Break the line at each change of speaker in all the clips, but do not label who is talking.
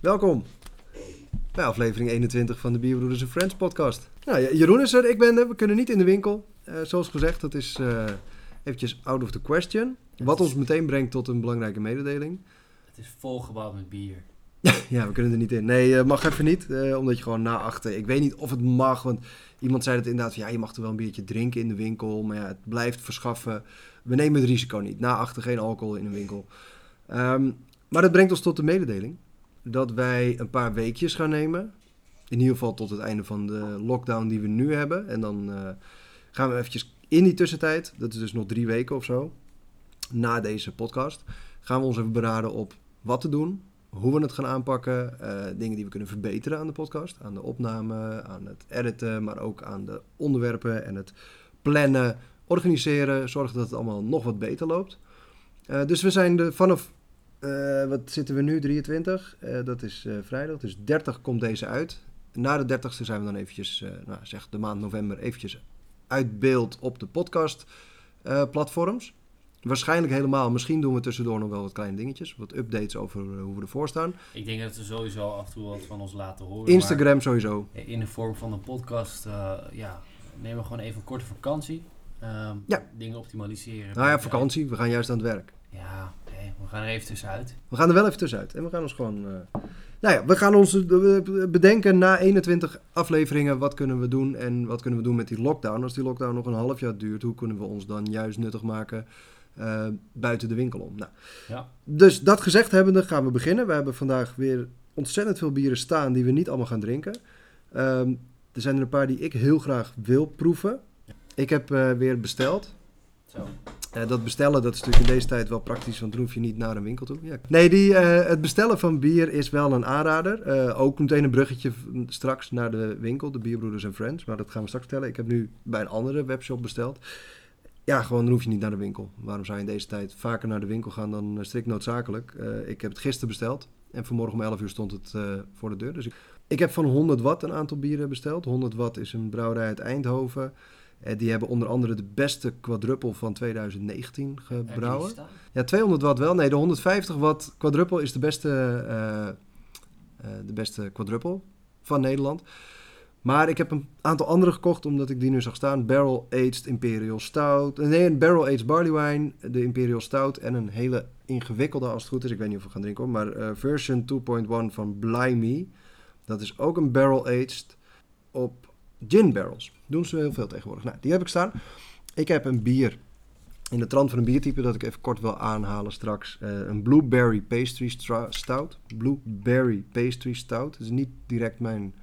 Welkom bij aflevering 21 van de Bierbroeders Friends podcast. Nou, Jeroen is er, ik ben er, we kunnen niet in de winkel. Uh, zoals gezegd, dat is uh, eventjes out of the question. Wat ons meteen brengt tot een belangrijke mededeling.
Het is volgebouwd met bier.
ja, we kunnen er niet in. Nee, uh, mag even niet, omdat je gewoon na achter... Ik weet niet of het mag, want iemand zei het inderdaad... Van, ja, je mag er wel een biertje drinken in de winkel, maar ja, het blijft verschaffen. We nemen het risico niet. Na achter geen alcohol in een winkel. Um, maar dat brengt ons tot de mededeling dat wij een paar weekjes gaan nemen. In ieder geval tot het einde van de lockdown die we nu hebben. En dan uh, gaan we eventjes in die tussentijd, dat is dus nog drie weken of zo, na deze podcast, gaan we ons even beraden op wat te doen, hoe we het gaan aanpakken, uh, dingen die we kunnen verbeteren aan de podcast, aan de opname, aan het editen, maar ook aan de onderwerpen en het plannen, organiseren, zorgen dat het allemaal nog wat beter loopt. Uh, dus we zijn er vanaf uh, wat zitten we nu? 23. Uh, dat is vrijdag. Dus 30 komt deze uit. Na de 30ste zijn we dan eventjes, nou, zeg de maand november, eventjes uit beeld op de podcast platforms. Waarschijnlijk helemaal. Misschien doen we tussendoor nog wel wat kleine dingetjes. Wat updates over hoe we ervoor staan.
Ik denk dat we sowieso af en toe wat van ons laten horen.
Instagram sowieso.
In de vorm van een podcast, ja, nemen we gewoon even een korte vakantie. Ehm,
ja.
Dingen optimaliseren.
Nou ja, vakantie. We gaan juist aan het werk.
Ja, we gaan er even tussenuit.
We gaan er wel even tussenuit. En we gaan ons gewoon... Uh, nou ja, we gaan ons bedenken na 21 afleveringen wat kunnen we doen en wat kunnen we doen met die lockdown. Als die lockdown nog een half jaar duurt, hoe kunnen we ons dan juist nuttig maken uh, buiten de winkel om? Nou,
ja.
Dus dat gezegd hebbende gaan we beginnen. We hebben vandaag weer ontzettend veel bieren staan die we niet allemaal gaan drinken. Um, er zijn er een paar die ik heel graag wil proeven. Ik heb uh, weer besteld.
Zo.
Uh, dat bestellen, dat is natuurlijk in deze tijd wel praktisch, want dan hoef je niet naar een winkel toe. Ja. Nee, die, uh, het bestellen van bier is wel een aanrader. Uh, ook meteen een bruggetje straks naar de winkel, de Bierbroeders en Friends. Maar dat gaan we straks vertellen. Ik heb nu bij een andere webshop besteld. Ja, gewoon dan hoef je niet naar de winkel. Waarom zou je in deze tijd vaker naar de winkel gaan dan strikt noodzakelijk? ik heb het gisteren besteld en vanmorgen om 11 uur stond het voor de deur. Dus ik, ik heb van 100 watt een aantal bieren besteld. 100 watt is een brouwerij uit Eindhoven. Uh, die hebben onder andere de beste quadruppel van 2019 gebrouwen. Ja, 200 watt wel. Nee, de 150 watt quadruppel is de beste, de beste quadruppel van Nederland. Maar ik heb een aantal andere gekocht, omdat ik die nu zag staan. Barrel Aged Imperial Stout. Nee, een Barrel Aged Barley Wine, de Imperial Stout. En een hele ingewikkelde, als het goed is. Ik weet niet of we gaan drinken. Maar version 2.1 van Blimey. Dat is ook een Barrel Aged op gin barrels. Doen ze heel veel tegenwoordig. Nou, die heb ik staan. Ik heb een bier in de trant van een biertype dat ik even kort wil aanhalen straks. Uh, een Blueberry Pastry Stout. Blueberry Pastry Stout. Dat is niet direct mijn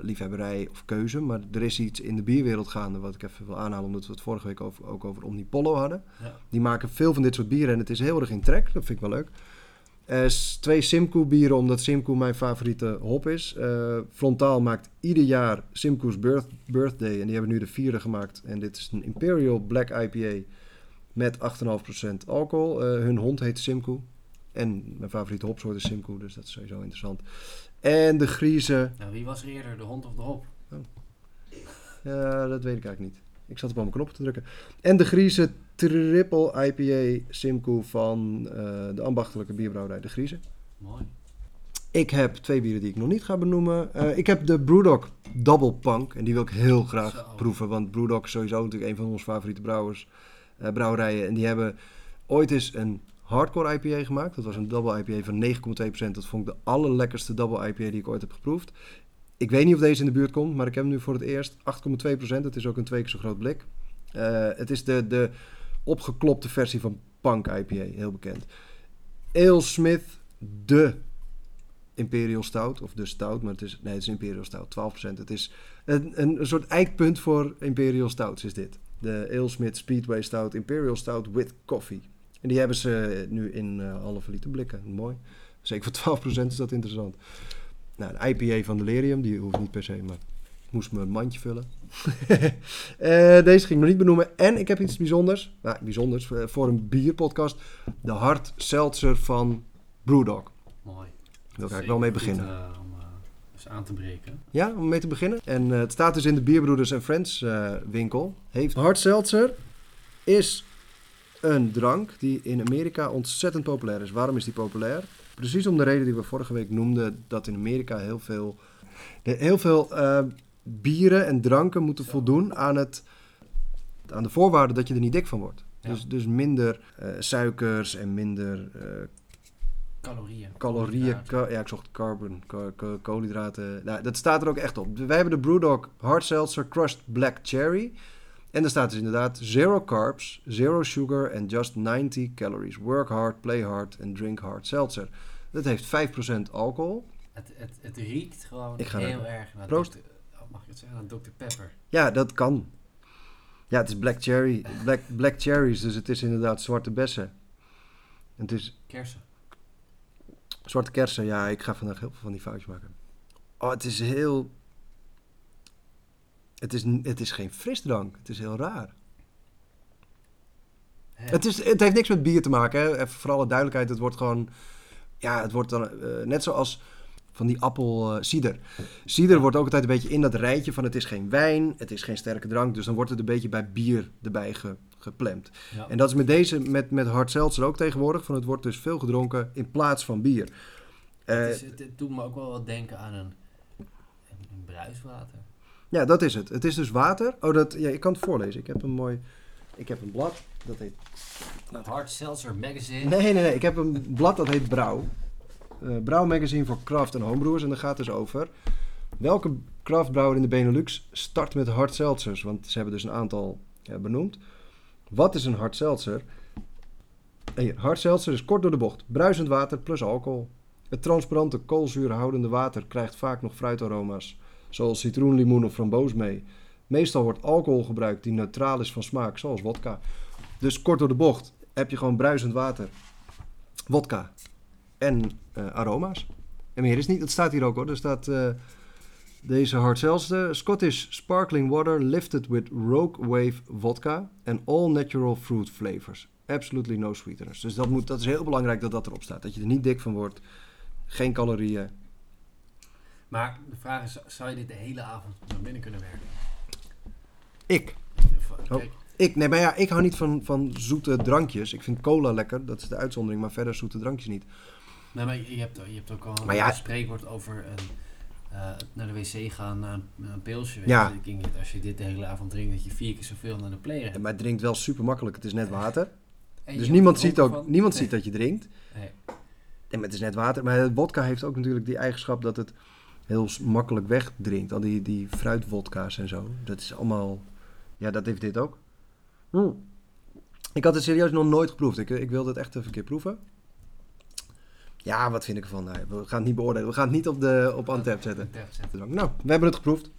liefhebberij of keuze. Maar er is iets in de bierwereld gaande wat ik even wil aanhalen. Omdat we het vorige week over, ook over Omnipollo hadden.
Ja.
Die maken veel van dit soort bieren en het is heel erg in trek. Dat vind ik wel leuk. Uh, twee Simcoe bieren, omdat Simcoe mijn favoriete hop is. Uh, Frontaal maakt ieder jaar Simcoe's birth, Birthday. En die hebben nu de vierde gemaakt. En dit is een Imperial Black IPA met 8,5% alcohol. Uh, hun hond heet Simcoe. En mijn favoriete hopsoort is Simcoe, dus dat is sowieso interessant. En de Grieze...
Nou, wie was er eerder, de hond of de hop?
Oh. Ja, dat weet ik eigenlijk niet. Ik zat op mijn knop te drukken. En de Grieze triple IPA Simcoe van uh, de ambachtelijke bierbrouwerij De Grieze.
Mooi.
Ik heb twee bieren die ik nog niet ga benoemen. Uh, ik heb de Brewdog Double Punk. En die wil ik heel graag
Zo.
proeven. Want Brewdog is sowieso natuurlijk een van onze favoriete brouwers, uh, brouwerijen. En die hebben ooit eens een hardcore IPA gemaakt. Dat was een double IPA van 9,2%. Dat vond ik de allerlekkerste double IPA die ik ooit heb geproefd. Ik weet niet of deze in de buurt komt, maar ik heb hem nu voor het eerst 8,2%. Het is ook een twee keer zo groot blik. Uh, het is de, de opgeklopte versie van Punk IPA, heel bekend. Ale Smith, de Imperial Stout, of de Stout, maar het is, nee, het is Imperial Stout, 12%. Het is een, een, een soort eikpunt voor Imperial Stouts is dit. De Ale Smith Speedway Stout, Imperial Stout with Coffee. En die hebben ze nu in uh, halve liter blikken. Mooi. Zeker voor 12% is dat interessant. Nou, de IPA van Delirium, die hoeft niet per se, maar ik moest mijn mandje vullen. uh, deze ging ik nog niet benoemen. En ik heb iets bijzonders. Nou, bijzonders uh, voor een bierpodcast. De hard seltzer van Brewdog.
Mooi.
Daar ga ik wel mee beginnen.
Goed, uh, om eens aan te breken.
Ja, om mee te beginnen. En eh, het staat dus in de Bierbroeders en Friends eh, winkel. Heeft hard seltzer is een drank die in Amerika ontzettend populair is. Waarom is die populair? Precies om de reden die we vorige week noemden, dat in Amerika heel veel, heel veel eh, bieren en dranken moeten voldoen aan, het, aan de voorwaarden dat je er niet dik van wordt.
Ja.
Dus, dus minder eh, suikers en minder eh,
Calorieën.
calorieën. ka- ja, ik zocht carbon, ko- ko- koolhydraten. Nou, dat staat er ook echt op. Wij hebben de Brewdog Hard Seltzer Crushed Black Cherry. En er staat dus inderdaad zero carbs, zero sugar and just 90 calories. Work hard, play hard and drink hard seltzer. Dat heeft 5% alcohol.
Het, het, het riekt gewoon heel erg naar
Proost.
Dr. oh, mag ik het zeggen? Naar Dr. Pepper.
Ja, dat kan. Ja, het is black cherry. Black, black cherries, dus het is inderdaad zwarte bessen. En het is
Kersen.
Zwarte kersen, ja, ik ga vandaag heel veel van die foutjes maken. Oh, het is heel... Het is, het is geen frisdrank. Het is heel raar.
Hè?
Het, is, het heeft niks met bier te maken. Hè. Even voor alle duidelijkheid. Het wordt gewoon... Ja, het wordt dan eh, net zoals van die appel eh, cider. Cider wordt ook altijd een beetje in dat rijtje van het is geen wijn, het is geen sterke drank. Dus dan wordt het een beetje bij bier erbij ge, geplemd.
Ja.
En dat is met deze, met, met hard seltzer ook tegenwoordig. Van het wordt dus veel gedronken in plaats van bier. Eh,
het, is, het, doet me ook wel wat denken aan een, een bruiswater.
Ja, dat is het. Het is dus water. Oh, dat, ja, ik kan het voorlezen. Ik heb een mooi... Ik heb een blad. Dat heet...
Hard Seltzer Magazine.
Nee, nee, nee. Ik heb een blad dat heet Brouw. Eh Brouw Magazine voor craft en homebrewers. En daar gaat dus over... Welke craftbrouwer in de Benelux start met hard seltzers? Want ze hebben dus een aantal ja, benoemd. Wat is een hard seltzer? En hier, hard seltzer is kort door de bocht. Bruisend water plus alcohol. Het transparante koolzuurhoudende water krijgt vaak nog fruitaroma's. Zoals citroen, limoen of framboos mee. Meestal wordt alcohol gebruikt die neutraal is van smaak, zoals wodka. Dus kort door de bocht heb je gewoon bruisend water, wodka en eh, aroma's. En meer is niet, het staat hier ook hoor. Er staat eh, deze hard seltzer, Scottish sparkling water lifted with rogue wave vodka and all natural fruit flavors. Absolutely no sweeteners. Dus dat, moet, dat is heel belangrijk dat dat erop staat. Dat je er niet dik van wordt. Geen calorieën.
Maar de vraag is, zou je dit de hele avond naar binnen kunnen werken?
Ik. Oh.
Kijk,
Ik, nee, maar ja, ik hou niet van, van zoete drankjes. Ik vind cola lekker, dat is de uitzondering, maar verder zoete drankjes niet.
nee, maar je hebt, je hebt ook al
Maar ja-
een spreekwoord over een, eh, naar de wc gaan, naar een, een pilsje.
Ja.
je. Als je dit de hele avond drinkt, dat je vier keer zoveel naar de player hebt.
Maar het drinkt wel super makkelijk, het is net water. Dus niemand ziet ook,
van.
niemand
Nee.
ziet dat je drinkt.
Nee.
Nee, maar het is net water. Maar het wodka heeft ook natuurlijk die eigenschap dat het heel makkelijk wegdrinkt. Al die, die fruitwodka's en zo. Dat is allemaal... Ja, dat heeft dit ook. Hm. Ik had het serieus nog nooit geproefd. Ik, ik wilde het echt even een keer proeven. Ja, wat vind ik ervan? We gaan het niet beoordelen. We gaan het niet op, de, op Antep zetten.
Zetten.
Nou, we hebben het geproefd.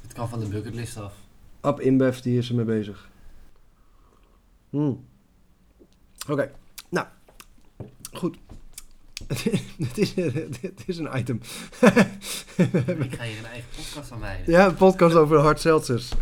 Het kan van de bucketlist af.
Ab InBev, die is ermee bezig. Hm. Oké, nou, goed. Het is, het is een item.
Ik ga hier een eigen podcast aan wijden.
ja, een podcast over hard seltzers.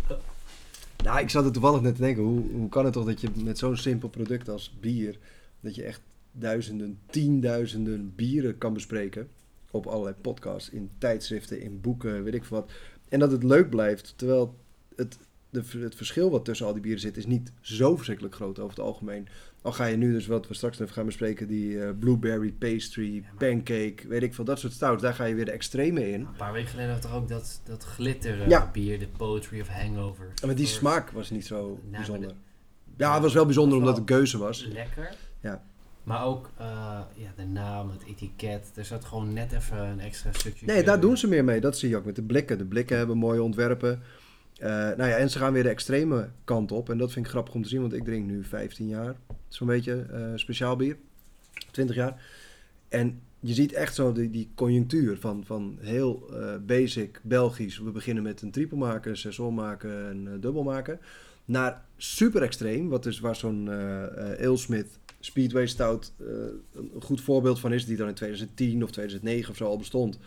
Nou, ik zat er toevallig net te denken, hoe, hoe kan het toch dat je met zo'n simpel product als bier, dat je echt duizenden, tienduizenden bieren kan bespreken op allerlei podcasts, in tijdschriften, in boeken, weet ik veel wat. En dat het leuk blijft, terwijl het, de, het verschil wat tussen al die bieren zit, is niet zo verschrikkelijk groot over het algemeen. Al ga je nu dus wat we straks even gaan bespreken, die eh, blueberry pastry, pancake, weet ik veel, dat soort stouts, daar ga je weer de extreme in.
Een paar weken geleden had er ook dat, dat glitter eh,
Ja.
bier, de Poetry of Hangover.
Maar die smaak was niet zo
Nou,
bijzonder.
de-
Ja, het was wel bijzonder
was
omdat het geuze was.
Lekker.
Ja.
Maar ook eh, ja, de naam, het etiket. Er zat gewoon net even een extra stukje.
Nee, daar doen ze meer mee. Dat zie je ook met de blikken. De blikken hebben mooie ontwerpen. Eh, nou ja, en ze gaan weer de extreme kant op. En dat vind ik grappig om te zien, want ik drink nu 15 jaar. Zo'n beetje eh, speciaal bier. 20 jaar. En je ziet echt zo die, die conjunctuur van, van heel eh, basic Belgisch. We beginnen met een triple maken, een saison maken en eh, dubbel maken. Naar super extreem, wat is waar zo'n Alesmith Speedway Stout een goed voorbeeld van is. Die dan in 2010 of 2009 of zo al bestond.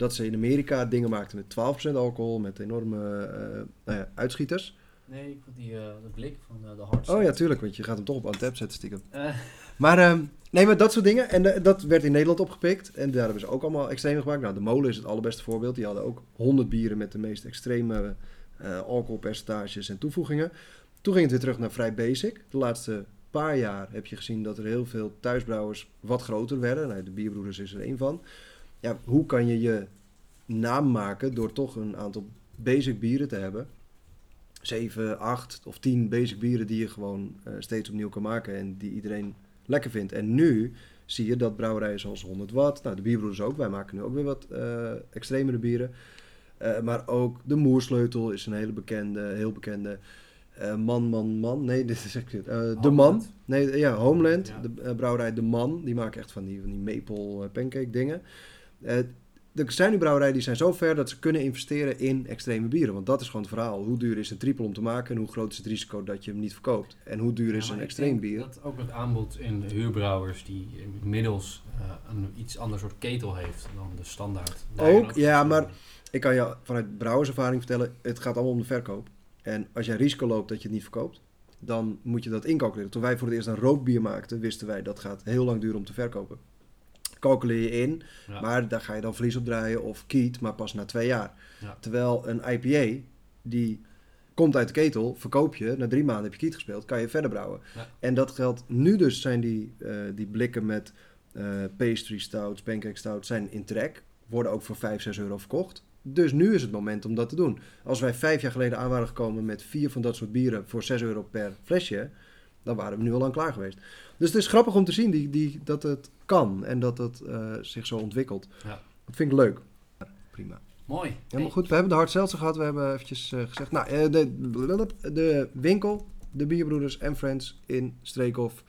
Dat ze in Amerika dingen maakten met 12% alcohol, met enorme eh, nou ja, uitschieters.
Nee, ik wil die eh, de blik van eh, de hard
Oh ja, tuurlijk, want je gaat hem toch op on-tap zetten stiekem. Maar ehm, nee, maar dat soort dingen. En dat werd in Nederland opgepikt. En daar hebben ze ook allemaal extreme gemaakt. Nou, de molen is het allerbeste voorbeeld. Die hadden ook 100 bieren met de meest extreme alcoholpercentages en toevoegingen. Toen ging het weer terug naar vrij basic. De laatste paar jaar heb je gezien dat er heel veel thuisbrouwers wat groter werden. Nou, de Bierbroeders is er één van. Ja, hoe kan je je naam maken door toch een aantal basic bieren te hebben? 7, 8 of 10 basic bieren die je gewoon eh, steeds opnieuw kan maken en die iedereen lekker vindt. En nu zie je dat brouwerijen zoals 100 Watt, nou de bierbroeders ook, wij maken nu ook weer wat eh extremere bieren. Eh, maar ook de Moersleutel is een hele bekende, heel bekende. Man, man, man. Nee, dit is echt. eh de. Man. Nee, ja, Homeland.
Ja.
De brouwerij De Man. Die maken echt van die, van die maple pancake dingen. Eh, er zijn nu brouwerijen die zijn zo ver dat ze kunnen investeren in extreme bieren. Want dat is gewoon het verhaal. Hoe duur is een triple om te maken en hoe groot is het risico dat je hem niet verkoopt? En hoe duur is
ja,
een extreem bier?
Dat ook het aanbod in de huurbrouwers die inmiddels eh, een iets ander soort ketel heeft dan de standaard.
Ook, ja, maar-. Ik kan je vanuit brouwerservaring vertellen, het gaat allemaal om de verkoop. En als jij risico loopt dat je het niet verkoopt, dan moet je dat incalculeren. Toen wij voor het eerst een rookbier maakten, wisten wij dat gaat heel lang duren om te verkopen. Calculeer je in,
Ja.
maar daar ga je dan verlies op draaien of kiet, maar pas na twee jaar.
Ja.
Terwijl een IPA, die komt uit de ketel, verkoop je, na drie maanden heb je kiet gespeeld, kan je verder brouwen.
Ja.
En dat geldt nu dus, zijn die, eh, die blikken met eh, pastry stouts, pancake stouts, zijn in trek. Worden ook voor 5, 6 euro verkocht. Dus nu is het moment om dat te doen. Als wij vijf jaar geleden aan waren gekomen met vier van dat soort bieren voor 6 euro per flesje, dan waren we nu al lang klaar geweest. Dus het is grappig om te zien die, die, dat het kan en dat het eh, zich zo ontwikkelt.
Ja.
Dat vind ik leuk. Prima.
Mooi.
Helemaal goed. We hebben de hard gehad. We hebben eventjes eh, gezegd... Nou, eh, de, de winkel, de Bierbroeders en Friends in Streekhof...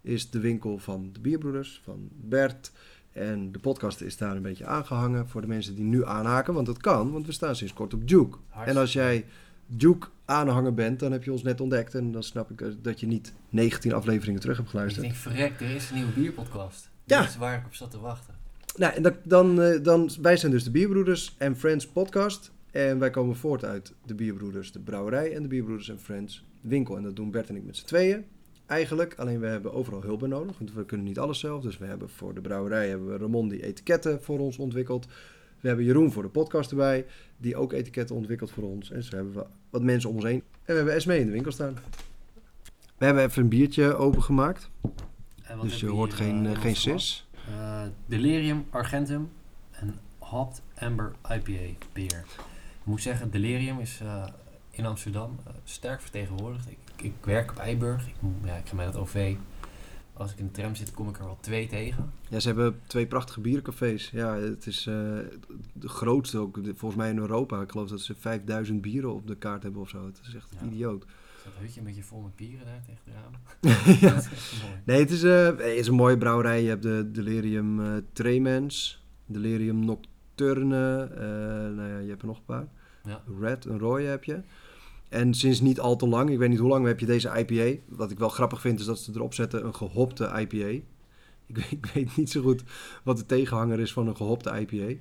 is de winkel van de Bierbroeders, van Bert. En de podcast is daar een beetje aangehangen voor de mensen die nu aanhaken. Want dat kan, want we staan sinds kort op Duke.
hartstikke
En als jij Duke aanhanger bent, dan heb je ons net ontdekt. En dan snap ik dat je niet 19 afleveringen terug hebt
Ik
geluisterd.
denk, verrek, er is een nieuwe bierpodcast.
Ja.
Dat is waar ik op zat te wachten.
Nou, en dat, dan, eh, dan, wij zijn dus de Bierbroeders en Friends podcast. En wij komen voort uit de Bierbroeders, de brouwerij en de Bierbroeders en Friends winkel. En dat doen Bert en ik met z'n tweeën eigenlijk. Alleen we hebben overal hulp bij nodig, want we kunnen niet alles zelf. Dus we hebben voor de brouwerij hebben we Ramon die etiketten voor ons ontwikkeld. We hebben Jeroen voor de podcast erbij, die ook etiketten ontwikkelt voor ons. En zo hebben we wat mensen om ons heen. En we hebben Esmee in de winkel staan. We hebben even een biertje opengemaakt,
En wat
dus je hoort
hier,
geen,
eh,
eh, geen sis.
Eh, Delirium Argentum en Hot Amber IPA beer. Ik moet zeggen, Delirium is in Amsterdam sterk vertegenwoordigd. Ik, ik werk op Eiburg. Ik, ja, ik ga met het OV. Als ik in de tram zit, kom ik er wel twee tegen.
Ja, ze hebben twee prachtige bierencafés. Ja, het is de grootste ook, volgens mij in Europa. Ik geloof dat ze 5000 bieren op de kaart hebben of zo. Het is echt
Ja.
idioot.
Dat hutje een beetje vol met bieren daar tegen de ramen?
ja.
Dat is echt mooi.
Nee, het is, het is een mooie brouwerij. Je hebt de Delirium eh Tremens, Delirium Nocturne. eh, nou ja, je hebt er nog een paar.
Ja.
Red, een rode heb je. En sinds niet al te lang, ik weet niet hoe lang, heb je deze IPA. Wat ik wel grappig vind, is dat ze erop zetten een gehopte IPA. Ik, weet- ik weet niet zo goed wat de tegenhanger is van een gehopte IPA.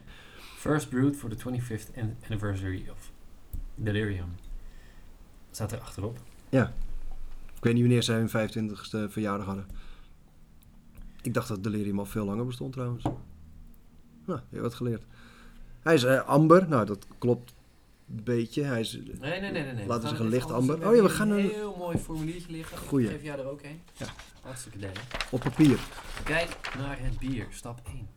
First brewed for the 25th an- anniversary of Delirium. Staat er achterop.
Ik weet niet wanneer zij hun 25ste verjaardag hadden. Ik dacht dat Delirium al veel langer bestond trouwens. Nou, wat geleerd. Hij is eh, amber, nou dat klopt een beetje. Hij is,
Nee, nee, nee, nee. nee.
Laten we zeggen licht amber. Oh ja, we gaan een-
heel mooi formuliertje liggen.
Goeie.
Ik geef jij er ook een.
Ja.
Hartstikke idee.
op papier.
Kijk naar het bier. Stap 1.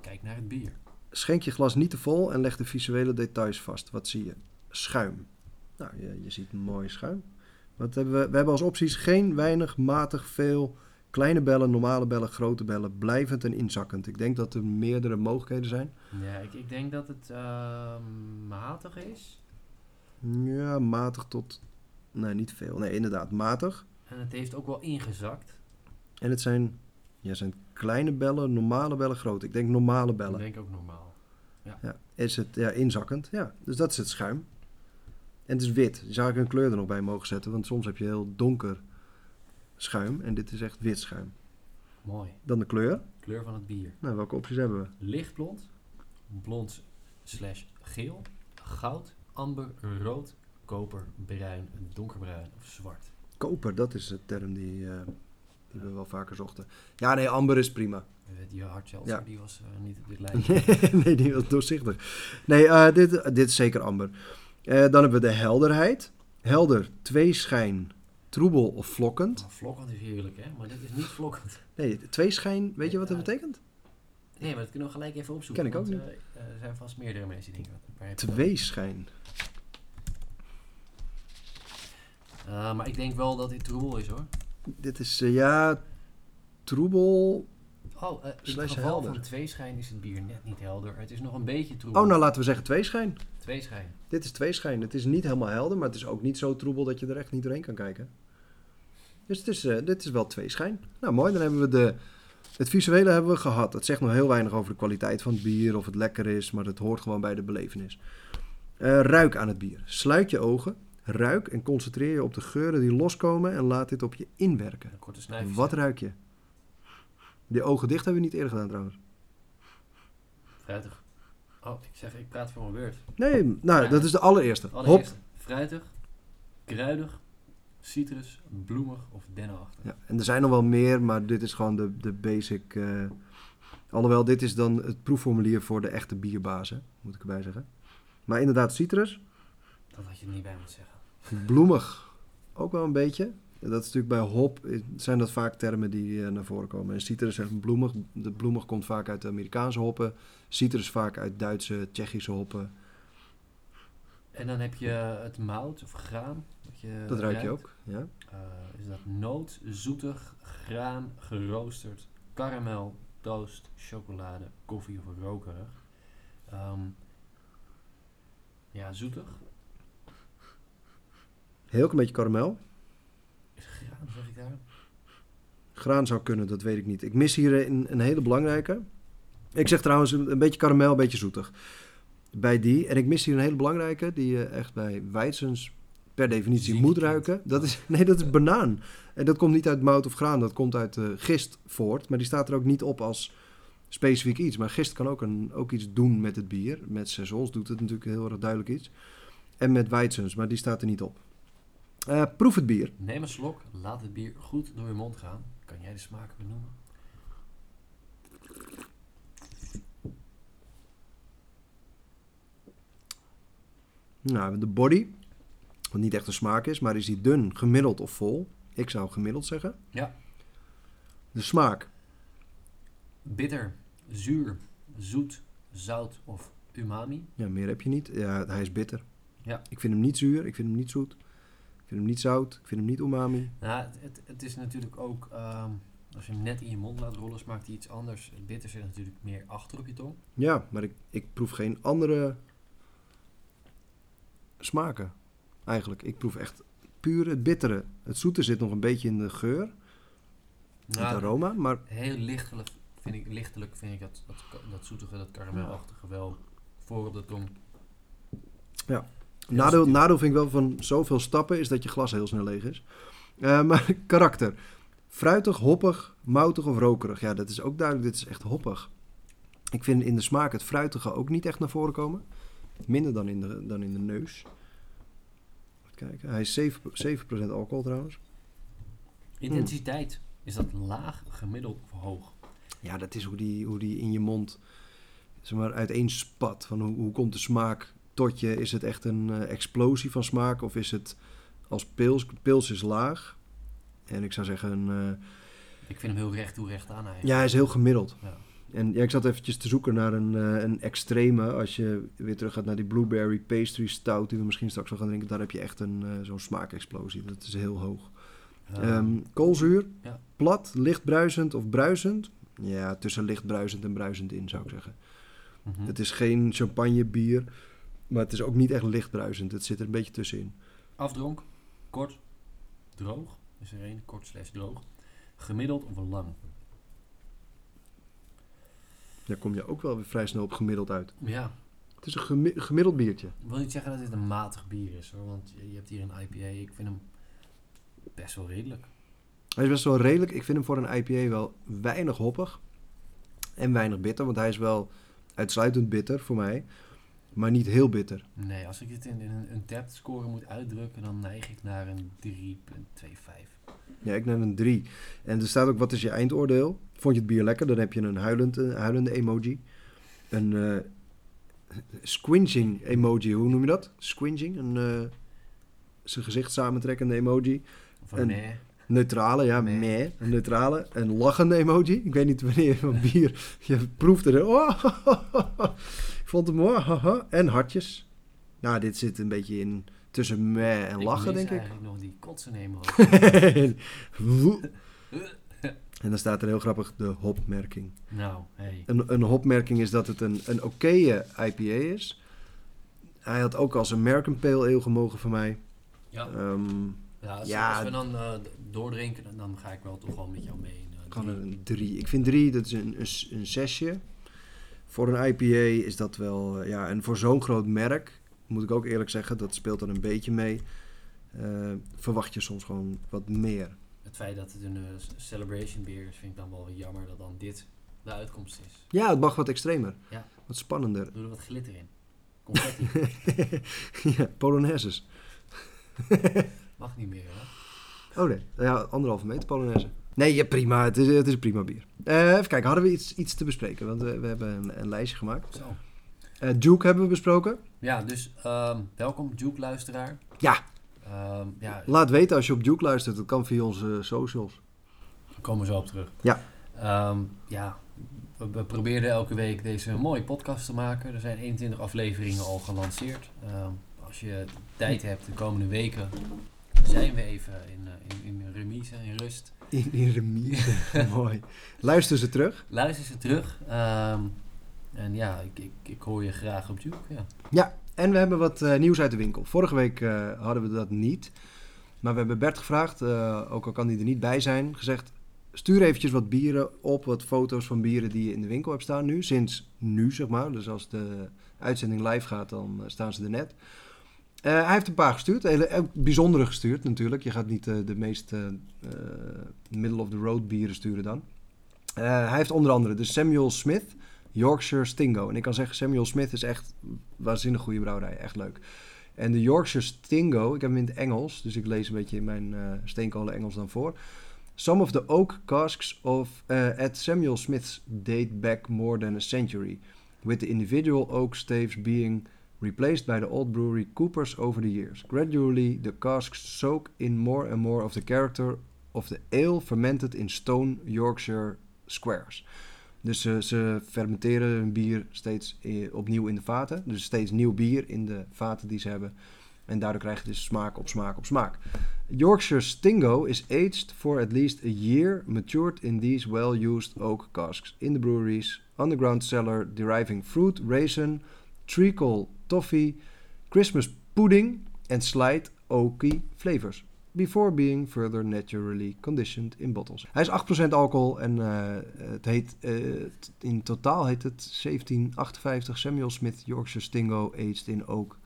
Kijk naar het bier.
Schenk je glas niet te vol en leg de visuele details vast. Wat zie je? Schuim. Nou, je, je ziet mooi schuim. Wat hebben we? we hebben als opties geen, weinig, matig, veel, kleine bellen, normale bellen, grote bellen, blijvend en inzakkend. Ik denk dat er meerdere mogelijkheden zijn.
Ja, ik, ik denk dat het ehm, matig is.
Ja, matig tot... Nee, niet veel. Nee, inderdaad, matig.
En het heeft ook wel ingezakt.
En het zijn, ja, zijn kleine bellen, normale bellen, grote. Ik denk normale bellen.
denk ik ook normaal.
Ja, is het ja, inzakkend? Ja, dus dat is het schuim. En het is wit. Zou ik een kleur er nog bij mogen zetten, want soms heb je heel donker schuim en dit is echt wit schuim.
Mooi.
Dan de kleur.
Kleur van het bier.
Nou, welke opties hebben we?
Lichtblond. Blond slash geel. Goud. Amber. Rood. koper, bruin, donkerbruin of zwart.
Koper, dat is de term die, eh, die we wel vaker zochten. Ja, nee, amber is prima.
Die hard Chelsea,
Ja.
die was eh, niet op dit lijstje.
nee, die was doorzichtig. Nee, eh, dit, dit is zeker amber. Eh, dan hebben we de helderheid. Helder, tweeschijn, troebel of vlokkend.
Oh, vlokkend is heerlijk, hè? Maar dit is niet vlokkend.
Nee, tweeschijn, weet je wat dat betekent?
Nee, maar dat kunnen we gelijk even opzoeken.
Ken ik ook
want, eh, er zijn vast meerdere mensen die denken. dat?
Tweeschijn.
Eh, maar ik denk wel dat dit troebel is, hoor.
Dit is, eh, ja, troebel.
Oh, eh, in het geval
helder.
van tweeschijn is het bier net niet helder. Het is nog een beetje troebel.
Oh, nou laten we zeggen tweeschijn.
Tweeschijn.
Dit is tweeschijn. Het is niet helemaal helder, maar het is ook niet zo troebel dat je er echt niet doorheen kan kijken. Dus het is, eh, dit is wel tweeschijn. Nou, mooi. Dan hebben we de... Het visuele hebben we gehad. Het zegt nog heel weinig over de kwaliteit van het bier, of het lekker is, maar het hoort gewoon bij de belevenis. Eh, ruik aan het bier. Sluit je ogen, ruik en concentreer je op de geuren die loskomen en laat dit op je inwerken.
Een korte snuifje.
Wat ruik je? Die ogen dicht hebben we niet eerder gedaan trouwens.
Fruitig. Oh, ik zeg, ik praat voor mijn beurt.
Nee, nou,
Ja.
dat is de allereerste. Hop.
Fruitig, kruidig, citrus, bloemig of dennenachtig.
Ja, en er zijn nog wel meer, maar dit is gewoon de, de basic. eh, alhoewel, dit is dan het proefformulier voor de echte bierbazen, moet ik erbij zeggen. Maar inderdaad, citrus,
Dat had je er niet bij moeten zeggen.
bloemig, ook wel een beetje. Dat is natuurlijk bij hop, eh, zijn dat vaak termen die eh, naar voren komen. En citrus zegt bloemig, de bloemig komt vaak uit de Amerikaanse hoppen. Citrus vaak uit Duitse, Tsjechische hoppen.
En dan heb je het mout of graan. Dat, je
Dat ruik je ook, ja.
Eh, is dat noot, zoetig, graan, geroosterd, karamel, toast, chocolade, koffie of rokerig. Ehm, ja, zoetig.
Heel klein beetje karamel.
Graan, zeg ik daar?
Graan zou kunnen, dat weet ik niet. Ik mis hier een, een hele belangrijke. Ik zeg trouwens een, een beetje karamel, een beetje zoetig. Bij die. En ik mis hier een hele belangrijke, die je echt bij Weizens per definitie moet ruiken. Dat is, nee, dat is banaan. En dat komt niet uit mout of graan, dat komt uit eh, gist voort. Maar die staat er ook niet op als specifiek iets. Maar gist kan ook, een, ook iets doen met het bier. Met saisons doet het natuurlijk heel erg duidelijk iets. En met Weizens, maar die staat er niet op. Eh, proef het bier.
Neem een slok, laat het bier goed door je mond gaan. Kan jij de smaken benoemen?
Nou, de body, wat niet echt een smaak is, maar is die dun, gemiddeld of vol? Ik zou gemiddeld zeggen.
Ja.
De smaak,
Bitter, zuur, zoet, zout of umami.
ja, meer heb je niet. Ja, hij is bitter.
Ja.
Ik vind hem niet zuur, ik vind hem niet zoet. Ik vind hem niet zout, ik vind hem niet umami.
Nou, het, het, het is natuurlijk ook, ehm, als je hem net in je mond laat rollen, smaakt hij iets anders. Het bitter zit natuurlijk meer achter op je tong.
Ja, maar ik, ik proef geen andere smaken. Eigenlijk, ik proef echt puur het bittere. Het zoete zit nog een beetje in de geur, het
Nou,
aroma, maar
heel lichtelijk vind ik, lichtelijk vind ik dat, dat, dat zoetige, dat karamelachtige wel voor op de tong.
Nadeel, nadeel vind ik wel van zoveel stappen is dat je glas heel snel leeg is. Eh, maar karakter. Fruitig, hoppig, moutig of rokerig. Ja, dat is ook duidelijk. Dit is echt hoppig. Ik vind in de smaak het fruitige ook niet echt naar voren komen. Minder dan in de, dan in de neus. Even kijken. Hij is 7%, 7 alcohol trouwens.
Intensiteit. Is dat laag, gemiddeld of hoog?
Ja, dat is hoe die, hoe die in je mond zeg maar, uiteenspat. Van hoe, hoe komt de smaak tot je? Is het echt een eh, explosie van smaak? Of is het als pils? Pils is laag. En ik zou zeggen, een, eh,
Ik vind hem heel recht toe recht aan eigenlijk.
ja, hij is heel gemiddeld.
Ja.
En ja, ik zat eventjes te zoeken naar een, eh, een extreme. Als je weer terug gaat naar die blueberry pastry stout, die we misschien straks wel gaan drinken, daar heb je echt een, eh, zo'n smaakexplosie. Dat is heel hoog.
Ehm,
koolzuur,
ja.
plat, licht bruisend of bruisend. Ja, tussen licht bruisend en bruisend in zou ik zeggen.
mhm.
Het is geen champagne bier, maar het is ook niet echt licht bruisend. Het zit er een beetje tussenin.
Afdronk, kort, droog. Is er één, kort slash droog. Gemiddeld of lang?
Daar kom je ook wel weer vrij snel op gemiddeld uit.
Ja,
Het is een gemi- gemiddeld biertje.
ik wil niet zeggen dat dit een matig bier is hoor. Want je hebt hier een IPA. Ik vind hem best wel redelijk.
Hij is best wel redelijk. Ik vind hem voor een IPA wel weinig hoppig. En weinig bitter, want hij is wel uitsluitend bitter voor mij. Maar niet heel bitter.
Nee, als ik het in, in een untapped score moet uitdrukken, dan neig ik naar een 3.25.
Ja, ik neem een 3. En er staat ook, wat is je eindoordeel? Vond je het bier lekker? Dan heb je een huilend, een huilende emoji. Een eh squinching emoji, hoe noem je dat? Squinching, een eh, zijn gezicht samentrekkende emoji.
Of een
En-
meh.
Neutrale, ja,
Nee.
meh. Een neutrale. Een lachende emoji. Ik weet niet wanneer je van bier... Je proeft er... Oh, ik vond het mooi. haha. En hartjes. Nou, dit zit een beetje in tussen meh en lachen, denk ik.
eigenlijk nog die kotsen emo.
en dan staat er heel grappig de hopmerking.
nou, hey.
Een, een hopmerking is dat het een, een oké IPA is. Hij had ook als American Pale Ale gemogen van mij.
Ja,
Ehm,
ja, als,
ja.
als we dan eh, doordrinken, dan, ga ik wel toch wel met jou mee. eh,
Gewoon
drie.
een 3. Ik vind 3, dat is een, een, een zesje. Voor een IPA is dat wel... eh, ja, en voor zo'n groot merk, moet ik ook eerlijk zeggen, dat speelt dan een beetje mee. eh, verwacht je soms gewoon wat meer.
Het feit dat het een eh, celebration beer is, vind ik dan wel jammer dat dan dit de uitkomst is.
Ja, het mag wat extremer.
Ja.
Wat spannender.
Doe er wat glitter in. Confetti.
ja, Polonaises.
Mag niet meer, hè?
Oh nee, ja, anderhalve meter Polonaise. Nee, ja, prima. Het is, het is een prima bier. Eh, even kijken, hadden we iets, iets te bespreken? Want we hebben een, een lijstje gemaakt.
Zo.
Eh, Duke hebben we besproken.
Ja, dus ehm, welkom, Juke-luisteraar.
Ja.
Ehm, ja,
Laat weten als je op Duke luistert. Dat kan via onze socials.
Daar komen we zo op terug.
Ja.
Ehm, ja, we, we probeerden elke week deze mooie podcast te maken. Er zijn 21 afleveringen al gelanceerd. Als je tijd hebt de komende weken, zijn we even in, eh, in, in remise, in rust.
In, in remise. Mooi. Luister ze terug.
Luister ze terug. Ehm, en ja, ik, ik, ik hoor je graag op Duke. Ja.
En we hebben wat eh, nieuws uit de winkel. Vorige week eh, hadden we dat niet. Maar we hebben Bert gevraagd, ook al kan hij er niet bij zijn, gezegd... Stuur eventjes wat bieren op, wat foto's van bieren die je in de winkel hebt staan nu. Sinds nu, zeg maar. Dus als de uitzending live gaat, dan staan ze er net. Eh, hij heeft een paar gestuurd. Hele, ook bijzondere gestuurd natuurlijk. Je gaat niet eh, de meest eh, eh, middle-of-the-road bieren sturen dan. Eh, hij heeft onder andere de Samuel Smith Yorkshire Stingo. En ik kan zeggen, Samuel Smith is echt waanzinnig goede brouwerij. Echt leuk. En de Yorkshire Stingo, ik heb hem in het Engels, dus ik lees een beetje in mijn eh steenkolen Engels dan voor. Some of the oak casks of uh, at Samuel Smith's date back more than a century, with the individual oak staves being replaced by the old brewery coopers over the years. Gradually, the casks soak in more and more of the character of the ale fermented in stone Yorkshire squares. Dus ze, ze fermenteren hun bier steeds eh, opnieuw in de vaten. Dus steeds nieuw bier in de vaten die ze hebben. En daardoor krijg je dus smaak op smaak op smaak. Yorkshire Stingo is aged for at least a year, matured in these well-used oak casks in the breweries, underground cellar, deriving fruit, raisin, treacle, toffee, Christmas pudding and slight oaky flavors. Before being further naturally conditioned in bottles. Hij is 8% alcohol en uh, het heet, uh, in totaal heet het 1758 Samuel Smith Yorkshire Stingo aged in oak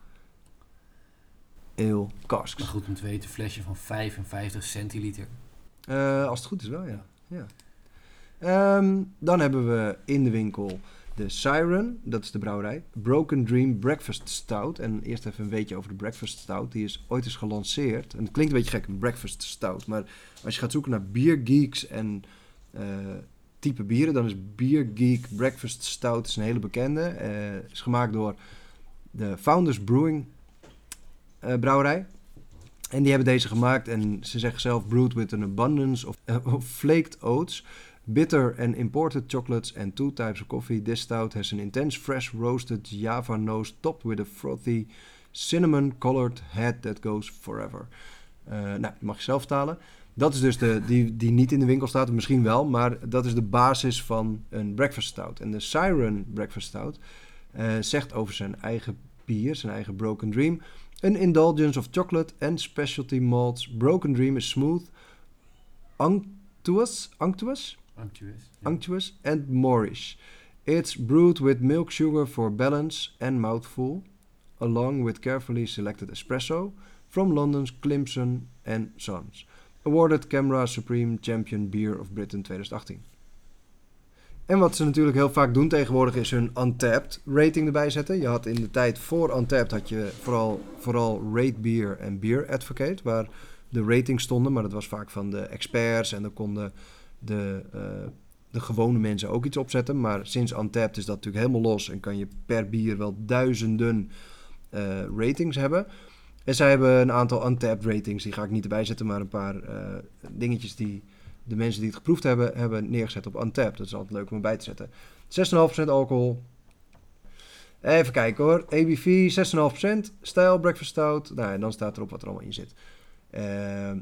ale casks.
Maar goed om te weten, een flesje van 55 centiliter.
Uh, als het goed is wel, ja. ja. Um, dan hebben we in de winkel de Siren, dat is de brouwerij. Broken Dream Breakfast Stout. En eerst even een weetje over de Breakfast Stout. Die is ooit eens gelanceerd. En het klinkt een beetje gek, een Breakfast Stout. Maar als je gaat zoeken naar Beer Geeks en uh, type bieren, dan is Beer Geek Breakfast Stout is een hele bekende. Uh, is gemaakt door de Founders Brewing uh, brouwerij. En die hebben deze gemaakt en ze zeggen zelf brewed with an abundance of flaked oats, bitter and imported chocolates and two types of coffee. This stout has an intense fresh roasted Java nose topped with a frothy cinnamon colored head that goes forever. Uh, nou, mag je zelf vertalen. Dat is dus de die, die niet in de winkel staat, misschien wel, maar dat is de basis van een breakfast stout. En de Siren breakfast stout uh, zegt over zijn eigen bier, zijn eigen Broken Dream. An indulgence of chocolate and specialty malts. Broken Dream is smooth, unctuous, unctuous,
unctuous,
yeah. unctuous and moorish. It's brewed with milk sugar for balance and mouthful, along with carefully selected espresso from London's Clemson and Sons. Awarded Camera Supreme Champion Beer of Britain 2018. En wat ze natuurlijk heel vaak doen tegenwoordig is hun Untapped rating erbij zetten. Je had in de tijd voor Untapped had je vooral, vooral Rate Beer en Beer Advocate, waar de ratings stonden. Maar dat was vaak van de experts en dan konden de, eh, de gewone mensen ook iets opzetten. Maar sinds Untapped is dat natuurlijk helemaal los en kan je per bier wel duizenden eh, ratings hebben. En zij hebben een aantal Untapped ratings, die ga ik niet erbij zetten, maar een paar eh, dingetjes die de mensen die het geproefd hebben, hebben neergezet op Untapped. Dat is altijd leuk om erbij te zetten. 6,5% alcohol. Even kijken hoor. ABV 6,5%. Stijl, breakfast stout. Nou, en dan staat erop wat er allemaal in zit. Ehm,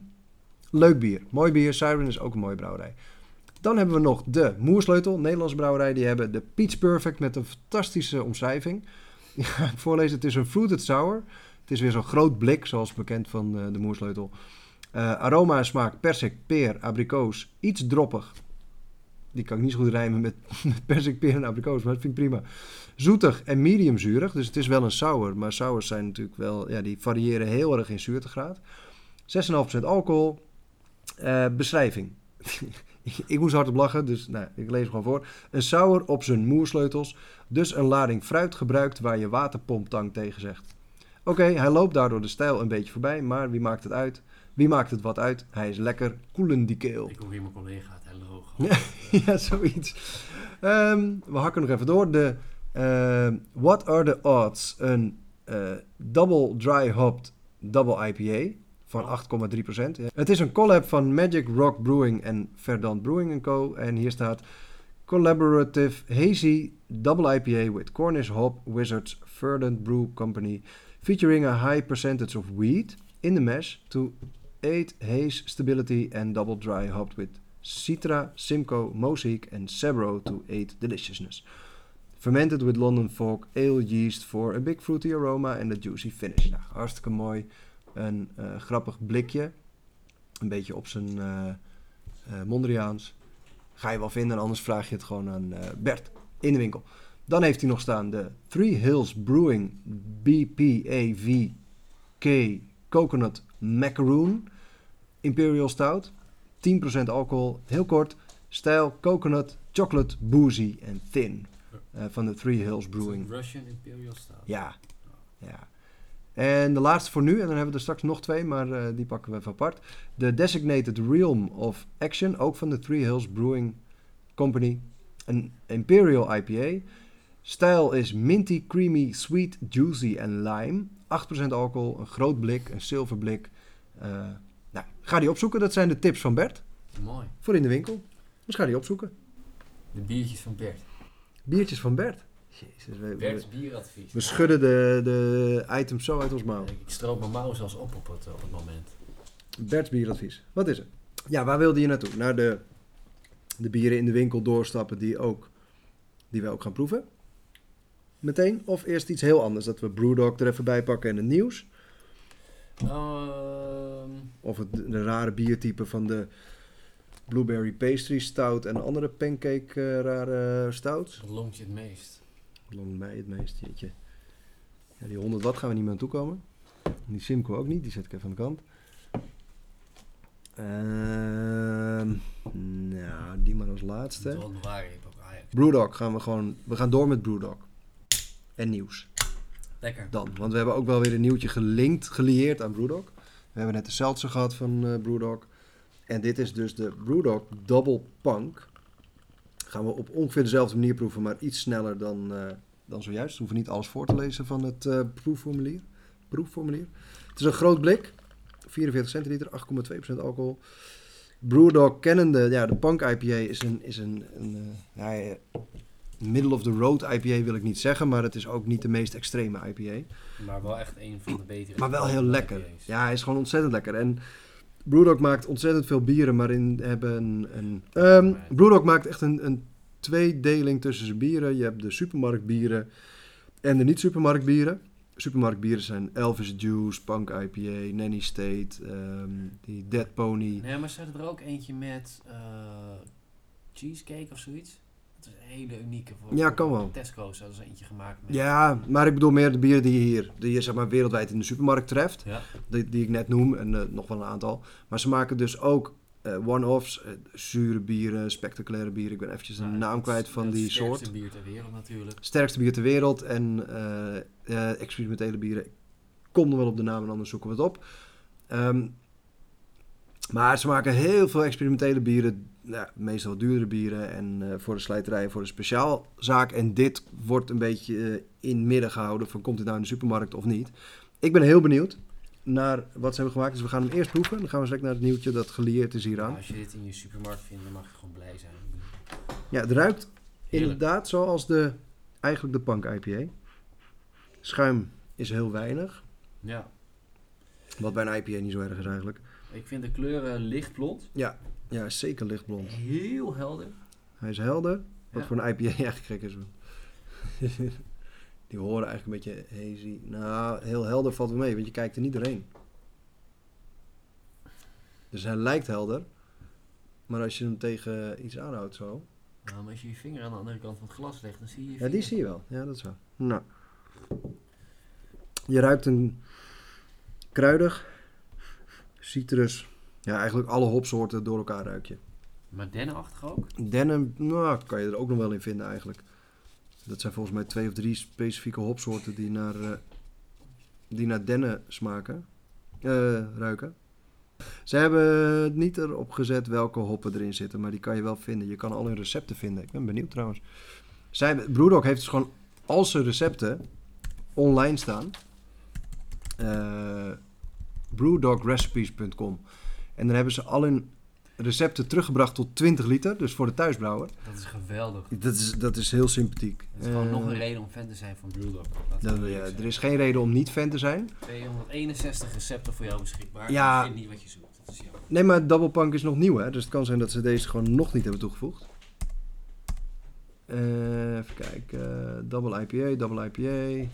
leuk bier. Mooi bier. Siren is ook een mooie brouwerij. Dan hebben we nog de Moersleutel, Nederlandse brouwerij. Die hebben de Peach Perfect met een fantastische omschrijving. Ga ik voorlezen. Het is een fruited sour. Het is weer zo'n groot blik, zoals bekend van uh, de Moersleutel. Uh, aroma en smaak persik, peer, abrikoos. Iets droppig. Die kan ik niet zo goed rijmen met, met persik, peer en abrikoos, maar dat vind ik prima. Zoetig en medium zuurig. Dus het is wel een sour. Maar sours zijn natuurlijk wel... Ja, die variëren heel erg in zuurtegraad. 6,5% alcohol. Uh, beschrijving. ik moest hard op lachen, dus nou, ik lees gewoon voor. Een sour op zijn moersleutels. Dus een lading fruit gebruikt waar je waterpomptang tegen zegt. Oké, okay, hij loopt daardoor de stijl een beetje voorbij, maar wie maakt het uit? Wie maakt het wat uit? Hij is lekker koelen die keel.
Ik hoor hier mijn collega het hele hoog.
ja, zoiets. Um, we hakken nog even door. De uh, What are the odds? Een uh, double dry hopped double IPA van 8,3%. Ja. Het is een collab van Magic Rock Brewing en Verdant Brewing Co. En hier staat Collaborative Hazy Double IPA with Cornish Hop Wizards Verdant Brew Company featuring a high percentage of wheat in the mash to aid haze stability and double dry hopped with Citra, Simcoe, Mosaic and Sabro to aid deliciousness. Fermented with London Fog ale yeast for a big fruity aroma and a juicy finish. Nou, hartstikke mooi. Een uh, grappig blikje. Een beetje op zijn uh, uh, Mondriaans. Ga je wel vinden, anders vraag je het gewoon aan Bert in de winkel. Dan heeft hij nog staan de Three Hills Brewing BPAVK Coconut Macaroon Imperial Stout. 10% alcohol, heel kort. Stijl coconut, chocolate, boozy en thin. Uh, van de Three Hills Brewing.
Russian Imperial Stout.
Ja. ja. En de laatste voor nu, en dan hebben we er straks nog twee, maar uh, die pakken we even apart. De Designated Realm of Action, ook van de Three Hills Brewing Company. Een Imperial IPA. Stijl is minty, creamy, sweet, juicy en lime. 8% alcohol, een groot blik, een zilverblik. Uh, nou, ga die opzoeken. Dat zijn de tips van Bert.
Mooi.
Voor in de winkel. Dus ga die opzoeken.
De biertjes van Bert.
Biertjes van Bert. Jezus, we,
Bert's bieradvies.
we schudden de, de items zo uit ons mouw.
Ik stroop mijn mouw zelfs op op het, op het moment.
Bert's bieradvies. Wat is het? Ja, waar wilde je naartoe? Naar de, de bieren in de winkel doorstappen die, ook, die we ook gaan proeven? Meteen? Of eerst iets heel anders? Dat we Brewdog er even bij pakken en het nieuws?
Um,
Of het, de rare biertype van de Blueberry Pastry Stout en andere pancake uh, rare stouts?
wat longt je het meest?
Long mij het meest, jeetje. Ja, die 100 watt gaan we niet meer aan toekomen. Die Simco ook niet, die zet ik even aan de kant. Ehm nou, die maar als laatste. Brewdog gaan we gewoon... We gaan door met Brewdog. En nieuws.
Lekker.
Dan, want we hebben ook wel weer een nieuwtje gelinkt, gelieerd aan Brewdog. We hebben net de seltzer gehad van eh Brewdog. En dit is dus de Brewdog Double Punk. Gaan we op ongeveer dezelfde manier proeven, maar iets sneller dan, eh, dan zojuist. We hoeven niet alles voor te lezen van het eh, proefformulier. proefformulier. Het is een groot blik. 44 centiliter, 8,2% alcohol. Brewdog kennende, ja, de Punk IPA is een, is een, een eh, ja, middle of the road IPA wil ik niet zeggen, maar het is ook niet de meest extreme IPA.
Maar wel echt een van de betere.
Maar wel heel lekker.
IPA's.
Ja, hij is gewoon ontzettend lekker. En Brewdog maakt ontzettend veel bieren, maar in hebben een... ehm, Brewdog maakt echt een, een tweedeling tussen zijn bieren. Je hebt de supermarktbieren en de niet-supermarktbieren. Supermarktbieren zijn Elvis Juice, Punk IPA, Nanny State, ehm, die Dead Pony.
Nee, maar staat er ook eentje met eh, cheesecake of zoiets? Dat is een hele unieke. Voor,
Ja, kan wel.
Tesco's hadden ze eentje gemaakt met...
Ja, maar ik bedoel meer de bieren die je hier, die je zeg maar wereldwijd in de supermarkt treft.
Ja.
Die, die ik net noem en eh, nog wel een aantal. Maar ze maken dus ook eh, one-offs, eh, zure bieren, spectaculaire bieren. Ik ben eventjes de naam
dat
kwijt
is-
van
dat is
die
het sterkste
soort.
bier ter wereld natuurlijk.
Sterkste bier ter wereld en experimentele bieren. Ik kom wel op de naam en anders zoeken we het op. Ehm, maar ze maken heel veel experimentele bieren. Ja, meestal duurdere bieren. En eh, voor de slijterij en voor de speciaalzaak. En dit wordt een beetje eh, in midden gehouden. Van komt dit nou in de supermarkt of niet. Ik ben heel benieuwd naar wat ze hebben gemaakt. Dus we gaan hem eerst proeven. Dan gaan we straks naar het nieuwtje dat gelieerd is hieraan.
als je dit in je supermarkt vindt, dan mag je gewoon blij zijn.
Ja, het ruikt
Heerlijk.
inderdaad zoals de, eigenlijk de Punk IPA. Schuim is heel weinig.
Ja,
Wat bij een IPA niet zo erg is eigenlijk.
ik vind de kleuren lichtblond.
Ja, ja zeker lichtblond.
Heel helder.
Hij is helder. Wat
Ja.
voor een IPA echt gek is. Die horen eigenlijk een beetje hazy. Nou, heel helder valt wel mee, want je kijkt er niet doorheen. Dus hij lijkt helder. Maar als je hem tegen iets aanhoudt zo...
Nou, maar als je je vinger aan de andere kant van het glas legt, dan zie je je
Ja, die zie je wel. Ja, dat is wel. Nou. Je ruikt een kruidig, citrus. Ja, eigenlijk alle hopsoorten door elkaar ruik je.
Maar dennenachtig ook?
Denim, nou, kan je er ook nog wel in vinden eigenlijk. Dat zijn volgens mij twee of drie specifieke hopsoorten die naar, eh, die naar dennen smaken, eh, ruiken. Ze hebben niet erop gezet welke hoppen erin zitten, maar die kan je wel vinden. Je kan al hun recepten vinden. Ik ben benieuwd trouwens. Zij, Brewdog heeft dus gewoon al zijn recepten online staan. Eh brewdogrecipes.com En dan hebben ze al hun recepten teruggebracht tot 20 liter, dus voor de thuisbrouwer.
Dat is geweldig.
Dat is, dat is heel sympathiek.
Het is gewoon
Eh,
nog een reden om fan te zijn van Brewdog.
Ja,
zijn.
er is geen reden om niet fan te zijn.
261 recepten voor jou beschikbaar.
Ja.
Je vindt niet wat je zoekt. Dat is jammer.
Nee, maar Double Punk is nog nieuw, hè? Dus het kan zijn dat ze deze gewoon nog niet hebben toegevoegd. Eh, even kijken. double IPA, double IPA.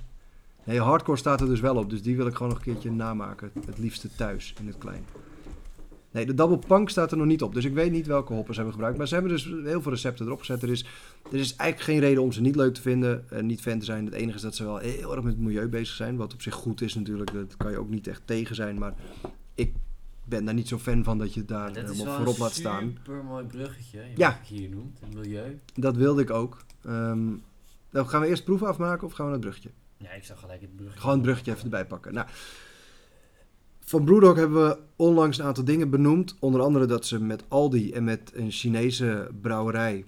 Nee, hardcore staat er dus wel op. Dus die wil ik gewoon nog een keertje namaken. Het liefste thuis, in het klein. Nee, de Double Punk staat er nog niet op. Dus ik weet niet welke hoppen ze hebben gebruikt. Maar ze hebben dus heel veel recepten erop gezet. Er is, er is eigenlijk geen reden om ze niet leuk te vinden. en niet fan te zijn. Het enige is dat ze wel heel erg met het milieu bezig zijn. Wat op zich goed is natuurlijk. Dat kan je ook niet echt tegen zijn. Maar ik ben daar niet zo fan van dat je het daar
dat is
helemaal
wel
voorop
een
laat staan.
super mooi bruggetje. Je
Ja.
wat je hier noemt. Het milieu.
Dat wilde ik ook. Ehm, nou, gaan we eerst proeven afmaken of gaan we naar het bruggetje?
Ja, ik zag gelijk het bruggetje.
Gewoon het bruggetje even erbij pakken. Nou, van Brewdog hebben we onlangs een aantal dingen benoemd. Onder andere dat ze met Aldi en met een Chinese brouwerij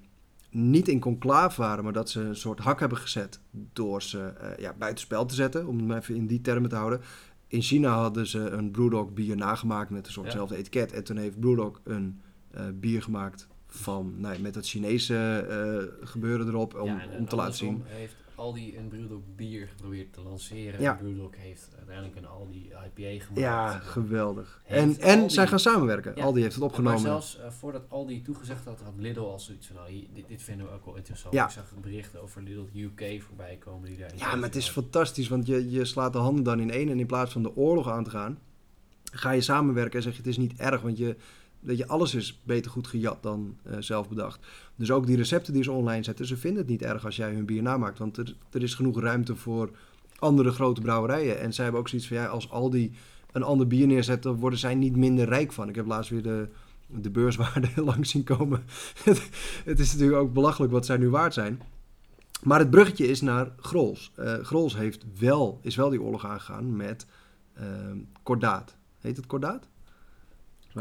niet in conclave waren, maar dat ze een soort hak hebben gezet door ze eh, ja, buitenspel te zetten, om hem even in die termen te houden. In China hadden ze een Brewdog bier nagemaakt met een soortzelfde etiket. En toen heeft Brewdog een eh, bier gemaakt van, nou, ja, met het Chinese eh, gebeuren erop, om,
Ja,
om te laten zien.
heeft Aldi een Brewdog bier geprobeerd te lanceren.
Ja.
En Brewdog heeft uiteindelijk een Aldi IPA gemaakt.
Ja, geweldig.
Heeft
En, en
Aldi-
zij gaan samenwerken.
Ja.
Aldi heeft het
Maar
opgenomen.
zelfs eh, voordat Aldi toegezegd had, had Lidl al zoiets van, nou, hier- dit, dit vinden we ook wel interessant.
Ja.
Ik zag berichten over Lidl UK voorbij komen die daar
Ja, maar het is fantastisch, want je, je slaat de handen dan in één en in plaats van de oorlog aan te gaan, ga je samenwerken en zeg je het is niet erg, want je, dat je alles is beter goed gejat dan eh, zelf bedacht. Dus ook die recepten die ze online zetten, ze vinden het niet erg als jij hun bier namaakt, want er, er is genoeg ruimte voor andere grote brouwerijen. En zij hebben ook zoiets van, ja, als Aldi een ander bier neerzet, dan worden zij niet minder rijk van. Ik heb laatst weer de, de beurswaarde langs zien komen. het is natuurlijk ook belachelijk wat zij nu waard zijn. Maar het bruggetje is naar Grols. Eh Grols heeft wel, is wel die oorlog aangegaan met ehm kordaat. Heet het kordaat?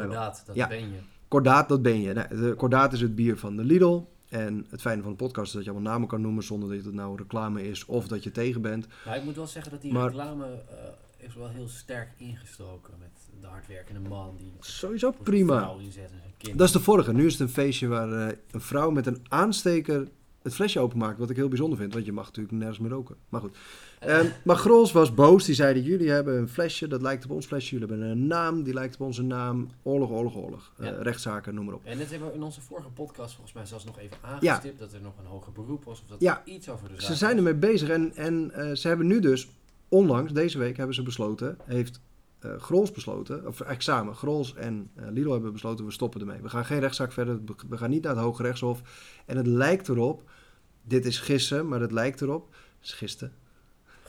Inderdaad, dat
Ja.
ben je.
Kordaat, dat ben je. Nou, kordaat is het bier van de Lidl. En het fijne van de podcast is dat je allemaal namen kan noemen zonder dat het nou reclame is of dat je tegen bent.
Maar ik moet wel zeggen dat die
Maar-
reclame eh, is wel heel sterk ingestoken met de hardwerkende man die
Sowieso prima.
inzet en.
Dat is de vorige. Nu is het een feestje waar eh, een vrouw met een aansteker het flesje openmaakt. Wat ik heel bijzonder vind, want je mag natuurlijk nergens meer roken. Maar goed. Ehm, maar Grols was boos. Die zeiden, jullie hebben een flesje, dat lijkt op ons flesje. Jullie hebben een naam, die lijkt op onze naam. Oorlog, oorlog, oorlog. Eh, rechtszaken, noem maar op.
En dit hebben we in onze vorige podcast volgens mij zelfs nog even aangestipt. Dat er nog een hoger beroep was. Of dat
Ja.
er iets over de zaak
Ze zijn ermee bezig en, en eh, ze hebben nu dus, onlangs, deze week hebben ze besloten, heeft eh Grols besloten, of eigenlijk samen, Grols en eh, Lidl hebben besloten, we stoppen ermee. We gaan geen rechtszaak verder, we gaan niet naar het Hoge Rechtshof. En het lijkt erop, dit is gissen, maar het lijkt erop, het is gisten,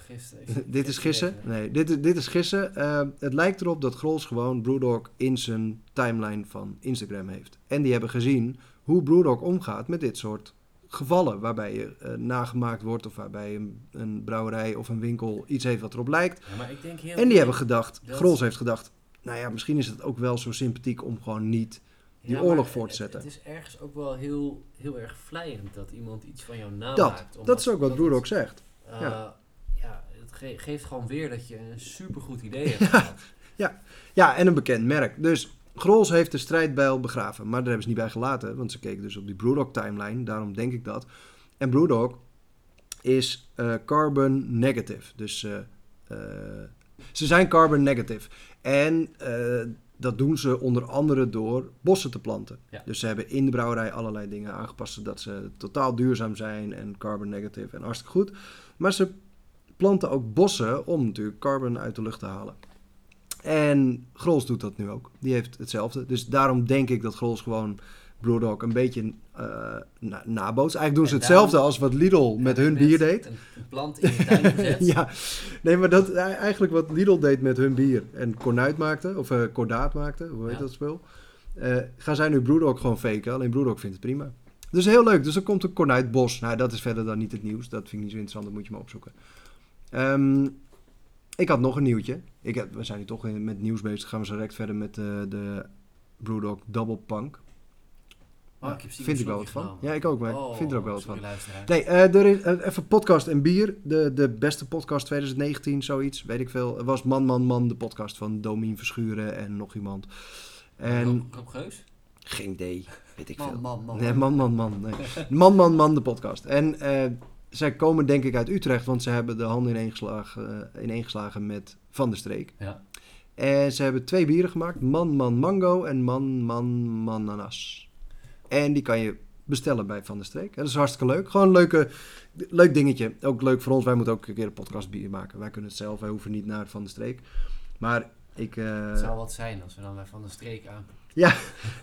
Gisteren. Ik-
dit is gissen? Nee, dit, is- dit is gissen. Eh, het lijkt erop dat Grols gewoon Brewdog in zijn timeline van Instagram heeft. En die hebben gezien hoe Brewdog omgaat met dit soort gevallen. Waarbij je eh, nagemaakt wordt of waarbij een, een brouwerij of een winkel iets heeft wat erop lijkt.
Ja, maar ik denk heel
En die hebben gedacht,
Dat-
Grols heeft gedacht, nou ja, misschien is het ook wel zo sympathiek om gewoon niet... die
Ja,
oorlog
maar
voor te
het-
zetten.
Het is ergens ook wel heel, heel erg vlijend dat iemand iets van jou
Dat,
namaakt.
dat is ook wat Brewdog zegt.
eh,
ja.
ja. het ge- geeft gewoon weer dat je een supergoed idee hebt gehad.
Ja, en een bekend merk. Dus Grols heeft de strijdbijl begraven. Maar daar hebben ze niet bij gelaten. Want ze keken dus op die Brewdog timeline. Daarom denk ik dat. En Brewdog is eh, carbon negative. Dus eh, ze zijn carbon negative. En dat doen ze onder andere door bossen te planten.
Ja.
Dus ze hebben in de brouwerij allerlei dingen aangepast. Zodat ze totaal duurzaam zijn en carbon negative en hartstikke goed. Maar ze planten ook bossen om natuurlijk carbon uit de lucht te halen. En Grols doet dat nu ook. Die heeft hetzelfde. Dus daarom denk ik dat Grols gewoon Brewdog een beetje na nabootst. Eigenlijk doen ze
En
hetzelfde
daarom-
als wat Lidl met hun bier deed.
Een, een plant in je tuin gezet.
ja, nee, maar dat eh, eigenlijk wat Lidl deed met hun bier en kornuit maakte, of eh kordaat maakte, hoe heet
Ja.
dat spul? Eh, gaan zij nu Brewdog gewoon faken, alleen Brewdog vindt het prima. Dus heel leuk. Dus er komt een kornuitbos. Nou, dat is verder dan niet het nieuws. Dat vind ik niet zo interessant, dat moet je maar opzoeken. Ehm, ik had nog een nieuwtje. Ik heb, we zijn nu toch met nieuws bezig. Gaan we zo direct verder met de Brewdog Double Punk.
Oh, ik heb
vind ik wel wat van. Ja, ik ook. Maar ik
Oh,
vind er ook wel wat
sorry,
van. Nee, eh, er is eh, even podcast en bier. De, de beste podcast 2019, zoiets, weet ik veel. Het was Man, Man, Man, de podcast van Domien Verschuren en nog iemand. En
Rob, Geus?
geen idee, weet ik
Man,
veel.
man, man.
Nee, man, man, man. Nee. Man, man, man, de podcast. En eh, zij komen denk ik uit Utrecht, want ze hebben de handen ineengeslagen, uh, ineengeslagen met Van der Streek.
Ja.
En ze hebben twee bieren gemaakt. Man, man, mango en man, man, mananas. En die kan je bestellen bij Van der Streek. Dat is hartstikke leuk. Gewoon een leuke, leuk dingetje. Ook leuk voor ons. Wij moeten ook een keer een podcast bier maken. Wij kunnen het zelf. Wij hoeven niet naar Van der Streek. Maar ik... eh,
Het zou wat zijn als we dan bij Van de Streek aan...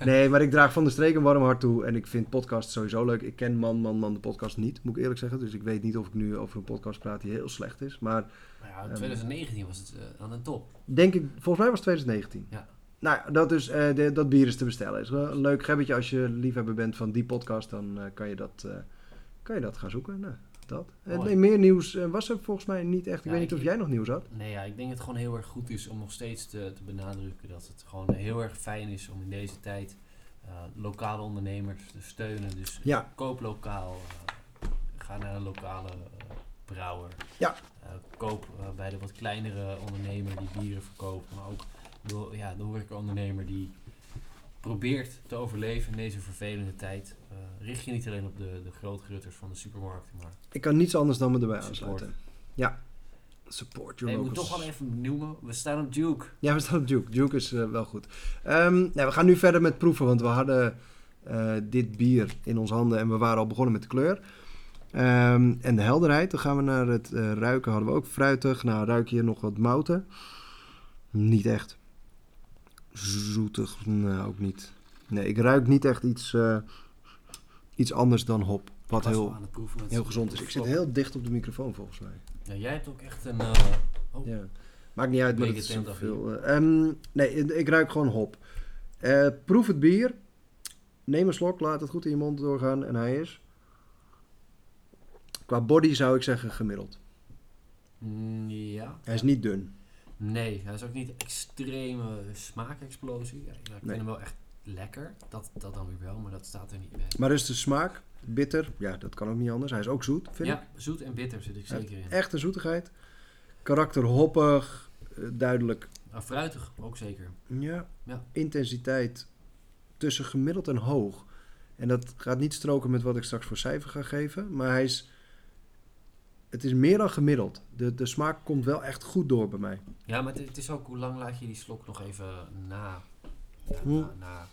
Nee, maar ik draag Van der Streek een warm hart toe. En ik vind podcast sowieso leuk. Ik ken Man, Man, Man de podcast niet, moet ik eerlijk zeggen. Dus ik weet niet of ik nu over een podcast praat die heel slecht is. Maar
ja, in
Ehm.
2019 was het eh, aan een top.
denk ik, volgens mij was het 2019.
Ja.
Nou, ja, dat, is, eh, de- dat bier is te bestellen. Is wel een leuk gebbetje als je liefhebber bent van die podcast. Dan eh, kan, je dat, eh, kan je dat gaan zoeken. Nou, dat. Nee, meer nieuws was er volgens mij niet echt. Ik
Ja,
weet niet
ik-
of jij nog nieuws had.
Nee, ja, ik denk dat het gewoon heel erg goed is om nog steeds te, te benadrukken dat het gewoon heel erg fijn is om in deze tijd lokale ondernemers te steunen. Dus
Ja.
koop lokaal, ga naar een lokale brouwer.
Ja.
Koop bij de wat kleinere ondernemer die bieren verkoopt, maar ook de, ja, de horecaondernemer die probeert te overleven in deze vervelende tijd. Eh, richt je niet alleen op de, de grootgerutters van de supermarkten, maar
Ik kan niets anders dan me erbij
Support.
aansluiten. Ja. Support your
Hey,
locals.
toch wel even benoemen, we staan op Duke.
Ja, we staan op Duke. Duke is eh, wel goed. Ehm, nou, we gaan nu verder met proeven, want we hadden eh, dit bier in onze handen en we waren al begonnen met de kleur. Ehm, en de helderheid. Dan gaan we naar het ruiken. Hadden we ook fruitig. Nou, ruik je nog wat mouten? Niet echt. Zoetig? Nou, ook niet. Nee, ik ruik niet echt iets, eh, iets anders dan hop. Wat heel,
proeven
heel gezond is. Ik zit heel dicht op de microfoon volgens mij.
Ja, jij hebt ook echt een... eh, oh,
Ja. Maakt niet uit, maar het is zoveel. eh, ehm, nee, ik- ik ruik gewoon hop. Eh, proef het bier. Neem een slok, laat het goed in je mond doorgaan. En hij is... Qua body zou ik zeggen gemiddeld.
mm, ja.
Hij is niet dun.
Nee, hij is ook niet extreme smaakexplosie. Ja, ja, ik
Nee.
vind hem wel echt lekker. Dat, dat dan weer wel, maar dat staat er niet bij.
Maar is de smaak bitter? Ja, dat kan ook niet anders. Hij is ook zoet, vind ik.
Ja, zoet en bitter zit ik zeker in.
Echt een zoetigheid. Karakter hoppig. eh, duidelijk.
Maar fruitig ook zeker.
Ja.
Ja.
Intensiteit tussen gemiddeld en hoog. En dat gaat niet stroken met wat ik straks voor cijfer ga geven. Maar hij is... Het is meer dan gemiddeld. De, de smaak komt wel echt goed door bij mij.
Ja, maar het, het is ook hoe lang laat je die slok nog even na, na, na,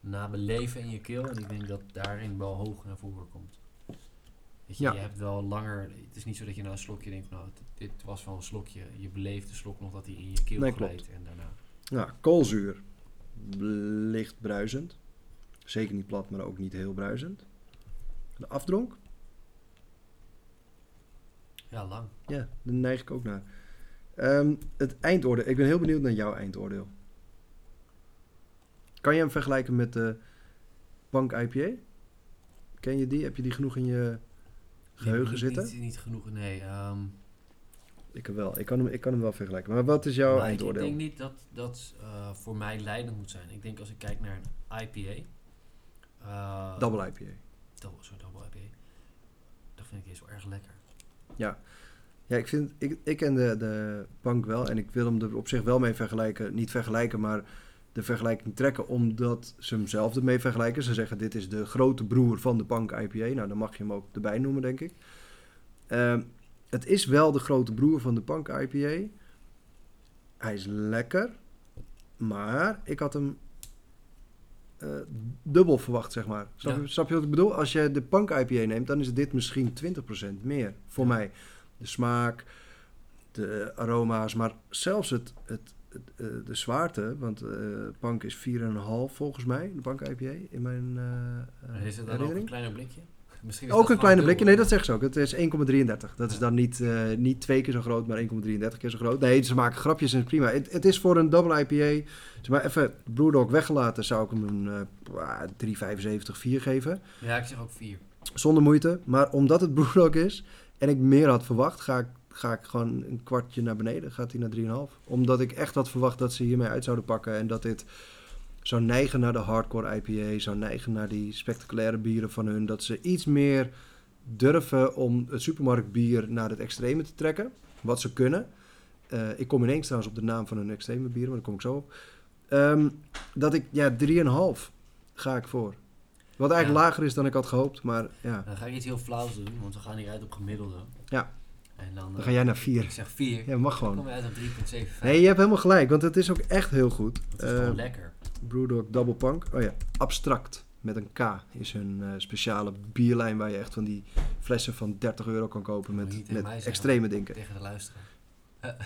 na beleven in je keel. En ik denk dat daarin wel hoog naar voren komt. Weet je,
Ja.
je hebt wel langer... Het is niet zo dat je na een slokje denkt, nou, dit, dit was van een slokje. Je beleeft de slok nog dat hij in je keel
Nee,
glijdt. En daarna...
Ja, koolzuur. Licht bruisend. Zeker niet plat, maar ook niet heel bruisend. De afdronk.
Ja, lang.
Ja, daar neig ik ook naar. Ehm, het eindoordeel. Ik ben heel benieuwd naar jouw eindoordeel. Kan je hem vergelijken met de Bank IPA? Ken je die? Heb je die genoeg in je geheugen
niet,
zitten?
Niet, niet genoeg, nee. ehm,
Ik wel. Ik kan, hem, ik kan hem wel vergelijken. Maar wat is jouw
maar ik-
eindoordeel?
Ik denk niet dat dat eh, voor mij leidend moet zijn. Ik denk als ik kijk naar een IPA. eh,
Double IPA.
Double, sorry, double IPA. Dat vind ik eens wel erg lekker.
Ja, ik, vind, ik, ik ken de, de bank wel en ik wil hem er op zich wel mee vergelijken. Niet vergelijken, maar de vergelijking trekken omdat ze hem zelf ermee vergelijken. Ze zeggen dit is de grote broer van de bank IPA. Nou, dan mag je hem ook erbij noemen, denk ik. Ehm, het is wel de grote broer van de bank IPA. Hij is lekker, maar ik had hem eh, dubbel verwacht, zeg maar. Snap,
Ja.
je, snap je wat ik bedoel? Als je de Punk IPA neemt, dan is dit misschien 20% meer voor
Ja.
mij. De smaak, de aroma's, maar zelfs het, het, het, eh, de zwaarte, want eh Punk is 4,5 volgens mij, de Punk IPA, in mijn eh,
is het dan ook een kleiner blikje? Misschien is
Ook een kleine blikje, nee, dat zeggen ze ook. Het is 1,33. Dat is dan niet, eh, niet twee keer zo groot, maar 1,33 keer zo groot. Nee, ze maken grapjes en het is prima. Het, het is voor een double IPA, zeg maar even Brewdog weggelaten, zou ik hem een eh 3,75, 4 geven.
Ja, ik zeg ook vier.
Zonder moeite. Maar omdat het Brewdog is en ik meer had verwacht, ga ik, ga ik gewoon een kwartje naar beneden. Gaat hij naar 3,5. Omdat ik echt had verwacht dat ze hiermee uit zouden pakken. En dat dit zou neigen naar de hardcore IPA. Zou neigen naar die spectaculaire bieren van hun. Dat ze iets meer durven om het supermarktbier naar het extreme te trekken. Wat ze kunnen. Eh, ik kom ineens trouwens op de naam van hun extreme bieren, maar daar kom ik zo op. Ehm, dat ik, ja, 3,5 ga ik voor. Wat eigenlijk
Ja.
lager is dan ik had gehoopt, maar ja.
Dan ga ik iets heel flauws doen, want we gaan hier uit op gemiddelde.
Ja.
En dan,
Dan
eh,
ga jij naar 4.
Ik zeg 4.
Ja, mag
Dan
gewoon.
kom je uit op 3,75.
Nee, je hebt helemaal gelijk, want het is ook echt heel goed.
Het is
Eh,
gewoon lekker.
Brewdog Double Punk. Oh ja, Abstract met een K is hun eh, speciale bierlijn waar je echt van die flessen van 30 euro kan kopen met, met extreme dingen.
Tegen de luisteraar.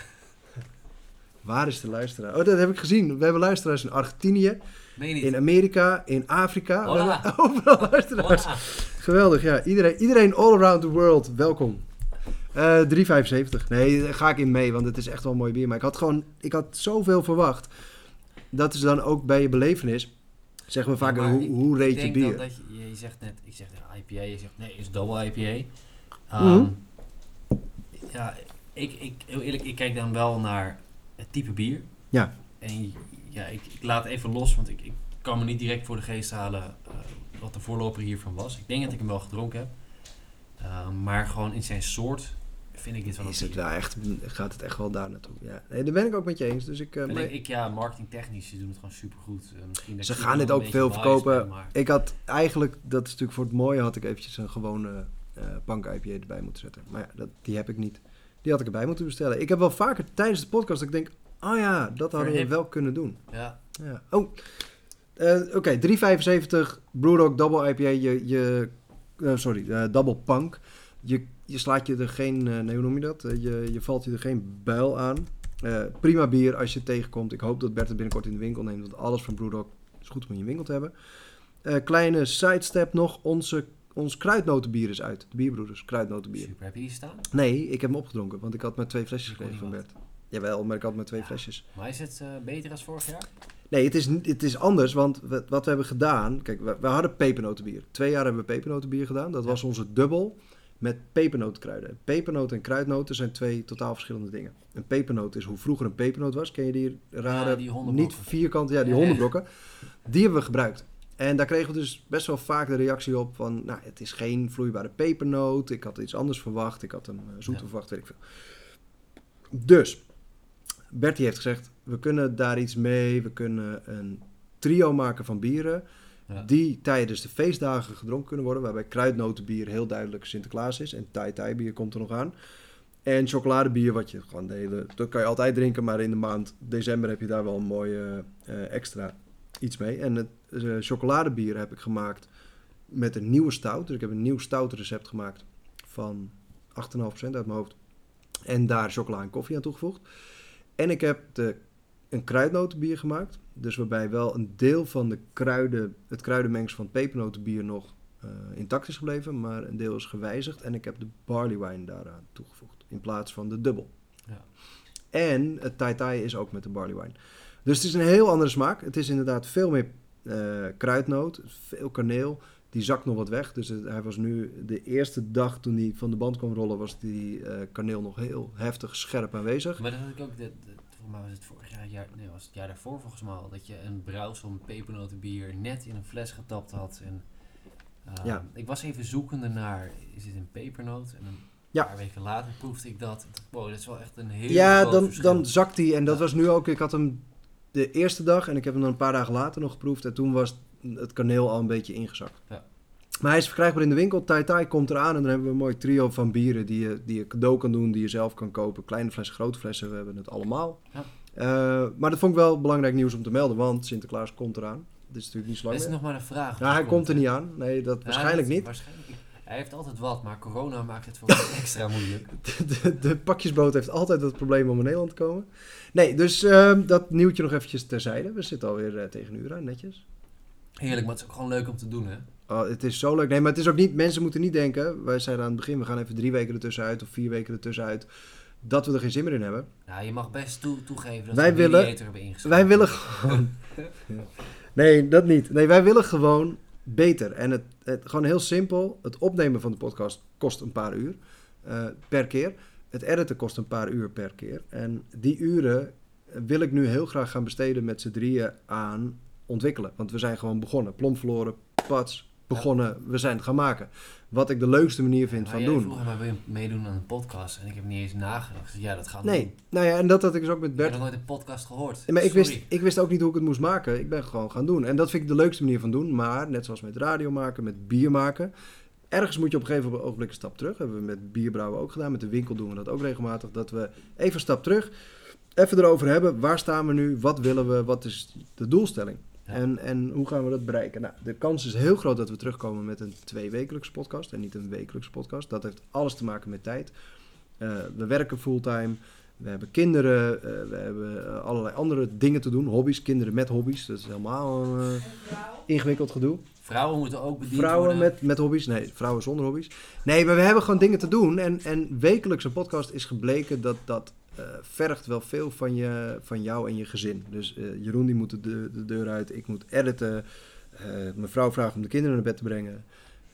Waar is de luisteraar? Oh, dat heb ik gezien. We hebben luisteraars in Argentinië, in Amerika, in Afrika. We
Hola.
hebben overal luisteraars.
Hola.
Geweldig, ja. Iedereen, iedereen all around the world, welkom. Eh 3,75. Nee, daar ga ik in mee, want het is echt wel een mooi bier. Maar ik had gewoon, ik had zoveel verwacht. Dat is dan ook bij je belevenis. Zeggen we vaak, hoe, hoe reed je bier?
dat, dat je, je zegt net, ik zeg IPA, je zegt nee, is double IPA.
Mhm.
Ehm, Ja, ik, ik, heel eerlijk, ik kijk dan wel naar het type bier.
Ja.
En ja, ik, ik laat even los, want ik, ik kan me niet direct voor de geest halen eh, wat de voorloper hiervan was. Ik denk dat ik hem wel gedronken heb. Ehm, maar gewoon in zijn soort vind ik dit wel
Is het wel echt, gaat het echt wel daar naartoe? Ja, nee, daar ben ik ook met je eens. Dus ik, eh,
ik, ja, marketingtechnisch, ze doen het gewoon supergoed. Uh,
Ze gaan dit ook veel verkopen.
ben, maar-
ik had eigenlijk, dat is natuurlijk voor het mooie, had ik eventjes een gewone eh punk IPA erbij moeten zetten. Maar ja, dat, die heb ik niet. Die had ik erbij moeten bestellen. Ik heb wel vaker tijdens de podcast dat ik denk, oh ja, dat hadden we wel kunnen doen.
Ja,
Ja. Oh, oké, 3,75 Brewdog Double IPA. Je, je, sorry, Double Punk. Je, je slaat je er geen, eh, nee, hoe noem je dat? Eh, je, je valt je er geen buil aan. Eh, prima bier als je het tegenkomt. Ik hoop dat Bert het binnenkort in de winkel neemt, want alles van Brewdog is goed om in je winkel te hebben. Kleine sidestep nog, onze, ons kruidnotenbier is uit. De Bierbroeders, kruidnotenbier.
super. Heb je die staan?
Nee, ik heb hem opgedronken, want ik had maar twee flesjes gekregen van Bert. Jawel, maar ik had maar twee
Ja.
flesjes.
Maar is het beter als vorig jaar?
Nee, het is, het is anders, want we- wat we hebben gedaan... Kijk, we, we hadden pepernotenbier. Twee jaar hebben we pepernotenbier gedaan. Dat
Ja.
was onze dubbel met pepernotenkruiden. Pepernoten en kruidnoten zijn twee totaal verschillende dingen. Een pepernoot is hoe vroeger een pepernoot was. Ken je die rare,
Ja, die
niet vierkant, ja, die
Ja, ja.
hondenbrokken. Die hebben we gebruikt. En daar kregen we dus best wel vaak de reactie op van... Nou, het is geen vloeibare pepernoot. Ik had iets anders verwacht. Ik had hem eh, zoet
Ja.
verwacht, weet ik veel. Dus, Bertie heeft gezegd... We kunnen daar iets mee. We kunnen een trio maken van bieren... Die tijdens de feestdagen gedronken kunnen worden. Waarbij kruidnotenbier heel duidelijk Sinterklaas is. En Tai bier komt er nog aan. En chocoladebier, wat je gewoon de hele... Dat kan je altijd drinken, maar in de maand december heb je daar wel een mooie eh, extra iets mee. En het eh, chocoladebier heb ik gemaakt met een nieuwe stout. Dus ik heb een nieuw stout recept gemaakt van 8,5% uit mijn hoofd. En daar chocola en koffie aan toegevoegd. En ik heb de, een kruidnotenbier gemaakt. Dus waarbij wel een deel van de kruiden, het kruidenmengsel van het pepernotenbier nog eh, intact is gebleven, maar een deel is gewijzigd. En ik heb de barley wine daaraan toegevoegd, in plaats van de dubbel.
Ja.
En het tai tai is ook met de barley wine. Dus het is een heel andere smaak. Het is inderdaad veel meer eh, kruidnoot, veel kaneel. Die zakt nog wat weg. Dus het- hij was nu de eerste dag toen hij van de band kwam rollen, was die eh, kaneel nog heel heftig scherp aanwezig.
Maar dat had ik ook, de, de, volgens mij was het vorig jaar, jaar, nee, was het jaar daarvoor volgens mij al, dat je een brouwsel met pepernotenbier net in een fles getapt had. En, eh,
Ja.
Ik was even zoekende naar, is dit een pepernoot? En een
Ja.
paar weken later proefde ik dat. Wow, dat is wel echt een heel
Ja, dan,
verschil.
dan zakt hij. En dat
Ja.
was nu ook. Ik had hem de eerste dag en ik heb hem dan een paar dagen later nog geproefd. En toen was het kaneel al een beetje ingezakt.
Ja.
Maar hij is verkrijgbaar in de winkel. Tai Tai komt eraan en dan hebben we een mooi trio van bieren die je, die je cadeau kan doen, die je zelf kan kopen. Kleine flessen, grote flessen, we hebben het allemaal.
Ja.
Eh, maar dat vond ik wel belangrijk nieuws om te melden, want Sinterklaas komt eraan. Dit is natuurlijk niet zo
Dat
lang
is nog maar een vraag.
Nou, hij komt er niet aan. Nee, dat
Ja,
waarschijnlijk
dat-
niet.
Waarschijnlijk. Hij heeft altijd wat, maar corona maakt het voor hem extra moeilijk.
De, de pakjesboot heeft altijd het probleem om in Nederland te komen. Nee, dus ehm, dat nieuwtje nog eventjes terzijde. We zitten alweer eh, tegen een uur aan, netjes.
Heerlijk, maar het is ook gewoon leuk om te doen, hè?
Oh, het is zo leuk. Nee, maar het is ook niet... Mensen moeten niet denken... Wij zeiden aan het begin, we gaan even drie weken ertussenuit of vier weken ertussenuit. Dat we er geen zin meer in hebben.
Nou, je mag best toe, toegeven dat
Wij
we
willen-
Mediator hebben ingeschreven.
Wij willen gewoon... Nee, dat niet. Nee, wij willen gewoon beter. En het, het, gewoon heel simpel. Het opnemen van de podcast kost een paar uur eh, per keer. Het editen kost een paar uur per keer. En die uren wil ik nu heel graag gaan besteden met z'n drieën aan ontwikkelen. Want we zijn gewoon begonnen. Plom verloren, pats, begonnen. We zijn het gaan maken. Wat ik de leukste manier vind
Maar
van doen.
vroeg mij, wil je meedoen aan een podcast? En ik heb niet eens nagedacht. Ik Ja, dat gaan we
Nee,
doen.
nou ja, en dat had ik dus ook met
Ik heb
Bert
nog nooit een podcast gehoord.
Maar ik wist, ik wist ook niet hoe ik het moest maken. Ik ben gewoon gaan doen. En dat vind ik de leukste manier van doen. Maar net zoals met radio maken, met bier maken. Ergens moet je op een gegeven ogenblik een stap terug. hebben we met bierbrouwen ook gedaan. Met de winkel doen we dat ook regelmatig. Dat we even een stap terug, even erover hebben. Waar staan we nu? Wat willen we? Wat is de doelstelling?
Ja.
En, en hoe gaan we dat bereiken? Nou, de kans is heel groot dat we terugkomen met een tweewekelijkse podcast. En niet een wekelijkse podcast. Dat heeft alles te maken met tijd. Eh, we werken fulltime. We hebben kinderen, eh, we hebben eh, allerlei andere dingen te doen. Hobby's, kinderen met hobby's. Dat is helemaal een eh, ingewikkeld gedoe.
Vrouwen moeten ook bediend
Vrouwen
worden.
met, met hobby's. Nee, vrouwen zonder hobby's. Nee, maar we hebben gewoon dingen te doen. En, en wekelijks een podcast is gebleken dat dat eh, vergt wel veel van, je, van jou en je gezin. Dus eh, Jeroen die moet de, de, de deur uit. Ik moet editen. Eh, mijn vrouw vraagt om de kinderen naar bed te brengen.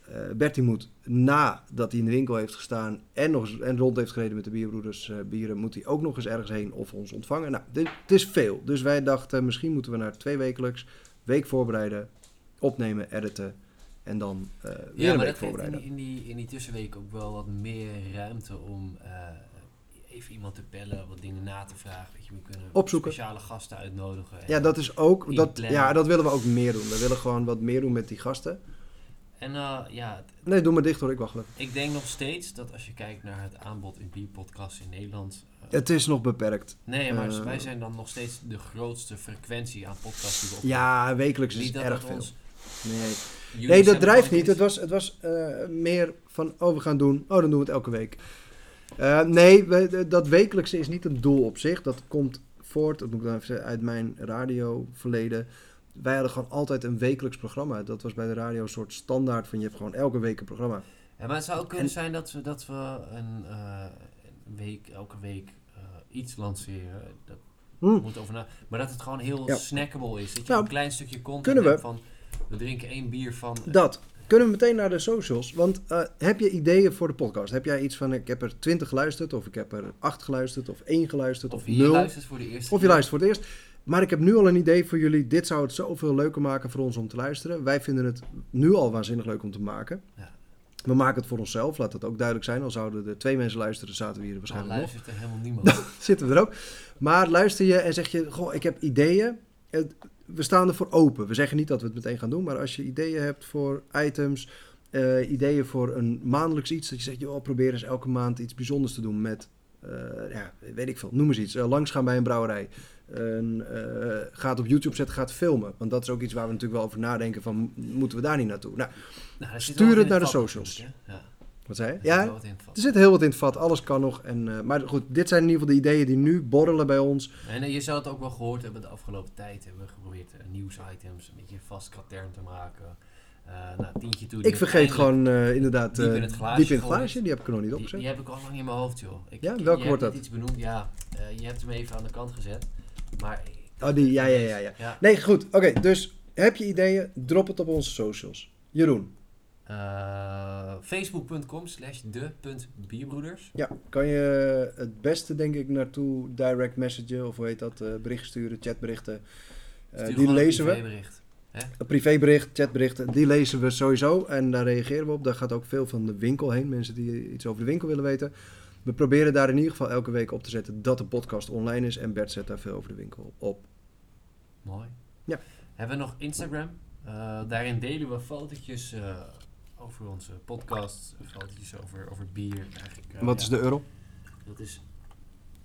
Eh Bertie moet nadat hij in de winkel heeft gestaan en, nog, eens- en rond heeft gereden met de bierbroeders eh, bieren, moet hij ook nog eens ergens heen of ons ontvangen. Nou, dit, het is veel. Dus wij dachten, misschien moeten we naar twee wekelijks, week voorbereiden, opnemen, editen en dan eh, weer
Ja,
een
maar
week
dat geeft in
voorbereiden.
die, in, die, in die tussenweek ook wel wat meer ruimte om eh, even iemand te bellen, wat dingen na te vragen. Weet je, we kunnen
Opzoeken.
speciale gasten uitnodigen. En,
Ja, dat is ook, dat, ja, dat willen we ook meer doen. We willen gewoon wat meer doen met die gasten.
en eh, ja,
Nee, doe maar dicht hoor, ik wacht wel.
ik denk nog steeds dat als je kijkt naar het aanbod in bierpodcasts in Nederland... eh,
Het is nog beperkt.
nee, maar
eh,
wij zijn dan nog steeds de grootste frequentie aan podcasts die we opnemen.
Ja, wekelijks is
dat
erg veel. Nee.
jullie
Nee, dat drijft niet. Het was, het was meer van, oh, we gaan doen. Oh, dan doen we het elke week. Eh, nee, we- dat wekelijkse is niet een doel op zich. Dat komt voort, dat moet ik dan even zeggen, uit mijn radioverleden. Wij hadden gewoon altijd een wekelijks programma. Dat was bij de radio een soort standaard van je hebt gewoon elke week een programma.
Ja, maar het zou ook kunnen
En-
zijn dat we, dat we een, eh, week, elke week eh, iets lanceren. Dat
Hm.
moet over na. Maar dat het gewoon heel
Ja.
snackable is. Dat je
Nou,
een klein stukje content hebt van... We drinken één bier van...
Dat. Kunnen we meteen naar de socials? Want eh, heb je ideeën voor de podcast? Heb jij iets van, ik heb er twintig geluisterd, of ik heb er acht geluisterd, of één geluisterd, of,
Of je
nul?
luistert voor de eerste
Of je luistert voor het eerst. Maar ik heb nu al een idee voor jullie. Dit zou het zoveel leuker maken voor ons om te luisteren. Wij vinden het nu al waanzinnig leuk om te maken.
Ja.
We maken het voor onszelf, laat dat ook duidelijk zijn. Al zouden er twee mensen luisteren, zaten we hier waarschijnlijk nog.
luistert er helemaal niemand.
Zitten we er ook. Maar luister je en zeg je, goh, ik heb ideeën. Het- We staan ervoor open. We zeggen niet dat we het meteen gaan doen. Maar als je ideeën hebt voor items, eh, ideeën voor een maandelijks iets. Dat je zegt, joh, probeer eens elke maand iets bijzonders te doen met, eh, ja, weet ik veel, noem eens iets. Eh, langs gaan bij een brouwerij. Een, gaat op YouTube zetten, gaat filmen. Want dat is ook iets waar we natuurlijk wel over nadenken van, moeten we daar niet naartoe? Nou,
Nou,
Stuur het naar de socials.
natuurlijk. Ja,
wat zei je? Ja,
wel wat in het vat.
er zit heel wat in het vat. Alles kan nog. En, eh, maar goed, dit zijn in ieder geval de ideeën die nu borrelen bij ons.
En eh, je zou het ook wel gehoord hebben de afgelopen tijd. Hebben we geprobeerd eh, nieuwsitems een beetje vast katern te maken. Eh nou, tientje toe.
Ik vergeet gewoon eh, inderdaad
diep in
eh,
het glaasje
diep in het
gooien.
glaasje. Die heb ik er nog niet
Die,
opgezet.
die heb ik al lang in mijn hoofd, joh. Ik,
Ja, welke
je
wordt dat?
net iets benoemd, ja. eh, je hebt hem even aan de kant gezet. Maar...
Oh, die, ja, ja, ja, ja.
ja.
Nee, goed. Oké, dus heb je ideeën? Drop het op onze socials. Jeroen,
Eh, Facebook.com slash de.bierbroeders.
ja, kan je het beste denk ik naartoe direct messagen of hoe heet dat, eh, berichten sturen, chatberichten. Eh, die
gewoon een
lezen we.
privébericht.
Een privébericht, chatberichten, die lezen we sowieso en daar reageren we op. Daar gaat ook veel van de winkel heen, mensen die iets over de winkel willen weten. We proberen daar in ieder geval elke week op te zetten dat de podcast online is en Bert zet daar veel over de winkel op.
Mooi.
Ja.
Hebben we nog Instagram? Daarin delen we fotootjes over onze podcast, fotootjes over, over bier. Eigenlijk, eh,
Wat
ja,
is de euro?
Dat is...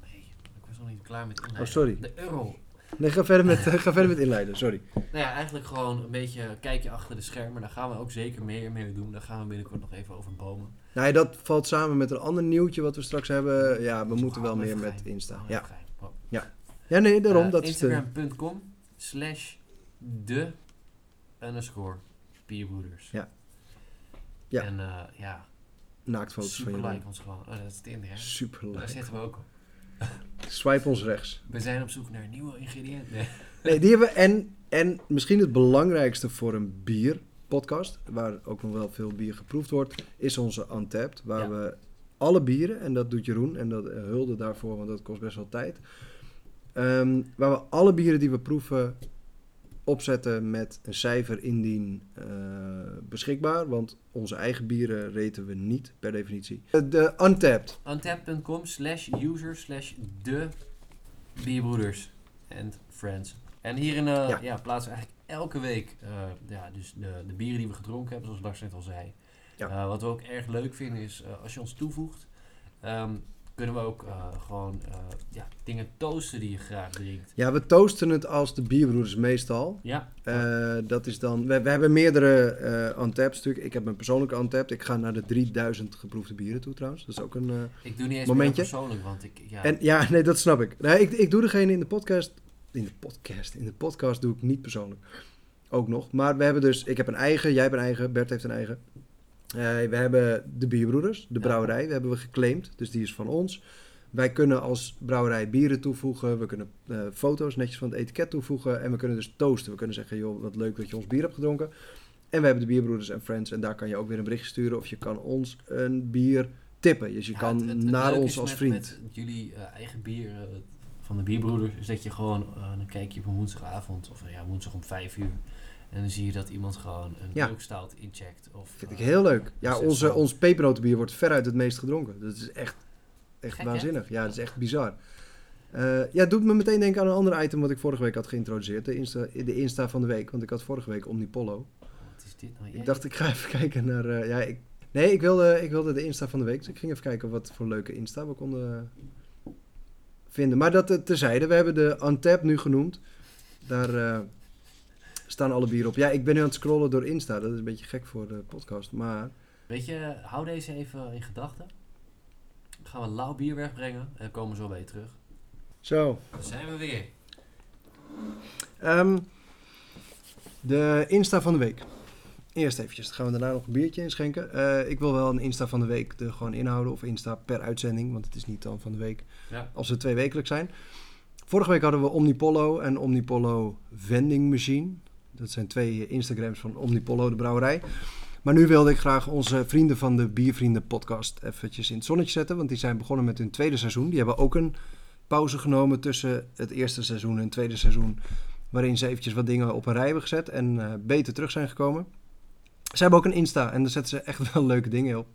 Nee, ik was nog niet klaar met inleiden.
Oh, sorry.
De euro.
Nee, ga verder met, ga verder met inleiden, sorry.
Nou ja, eigenlijk gewoon een beetje kijkje achter de schermen. Daar gaan we ook zeker meer mee doen. Daar gaan we binnenkort nog even over bomen.
Nou, dat valt samen met een ander nieuwtje wat we straks hebben. Ja, we moeten wel meer met. Insta. Ja.
Oh.
ja, nee, daarom.
Eh,
dat.
Instagram.com slash de underscore bierbroeders.
Ja. Ja.
En eh, ja,
Naaktfoto's van
like ons gewoon. Oh, dat is Tinder, hè?
Super
Daar
leuk.
zitten we ook op.
Swipe ons rechts.
We zijn op zoek naar nieuwe ingrediënten. Nee.
Nee, die hebben we. En, en misschien het belangrijkste voor een bierpodcast, waar ook nog wel veel bier geproefd wordt, is onze Untapped. Waar
Ja.
we alle bieren, en dat doet Jeroen, en dat eh, hulde daarvoor, want dat kost best wel tijd. ehm, waar we alle bieren die we proeven opzetten met een cijfer indien eh, beschikbaar. Want onze eigen bieren reten we niet per definitie. Eh, De Untapped.
Untapped.com slash user slash de bierbroeders and friends. En hierin eh,
Ja.
ja. plaatsen we eigenlijk elke week ja, dus de, de bieren die we gedronken hebben, zoals Lars net al zei.
Ja.
Wat we ook erg leuk vinden is, als je ons toevoegt, ehm, kunnen we ook eh, gewoon eh, ja, dingen toasten die je graag drinkt.
Ja, we toosten het als de bierbroeders meestal.
Ja,
Eh, dat is dan, we, we hebben meerdere eh untapped stukken. Ik heb een persoonlijke untapped. Ik ga naar de 3000 geproefde bieren toe trouwens. Dat is ook een...
ik doe niet eens
Momentje.
persoonlijk, want ik, ja,
En ja, nee, dat snap ik. Nee, ik. Ik doe degene in de podcast... In de podcast? In de podcast doe ik niet persoonlijk. Ook nog. Maar we hebben dus... Ik heb een eigen, jij hebt een eigen, Bert heeft een eigen. Eh, we hebben de bierbroeders, de brouwerij. We hebben we geclaimd, dus die is van ons. Wij kunnen als brouwerij bieren toevoegen. We kunnen eh, foto's netjes van het etiket toevoegen. En we kunnen dus toasten. We kunnen zeggen, joh, wat leuk dat je ons bier hebt gedronken. En we hebben de bierbroeders en friends. En daar kan je ook weer een berichtje sturen. Of je kan ons een bier tippen. Dus je
Ja,
kan
het- het- het
naar ons als
met-
vriend.
Met jullie eh, eigen bier van de bierbroeders is dat je gewoon, dan kijk je op een woensdagavond of ja, woensdag om vijf uur. En dan zie je dat iemand gewoon een
Ja.
incheckt. Of,
Vind ik
eh,
heel leuk. Ja,
dat is
onze, ons pepernotenbier wordt veruit het meest gedronken. Dat is echt, echt
Gek, hè?
waanzinnig. Ja, dat is echt bizar. Eh, ja, het doet me meteen denken aan een ander item wat ik vorige week had geïntroduceerd. De Insta, de Insta van de week. Want ik had vorige week Omnipollo.
Wat is dit nou?
Ik dacht, ik ga even kijken naar... eh, ja, ik, nee, ik wilde, ik wilde de Insta van de week. Dus ik ging even kijken wat voor leuke Insta we konden vinden. Maar dat eh, terzijde. We hebben de Untapped nu genoemd. Daar eh, staan alle bieren op. Ja, ik ben nu aan het scrollen door Insta. Dat is een beetje gek voor de podcast. Maar...
Weet je, hou deze even in gedachten. Dan gaan we lauw bier wegbrengen en komen zo bij je terug.
Zo,
Dan zijn we weer.
Ehm, de Insta van de week. Eerst eventjes, dan gaan we daarna nog een biertje inschenken. Eh ik wil wel een Insta van de week er gewoon inhouden. Of Insta per uitzending, want het is niet dan van de week
Ja.
als ze twee wekelijks zijn. Vorige week hadden we Omnipollo en Omnipollo Vending Machine. Dat zijn twee Instagrams van Omnipollo, de brouwerij. Maar nu wilde ik graag onze vrienden van de Biervrienden podcast eventjes in het zonnetje zetten. Want die zijn begonnen met hun tweede seizoen. Die hebben ook een pauze genomen tussen het eerste seizoen en het tweede seizoen. Waarin ze eventjes wat dingen op een rij hebben gezet en eh, beter terug zijn gekomen. Ze hebben ook een Insta en daar zetten ze echt wel leuke dingen op.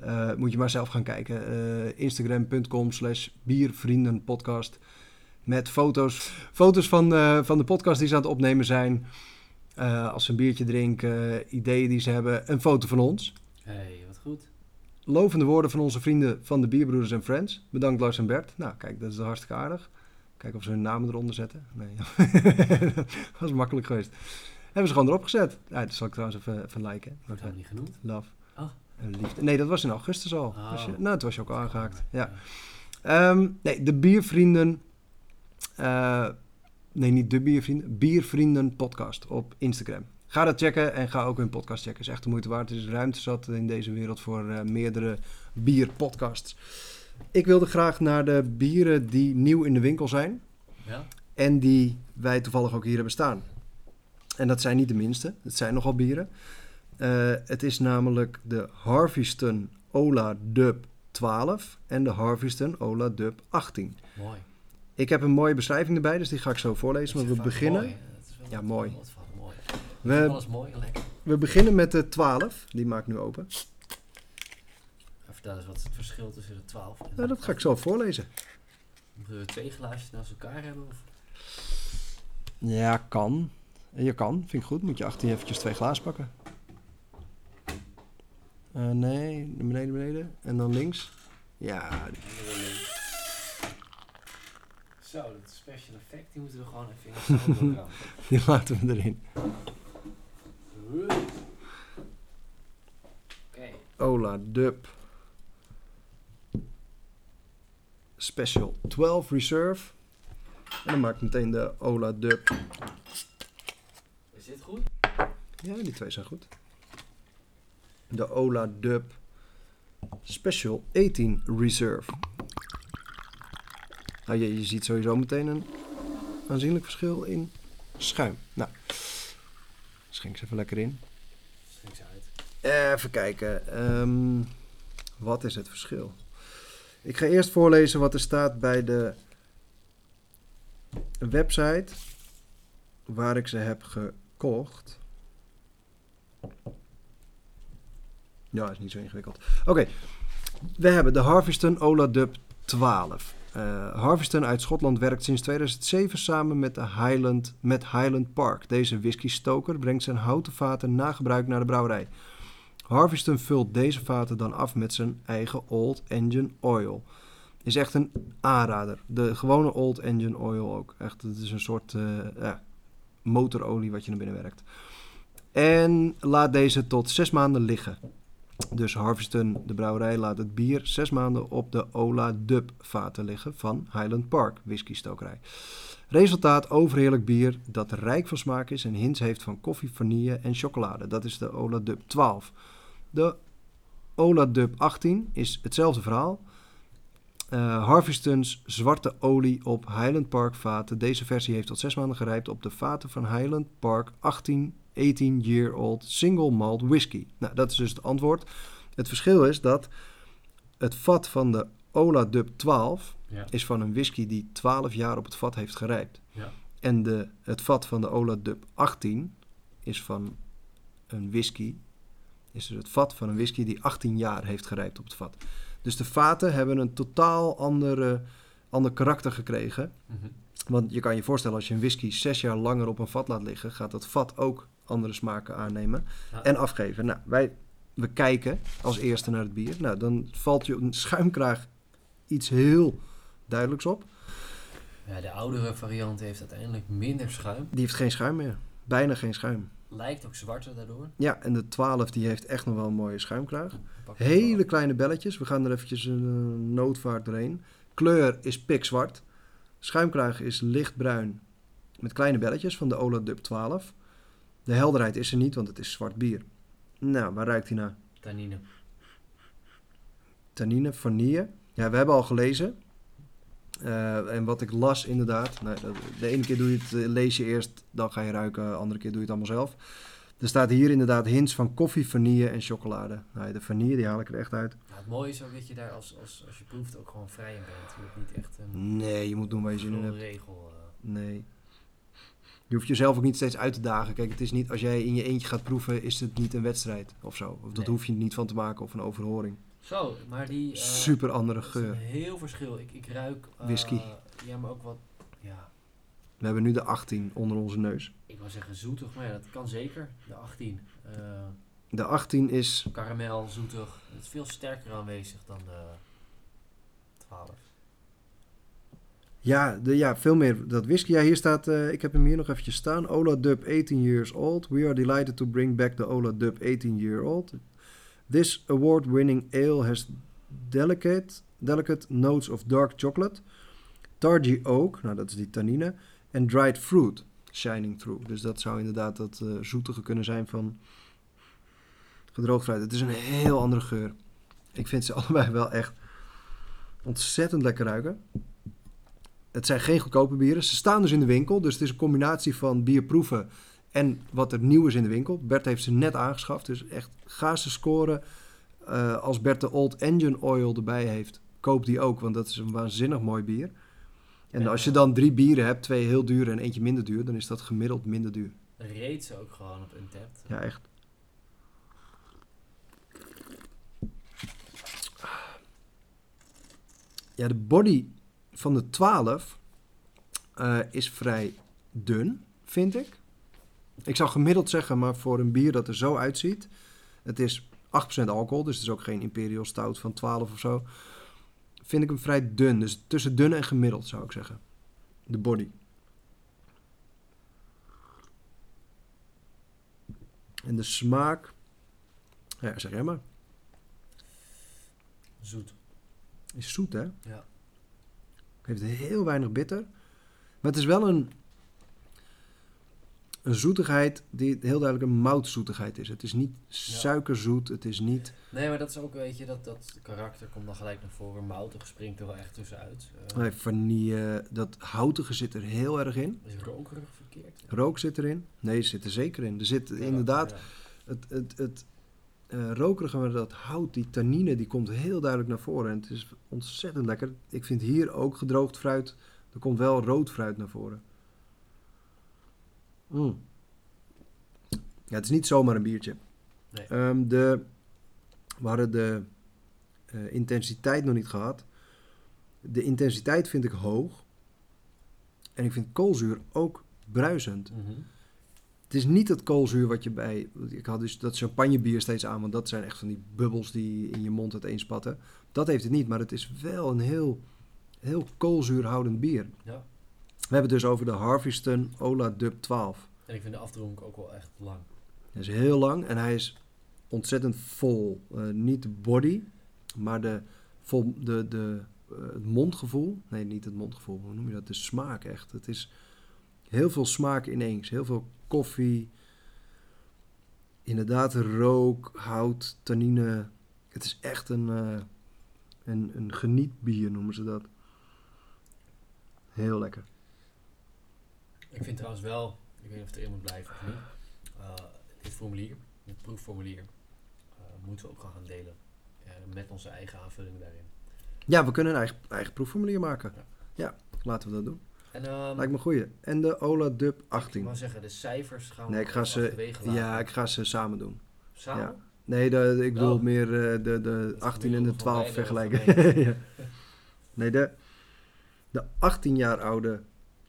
Eh, moet je maar zelf gaan kijken. Eh, Instagram.com slash biervriendenpodcast. Met foto's, foto's van, eh, van de podcast die ze aan het opnemen zijn. Eh, als ze een biertje drinken, ideeën die ze hebben. Een foto van ons.
hey, wat goed.
Lovende woorden van onze vrienden van de Bierbroeders en Friends. Bedankt Lars en Bert. Nou, kijk, dat is hartstikke aardig. Kijken of ze hun namen eronder zetten. Nee, dat was makkelijk geweest. Hebben ze gewoon erop gezet. Ja, dat zal ik trouwens even, even liken.
Dat hebben we niet genoemd.
Love.
Oh.
En liefde. Nee, dat was in augustus al.
Oh.
Was je, nou, toen was je ook al aangehaakt. Ja. Ehm, nee, de Biervrienden. eh, nee, niet de Biervrienden. Biervrienden podcast op Instagram. Ga dat checken en ga ook hun podcast checken. is echt de moeite waard. Er is ruimte zat in deze wereld voor eh, meerdere bierpodcasts. Ik wilde graag naar de bieren die nieuw in de winkel zijn.
Ja?
En die wij toevallig ook hier hebben staan. En dat zijn niet de minste. Het zijn nogal bieren. Eh, het is namelijk de Harveston Ola Dub 12 en de Harveston Ola Dub 18.
Mooi.
Ik heb een mooie beschrijving erbij, dus die ga ik zo voorlezen. Maar we beginnen,
mooi,
Ja, mooi. we,
Alles mooi en lekker.
we beginnen met de 12. Die maak ik nu open.
En vertel eens wat is het verschil tussen de 12 en de
Nou, dat ga ik zo voorlezen.
Moeten we twee glaasjes naast elkaar hebben? Of?
Ja, kan. Je kan, vind ik goed. Moet je achter je eventjes twee glazen pakken. Eh, nee, beneden, beneden. En dan links. Ja,
Zo, dat special effect, die moeten we gewoon even in
die laten we erin.
Oké,
Ola Dub Special 12 Reserve. En dan maak ik meteen de Ola Dub.
is dit goed?
Ja, die twee zijn goed. De Ola Dub Special 18 Reserve. Nou, je, je ziet sowieso meteen een aanzienlijk verschil in schuim. Nou, schenk ze even lekker in.
Schenk ze uit.
Even kijken. ehm, wat is het verschil? Ik ga eerst voorlezen wat er staat bij de website waar ik ze heb gekocht. Ja, is niet zo ingewikkeld. Oké, we hebben de Harveston Ola Dub 12. Eh, Harveston uit Schotland werkt sinds 2007 samen met, de Highland, met Highland Park. Deze whisky-stoker brengt zijn houten vaten na gebruik naar de brouwerij. Harveston vult deze vaten dan af met zijn eigen Old Engine Oil. Is echt een aanrader. De gewone Old Engine Oil ook. Echt, het is een soort eh, motorolie wat je naar binnen werkt. En laat deze tot zes maanden liggen. Dus Harveston, de brouwerij, laat het bier zes maanden op de Ola Dub vaten liggen van Highland Park whisky stokerij. Resultaat overheerlijk bier dat rijk van smaak is en hints heeft van koffie, vanille en chocolade. Dat is de Ola Dub 12. De Ola Dub 18 is hetzelfde verhaal. Eh Harveston's zwarte olie op Highland Park vaten. Deze versie heeft tot zes maanden gerijpt op de vaten van Highland Park 18, 18 year old single malt whisky. Nou, dat is dus het antwoord. Het verschil is dat het vat van de Ola Dub 12
Ja.
is van een whisky die 12 jaar op het vat heeft gerijpt.
Ja.
En de, het vat van de Ola Dub 18 is van een whisky. Is dus het vat van een whisky die 18 jaar heeft gerijpt op het vat. Dus de vaten hebben een totaal andere, ander karakter gekregen.
Mhm.
Want je kan je voorstellen, als je een whisky zes jaar langer op een vat laat liggen, gaat dat vat ook andere smaken aannemen
Ja.
en afgeven. Nou, wij we kijken als eerste naar het bier. Nou, dan valt je op een schuimkraag iets heel duidelijks op.
Ja, de oudere variant heeft uiteindelijk minder schuim.
Die heeft geen schuim meer. Bijna geen schuim.
Lijkt ook zwarter daardoor.
Ja, en de 12 die heeft echt nog wel een mooie schuimkraag. Hele kleine belletjes. We gaan er eventjes een eh, noodvaart doorheen. Kleur is pikzwart. Schuimkraag is lichtbruin met kleine belletjes van de Ola Dub 12. De helderheid is er niet, want het is zwart bier. Nou, waar ruikt hij naar?
Tannine.
Tannine, vanille. Ja, we hebben al gelezen. Eh, en wat ik las inderdaad. Nou, de ene keer doe je het, eh, lees je eerst, dan ga je ruiken. De andere keer doe je het allemaal zelf. Er staat hier inderdaad hints van koffie, vanille en chocolade. Nou, de vanille die haal ik er echt uit.
Nou, het mooie is ook dat je daar als, als, als je proeft ook gewoon vrij in bent. Je hebt niet echt een
Nee, je moet doen waar je zin in hebt.
regel. eh.
Nee. Je hoeft jezelf ook niet steeds uit te dagen. Kijk, het is niet, als jij in je eentje gaat proeven, is het niet een wedstrijd of zo. Of dat
Nee.
hoef je niet van te maken of een overhoring.
Zo, maar die... eh,
Super andere geur.
heel verschil. Ik, ik ruik... eh,
Whisky.
Ja, maar ook wat... Ja,
We hebben nu de 18 onder onze neus.
ik wou zeggen zoetig, maar ja, dat kan zeker. De 18. eh
De 18 is
karamel, zoetig. Het is veel sterker aanwezig dan de 12.
Ja, de, ja, veel meer dat whisky. Ja, hier staat, eh, ik heb hem hier nog eventjes staan. Ola Dub 18 years old. We are delighted to bring back the Ola Dub 18 year old. This award-winning ale has delicate, delicate notes of dark chocolate, targy oak, nou dat is die tannine, en dried fruit. shining through. Dus dat zou inderdaad dat eh, zoetige kunnen zijn van gedroogd fruit. Het is een heel andere geur. Ik vind ze allebei wel echt ontzettend lekker ruiken. Het zijn geen goedkope bieren. Ze staan dus in de winkel. Dus het is een combinatie van bierproeven en wat er nieuw is in de winkel. Bert heeft ze net aangeschaft. Dus echt ga ze scoren. Eh, als Bert de Old Engine Oil erbij heeft, koop die ook. Want dat is een waanzinnig mooi bier. En
Ja.
als je dan drie bieren hebt, twee heel duur en eentje minder duur, dan is dat gemiddeld minder duur.
Reed ze ook gewoon op Untapped.
Ja, echt. Ja, de body van de 12 eh, is vrij dun, vind ik. Ik zou gemiddeld zeggen, maar voor een bier dat er zo uitziet. Het is 8% alcohol, dus het is ook geen Imperial Stout van 12 of zo. Vind ik hem vrij dun. Dus tussen dun en gemiddeld zou ik zeggen. De body. En de smaak. Ja, zeg jij maar.
Zoet.
Is zoet, hè?
Ja.
Heeft heel weinig bitter. Maar het is wel een, een zoetigheid die heel duidelijk een moutzoetigheid is. Het is niet suikerzoet, het is niet...
Nee, maar dat is ook, weet je, dat, dat karakter komt dan gelijk naar voren. Moutig springt er wel echt tussenuit. Eh,
Nee, vanille, dat houtige zit er heel erg in.
Is rokerig verkeerd?
Rook zit erin. Nee, zit er zeker in. Er zit inderdaad het, het, het eh, rokerige, maar dat hout, die tannine, die komt heel duidelijk naar voren. En het is ontzettend lekker. Ik vind hier ook gedroogd fruit. Er komt wel rood fruit naar voren. Mm. Ja, het is niet zomaar een biertje.
Nee.
Ehm, de, we hadden de eh, intensiteit nog niet gehad. De intensiteit vind ik hoog. En ik vind koolzuur ook bruisend.
Mhm.
Het is niet het koolzuur wat je bij... Ik had dus dat champagnebier steeds aan, want dat zijn echt van die bubbels die in je mond uiteenspatten. Dat heeft het niet, maar het is wel een heel, heel koolzuurhoudend bier.
Ja.
We hebben het dus over de Harveston Ola Dub 12.
En ik vind de afdronk ook wel echt lang.
Hij is heel lang en hij is ontzettend vol. Eh, niet de body, maar de, vol, de, de, eh, het mondgevoel. Nee, niet het mondgevoel. Hoe noem je dat? De smaak echt. Het is heel veel smaak ineens. Heel veel koffie. Inderdaad, rook, hout, tannine. Het is echt een, eh, een, een genietbier noemen ze dat. Heel lekker.
Ik vind trouwens wel, ik weet niet of het erin moet blijven of niet. eh, dit formulier, dit proefformulier, eh, moeten we ook gaan delen. met onze eigen aanvulling daarin.
Ja, we kunnen een eigen, eigen proefformulier maken.
Ja.
Ja, laten we dat doen.
En ehm,
Lijkt me goeie. En de Ola Dub
ik
18.
wou zeggen, de cijfers gaan we
Nee, ik ga ze-. Ja, ik ga ze samen doen.
Samen?
ja. Nee, de, ik bedoel
Oh.
meer eh, de, de
Het
18 en de
gemiddelde van
12
beide
vergelijken. ja. Nee, de, de 18 jaar oude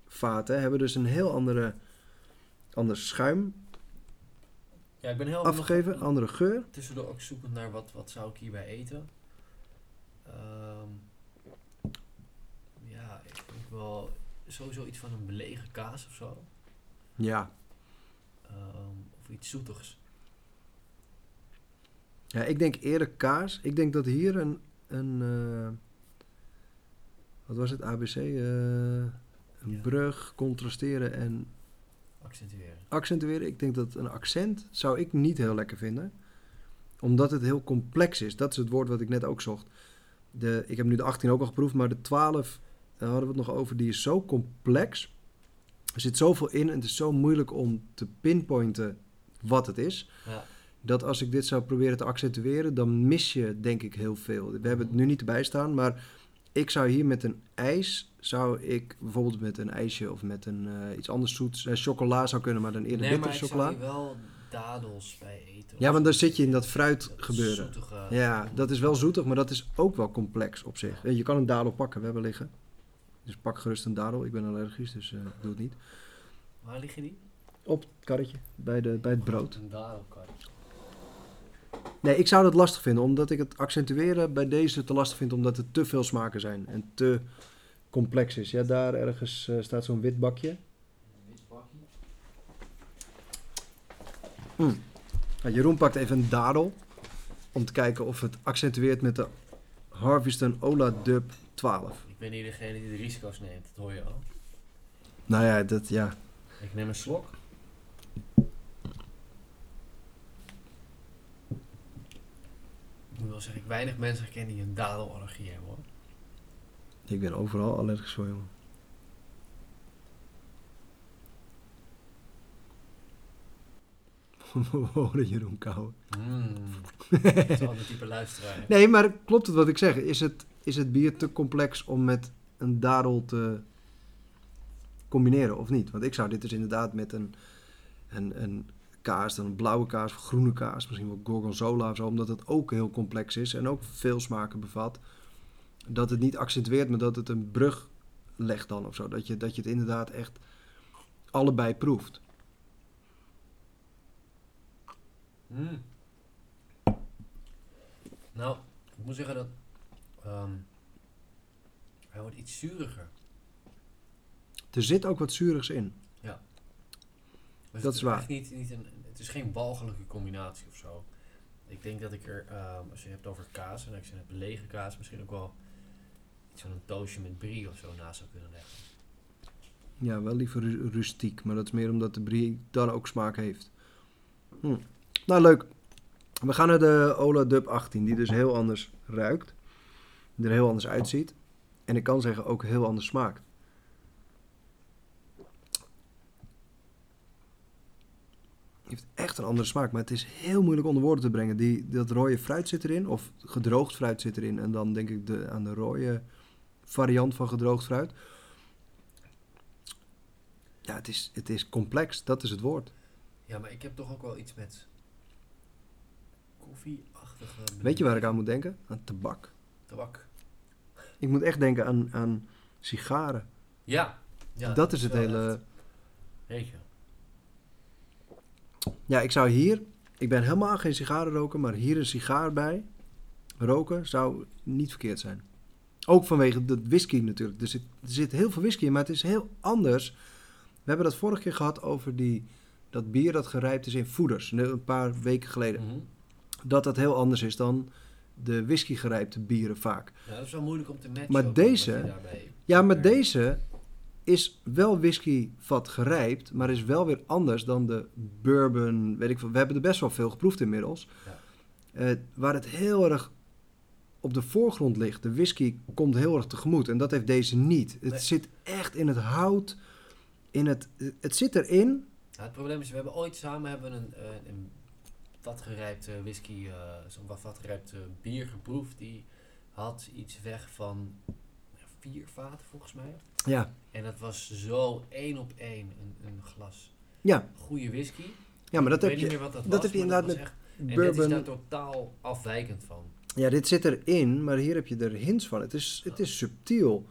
vaten hebben dus een heel andere, ander schuim
Ja, ik ben heel
afgegeven, andere geur.
tussendoor ook zoekend naar wat, wat zou ik hierbij eten. Ehm, ja, ik denk wel sowieso iets van een belegen kaas of zo.
Ja.
Ehm, of iets zoetigs.
ja, ik denk eerder kaas. Ik denk dat hier een, een eh, wat was het, ABC? eh, een
Ja.
brug, contrasteren en
Accentueren.
accentueren. Ik denk dat een accent zou ik niet heel lekker vinden. Omdat het heel complex is. Dat is het woord wat ik net ook zocht. De, ik heb nu de 18 ook al geproefd, maar de 12 daar hadden we het nog over. Die is zo complex. Er zit zoveel in en het is zo moeilijk om te pinpointen wat het is.
Ja.
Dat als ik dit zou proberen te accentueren, dan mis je denk ik heel veel. We hebben het nu niet erbij staan, maar ik zou hier met een ijs, zou ik bijvoorbeeld met een ijsje of met een eh, iets anders zoets, eh, chocola zou kunnen, maar dan eerder
Nee, maar ik
chocola.
zou hier wel dadels bij eten.
Ja, want dan zit je in dat fruit
Dat
gebeuren.
zoetige-
Ja, dat is wel zoetig, maar dat is ook wel complex op zich. Je kan een dadel pakken, we hebben liggen. Dus pak gerust een dadel. Ik ben allergisch, dus ik doe het niet.
Waar liggen die?
Op het karretje, bij, de, bij het brood.
Een dadelkar.
Nee, ik zou dat lastig vinden, omdat ik het accentueren bij deze te lastig vind, omdat er te veel smaken zijn en te complex is. Ja, daar ergens eh, staat zo'n wit bakje. Nou, Jeroen pakt even een dadel om te kijken of het accentueert met de Harveston Ola Dub 12.
Ben hier degene die de risico's neemt, dat hoor je al.
Nou ja, dat, ja.
Ik neem een slok. Ik moet wel zeggen, ik weinig mensen ken die een dadelallergie hebben hoor.
Ik ben overal allergisch voor, jongen. We horen Jeroen kauwen.
Mm. Dat is wel een type luisteraar.
Nee, maar klopt het wat ik zeg? Is het, is het bier te complex om met een dadel te combineren of niet? Want ik zou dit dus inderdaad met een, een, een kaas, dan een blauwe kaas of groene kaas, misschien wel gorgonzola of zo, omdat het ook heel complex is en ook veel smaken bevat. Dat het niet accentueert, maar dat het een brug legt dan of zo. Dat je, dat je het inderdaad echt allebei proeft.
Mm. Nou, ik moet zeggen dat ehm, hij wordt iets zuriger.
Er zit ook wat zuurigs in.
Dus
Dat
het
is waar.
Niet, niet een, het is geen walgelijke combinatie of zo. Ik denk dat ik er, ehm, als je het hebt over kaas, en ik zeg heb lege kaas, misschien ook wel iets van een toastje met brie of zo naast zou kunnen leggen.
Ja, wel liever ru- rustiek, maar dat is meer omdat de brie dan ook smaak heeft. Hm. Nou, leuk. We gaan naar de Ola Dub 18, die dus heel anders ruikt. Er heel anders uitziet. En ik kan zeggen ook heel anders smaakt. heeft echt een andere smaak, maar het is heel moeilijk onder woorden te brengen. Die, dat rode fruit zit erin, of gedroogd fruit zit erin. En dan denk ik de, aan de rode variant van gedroogd fruit. Ja, het is, het is complex, dat is het woord.
Ja, maar ik heb toch ook wel iets met koffieachtige...
Weet je waar ik aan moet denken? Aan tabak.
Tabak.
Ik moet echt denken aan, aan sigaren.
Ja. ja
dat is het hele...
je.
Ja, ik zou hier... Ik ben helemaal geen sigarenroker, maar hier een sigaar bij roken zou niet verkeerd zijn. Ook vanwege de whisky natuurlijk. Er zit, er zit heel veel whisky in, maar het is heel anders. We hebben dat vorige keer gehad over die, dat bier dat gerijpt is in voeders. Een paar weken geleden.
Mhm.
Dat dat heel anders is dan de whisky gerijpte bieren vaak.
Ja, dat is wel moeilijk om te matchen.
Maar deze- Ja, maar deze is wel whiskyvat gerijpt, maar is wel weer anders dan de bourbon. Weet ik veel. We hebben er best wel veel geproefd inmiddels.
Ja.
Eh, waar het heel erg op de voorgrond ligt. De whisky komt heel erg tegemoet en dat heeft deze niet. Het
Nee.
zit echt in het hout. In het, het zit erin.
Ja, het probleem is, we hebben ooit samen hebben we een, eh, een vatgerijpte whisky, eh zo'n wat vatgerijpte bier geproefd. Die had iets weg van vier vaten volgens mij.
Ja,
En dat was zo één op één een, een glas
ja.
goede whisky.
ja maar dat
ik
heb
weet
je.
niet meer wat dat,
dat
was,
heb je inderdaad
was echt- En
Bourbon.
dit is daar totaal afwijkend van.
Ja, dit zit erin, maar hier heb je er hints van. Het is, het is subtiel.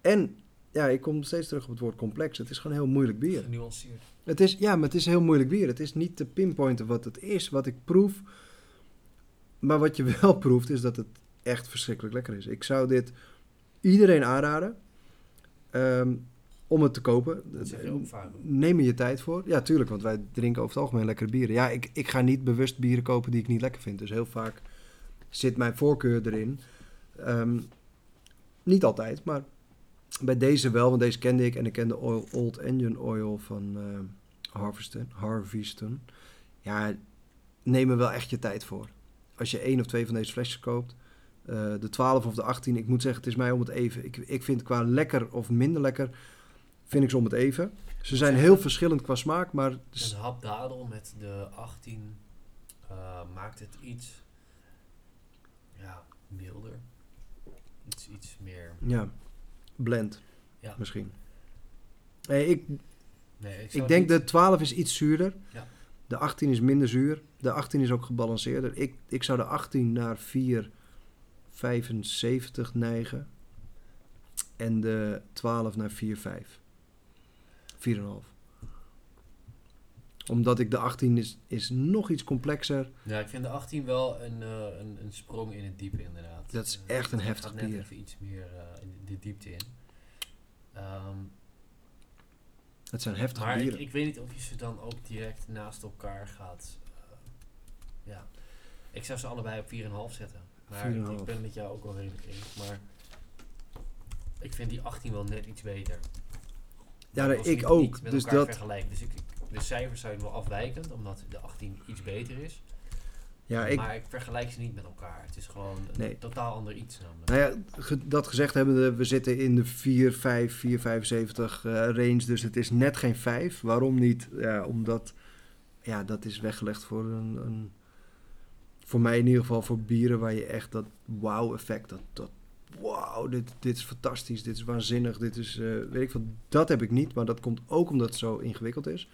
En ja, ik kom steeds terug op het woord complex. Het is gewoon heel moeilijk bier.
Genuanceerd.
Het is, ja, maar het is heel moeilijk bier. Het is niet te pinpointen wat het is, wat ik proef. Maar wat je wel proeft, is dat het echt verschrikkelijk lekker is. Ik zou dit iedereen aanraden ehm, om het te kopen.
Dat zeg je ook vaak.
Neem er je tijd voor. Ja, tuurlijk, want wij drinken over het algemeen lekkere bieren. Ja, ik, ik ga niet bewust bieren kopen die ik niet lekker vind. Dus heel vaak zit mijn voorkeur erin. Ehm, niet altijd, maar bij deze wel, want deze kende ik. En ik kende oil, Old Engine Oil van eh Harveston, Harveston. Ja, neem er wel echt je tijd voor. Als je één of twee van deze flesjes koopt, eh, de 12 of de 18, ik moet zeggen, het is mij om het even. Ik, ik vind qua lekker of minder lekker, vind ik ze om het even. Ze zijn heel verschillend qua smaak, maar
Een hap dadel met de 18 eh, maakt het iets ja, milder. Iets, iets meer.
ja, blend
Ja.
misschien. Hey, ik,
Nee, ik,
ik denk
niet-
de 12 is iets zuurder.
Ja.
De 18 is minder zuur. De 18 is ook gebalanceerder. Ik, ik zou de 18 naar 4,75 neigen. En de 12 naar 4,5. 4,5. Omdat ik de 18 is, is nog iets complexer.
Ja, ik vind de 18 wel een, eh, een, een sprong in het diepe inderdaad.
Dat is
Eh,
echt een heftig
gaat net
bier.
even iets meer in de diepte in. Ehm,
Het zijn heftige
maar ik,
bieren.
ik weet niet of je ze dan ook direct naast elkaar gaat. ja, ik zou ze allebei op 4,5 zetten. Maar ik,
4,5.
ik ben met jou ook wel redelijk eens. Maar ik vind die 18 wel net iets beter.
Ja,
Dat
ik ook. Dus dat-.
Dus ik, ik- de cijfers zijn wel afwijkend, omdat de 18 iets beter is.
Ja, ik,
Maar ik vergelijk ze niet met elkaar. Het is gewoon een
Nee.
totaal ander iets namelijk.
Nou ja, ge- dat gezegd hebbende, we zitten in de 4, 5, 4, 75 eh, range. Dus het is net geen 5. Waarom niet? Ja, omdat ja, dat is weggelegd voor een, een. Voor mij in ieder geval voor bieren waar je echt dat wow-effect. Dat, dat wow, dit, dit is fantastisch. Dit is waanzinnig. Dit is. eh, weet ik wat. Dat heb ik niet. Maar dat komt ook omdat het zo ingewikkeld is.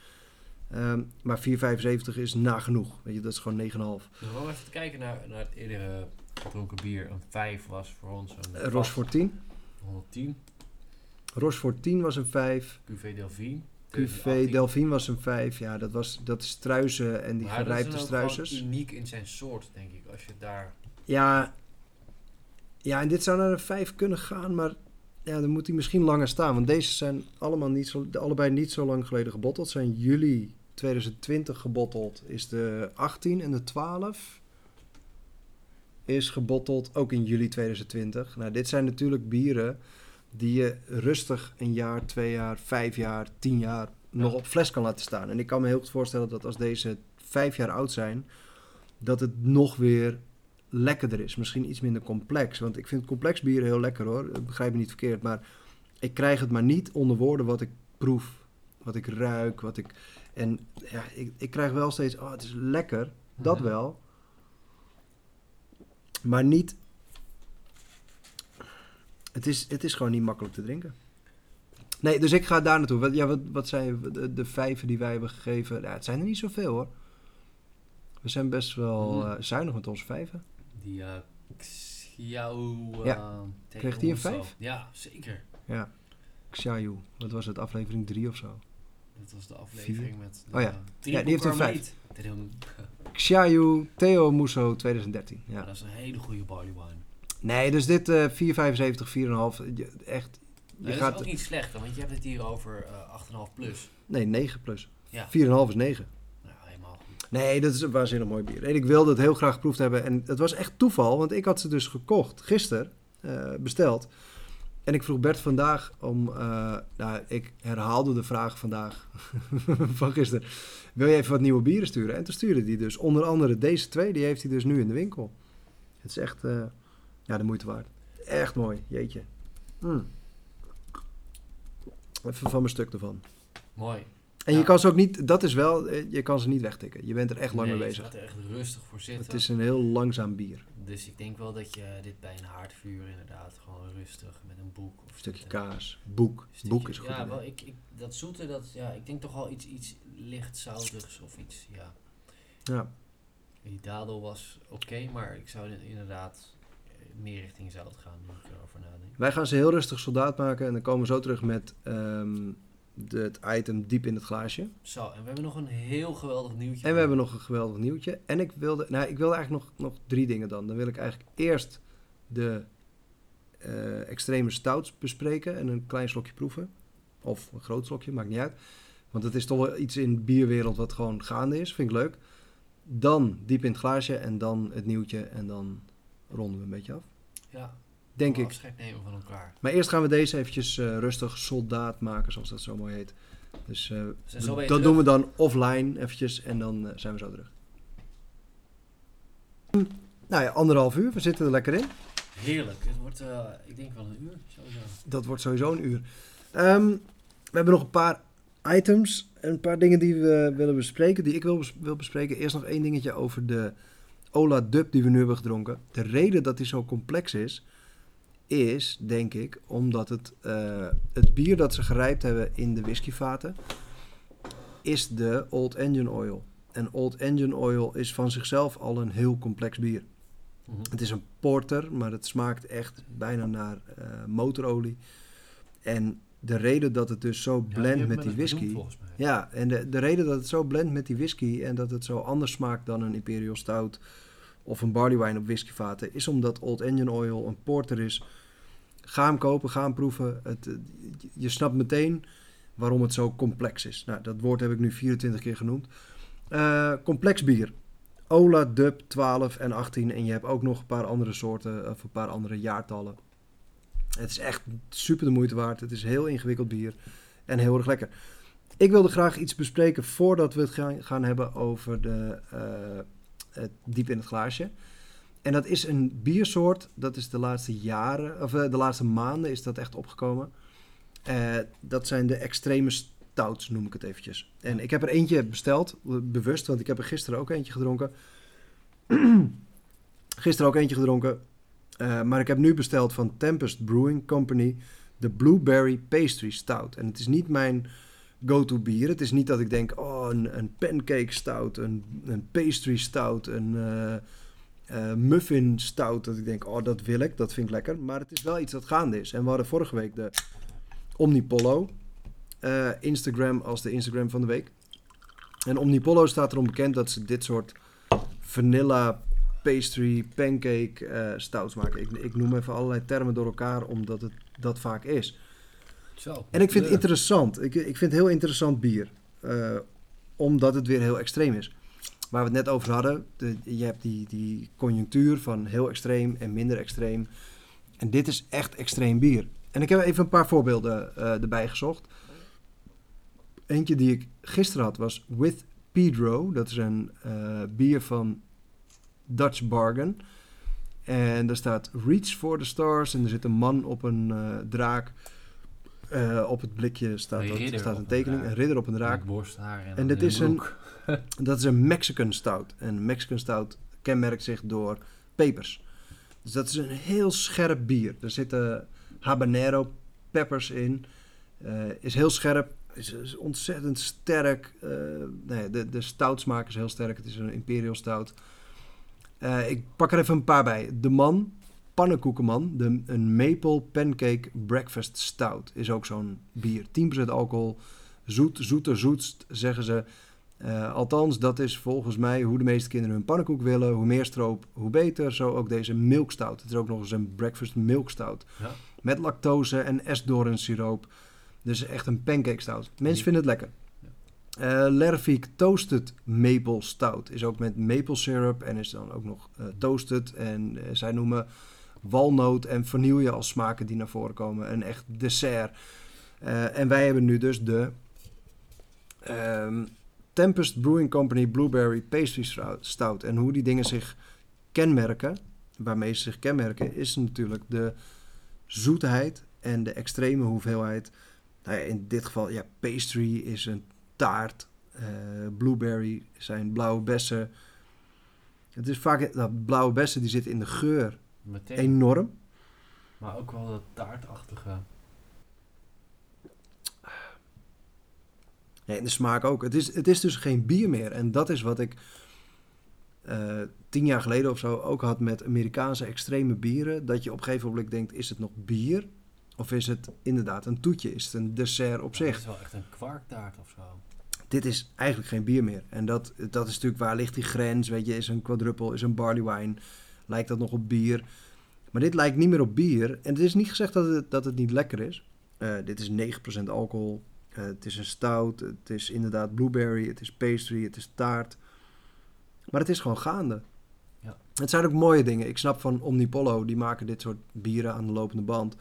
Ehm, maar 4,75 is nagenoeg. Weet je, dat is gewoon 9,5.
Dus we even te kijken naar, naar het eerdere gedronken bier. Een 5 was voor ons een
Uh, Rochefort 10.
110.
Rochefort 10 was een 5.
QV Delphine.
QV
2018.
Delphine was een 5. Ja, dat, was, dat is struisen en die
Maar dat is
gerijpte
dan ook gewoon
struisers.
uniek in zijn soort, denk ik. Als je daar...
Ja, ja, en dit zou naar een 5 kunnen gaan, maar ja, dan moet hij misschien langer staan. Want deze zijn allemaal niet zo, allebei niet zo lang geleden gebotteld. Zijn juli 2020 gebotteld, is de 18 en de 12 is gebotteld ook in juli 2020. Nou, dit zijn natuurlijk bieren die je rustig een jaar, twee jaar, vijf jaar, tien jaar nog op fles kan laten staan. En ik kan me heel goed voorstellen dat als deze vijf jaar oud zijn, dat het nog weer lekkerder is. Misschien iets minder complex. Want ik vind complex bieren heel lekker hoor. Begrijp me niet verkeerd. Maar ik krijg het maar niet onder woorden wat ik proef. Wat ik ruik. Wat ik... En ja, ik, ik krijg wel steeds... Oh, het is lekker. Dat
Mhm.
wel. Maar niet... Het is, het is gewoon niet makkelijk te drinken. Nee, dus ik ga daar naartoe. Wat, ja, wat, wat zijn de, de vijven die wij hebben gegeven? Ja, het zijn er niet zoveel hoor. We zijn best wel
Mhm.
eh, zuinig met onze vijven.
Die uh, Xiao... eh,
Ja.
Theo
Kreeg die een vijf?
Ja, zeker.
Ja. Xiaoyu. Wat was het? Aflevering 3 of zo?
Dat was de aflevering met...
Oh ja.
De,
Ja, die heeft een
vijf.
Xiaoyu Theo Musso 2013.
Ja.
Ja.
dat is een hele goede barley wine.
Nee, dus dit eh 4,75, 4,5. Je- Echt. Je
Nee, dat
gaat.
is ook niet slecht, want je hebt het hier over eh 8,5 plus.
Nee, 9 plus. 4,5
Ja,
is 9.
nou, helemaal goed.
Nee, dat is een waanzinnig mooi bier. En ik wilde het heel graag geproefd hebben. En het was echt toeval, want ik had ze dus gekocht gisteren, eh, besteld. En ik vroeg Bert vandaag om. eh, nou, ik herhaalde de vraag vandaag van gisteren. Wil je even wat nieuwe bieren sturen? En toen stuurde hij dus onder andere deze twee. Die heeft hij dus nu in de winkel. Het is echt eh, ja, de moeite waard. Echt mooi, jeetje. Mm. Even van mijn stuk ervan.
Mooi.
En
Ja.
je kan ze ook niet, dat is wel, eh, je kan ze niet wegtikken. Je bent er echt lang
nee,
mee
je
bezig.
gaat er echt rustig voor zitten.
Het is een heel langzaam bier.
Dus ik denk wel dat je dit bij een haardvuur inderdaad gewoon rustig met een boek of
Een stukje kaas. Boek.
stukje-
Boek is goed.
Ja, wel, ik, ik, dat zoete, dat, ja, ik denk toch wel iets, iets licht zoutigs of iets, ja.
Ja.
Die dadel was oké, maar ik zou inderdaad eh, meer richting zout gaan, nu ik erover nadenk.
Wij gaan ze heel rustig soldaat maken en dan komen we zo terug met ehm, de, het item diep in het glaasje.
Zo, en we hebben nog een heel geweldig nieuwtje.
En we hebben nog een geweldig nieuwtje. En ik wilde, nou, ik wilde eigenlijk nog, nog drie dingen dan. Dan wil ik eigenlijk eerst de eh, extreme stouts bespreken en een klein slokje proeven. Of een groot slokje, maakt niet uit. Want het is toch wel iets in de bierwereld wat gewoon gaande is. Vind ik leuk. Dan diep in het glaasje en dan het nieuwtje en dan ronden we een beetje af.
Ja,
Denk ik.
afscheid nemen van elkaar.
Maar eerst gaan we deze eventjes eh, rustig soldaat maken, zoals dat zo mooi heet. Dus eh,
zo
dat
terug.
doen we dan offline eventjes en dan eh, zijn we zo terug. Nou ja, anderhalf uur. We zitten er lekker in.
Heerlijk. Dit wordt, ik denk wel een uur, sowieso.
Dat wordt sowieso een uur. Ehm, we hebben nog een paar items. en Een paar dingen die we willen bespreken. Die ik wil, bes- wil bespreken. Eerst nog één dingetje over de Ola Dub die we nu hebben gedronken. De reden dat die zo complex is, is denk ik omdat het, eh, het bier dat ze gerijpt hebben in de whiskyvaten, is de Old Engine Oil. En Old Engine Oil is van zichzelf al een heel complex bier.
Mhm.
Het is een porter, maar het smaakt echt bijna naar eh, motorolie. En de reden dat het dus zo
Ja, hebben
met die
bedoeld,
whisky. Ja, en de, de reden dat het zo blendt met die whisky en dat het zo anders smaakt dan een Imperial Stout of een barley wine op whiskyvaten, is omdat Old Engine Oil een porter is. Ga hem kopen, ga hem proeven. Het, eh, je- snapt meteen waarom het zo complex is. Nou, dat woord heb ik nu 24 keer genoemd. Eh, complex bier. Ola, Dub, 12 en 18. En je hebt ook nog een paar andere soorten of een paar andere jaartallen. Het is echt super de moeite waard. Het is heel ingewikkeld bier. En heel erg lekker. Ik wilde graag iets bespreken voordat we het gaan, gaan hebben over de, eh, diep in het glaasje. En dat is een biersoort, dat is de laatste jaren, of eh, de laatste maanden is dat echt opgekomen. Eh, dat zijn de extreme stouts, noem ik het eventjes. En ik heb er eentje besteld, bewust, want ik heb er gisteren ook eentje gedronken. gisteren ook eentje gedronken. Eh, maar ik heb nu besteld van Tempest Brewing Company de Blueberry Pastry Stout. En het is niet mijn go-to bier. Het is niet dat ik denk, oh, een, een pancake stout, een, een pastry stout, een eh, eh, muffin stout. Dat ik denk, oh, dat wil ik, dat vind ik lekker. Maar het is wel iets dat gaande is. En we hadden vorige week de Omnipollo eh, Instagram als de Instagram van de week. En Omnipollo staat erom bekend dat ze dit soort vanilla pastry, pancake stouts maken. Ik, ik noem even allerlei termen door elkaar, omdat het dat vaak is.
Zo.
En ik vind het interessant. Ik, ik vind het heel interessant bier. eh, omdat het weer heel extreem is. Waar we het net over hadden. De, je hebt die, die conjunctuur van heel extreem en minder extreem. En dit is echt extreem bier. En ik heb even een paar voorbeelden eh, erbij gezocht. Eentje die ik gisteren had was With Pedro. Dat is een eh, bier van Dutch Bargain. En daar staat Reach for the Stars. En er zit een man op een draak. Eh, op het blikje staat,
Een
dat, staat een tekening. Een ridder op een draak.
Borsthaar en,
En
in
is een-. Dat is een Mexican stout. En Mexican stout kenmerkt zich door pepers. Dus dat is een heel scherp bier. Er zitten habanero peppers in. Eh, is heel scherp. Is, is ontzettend sterk. Eh, nee, de, de stoutsmaak is heel sterk. Het is een imperial stout. Ik pak er even een paar bij. De man, pannenkoekenman. De, een maple pancake breakfast stout is ook zo'n bier. 10% alcohol. Zoet, zoeter, zoetst, zeggen ze. Eh, althans, dat is volgens mij hoe de meeste kinderen hun pannenkoek willen. Hoe meer stroop, hoe beter. Zo ook deze milkstout. Het is ook nog eens een breakfast milkstout.
Ja.
Met lactose en esdoornsiroop. Dus echt een pancake stout. Mensen vinden het lekker. Eh Lervik Toasted Maple Stout is ook met maple syrup en is dan ook nog eh, toasted. En zij noemen walnoot en vanille als smaken die naar voren komen. Een echt dessert. Eh, en wij hebben nu dus de ehm, Tempest Brewing Company Blueberry Pastry Stout-. En hoe die dingen zich kenmerken, waarmee ze zich kenmerken, is natuurlijk de zoetheid en de extreme hoeveelheid. Nou ja, in dit geval, ja, pastry is een taart. eh, blueberry zijn blauwe bessen. Het is vaak, nou, blauwe bessen die zitten in de geur
Meteen.
enorm.
Maar ook wel dat taartachtige.
Nee, en de smaak ook. Het is, het is dus geen bier meer. En dat is wat ik eh, tien jaar geleden of zo ook had met Amerikaanse extreme bieren. Dat je op een gegeven moment denkt, is het nog bier? Of is het inderdaad een toetje? Is het een dessert op
Het
zich?
is wel echt een kwarktaart of zo.
Dit is eigenlijk geen bier meer. En dat, dat is natuurlijk waar ligt die grens. Weet je, is een quadruple, is een barley wine. Lijkt dat nog op bier? Maar dit lijkt niet meer op bier. En het is niet gezegd dat het, dat het niet lekker is. Eh, dit is 9% alcohol. Eh, het is een stout. Het is inderdaad blueberry. Het is pastry. Het is taart. Maar het is gewoon gaande.
Ja.
Het zijn ook mooie dingen. Ik snap van Omnipollo. Die maken dit soort bieren aan de lopende band.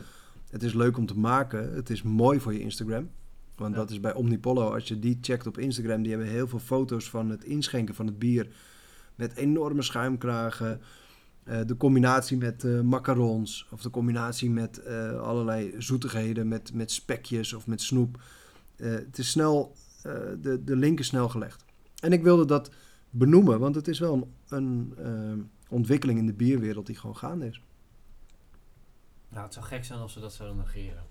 Het is leuk om te maken. Het is mooi voor je Instagram. Want
Ja.
dat is bij Omnipollo. Als je die checkt op Instagram. Die hebben heel veel foto's van het inschenken van het bier. Met enorme schuimkragen. Eh, de combinatie met eh, macarons. Of de combinatie met eh, allerlei zoetigheden. Met, met spekjes of met snoep. Het is snel, de, de link is snel gelegd. En ik wilde dat benoemen. Want het is wel een, een ontwikkeling in de bierwereld die gewoon gaande is.
Nou, het zou gek zijn als ze dat zouden negeren.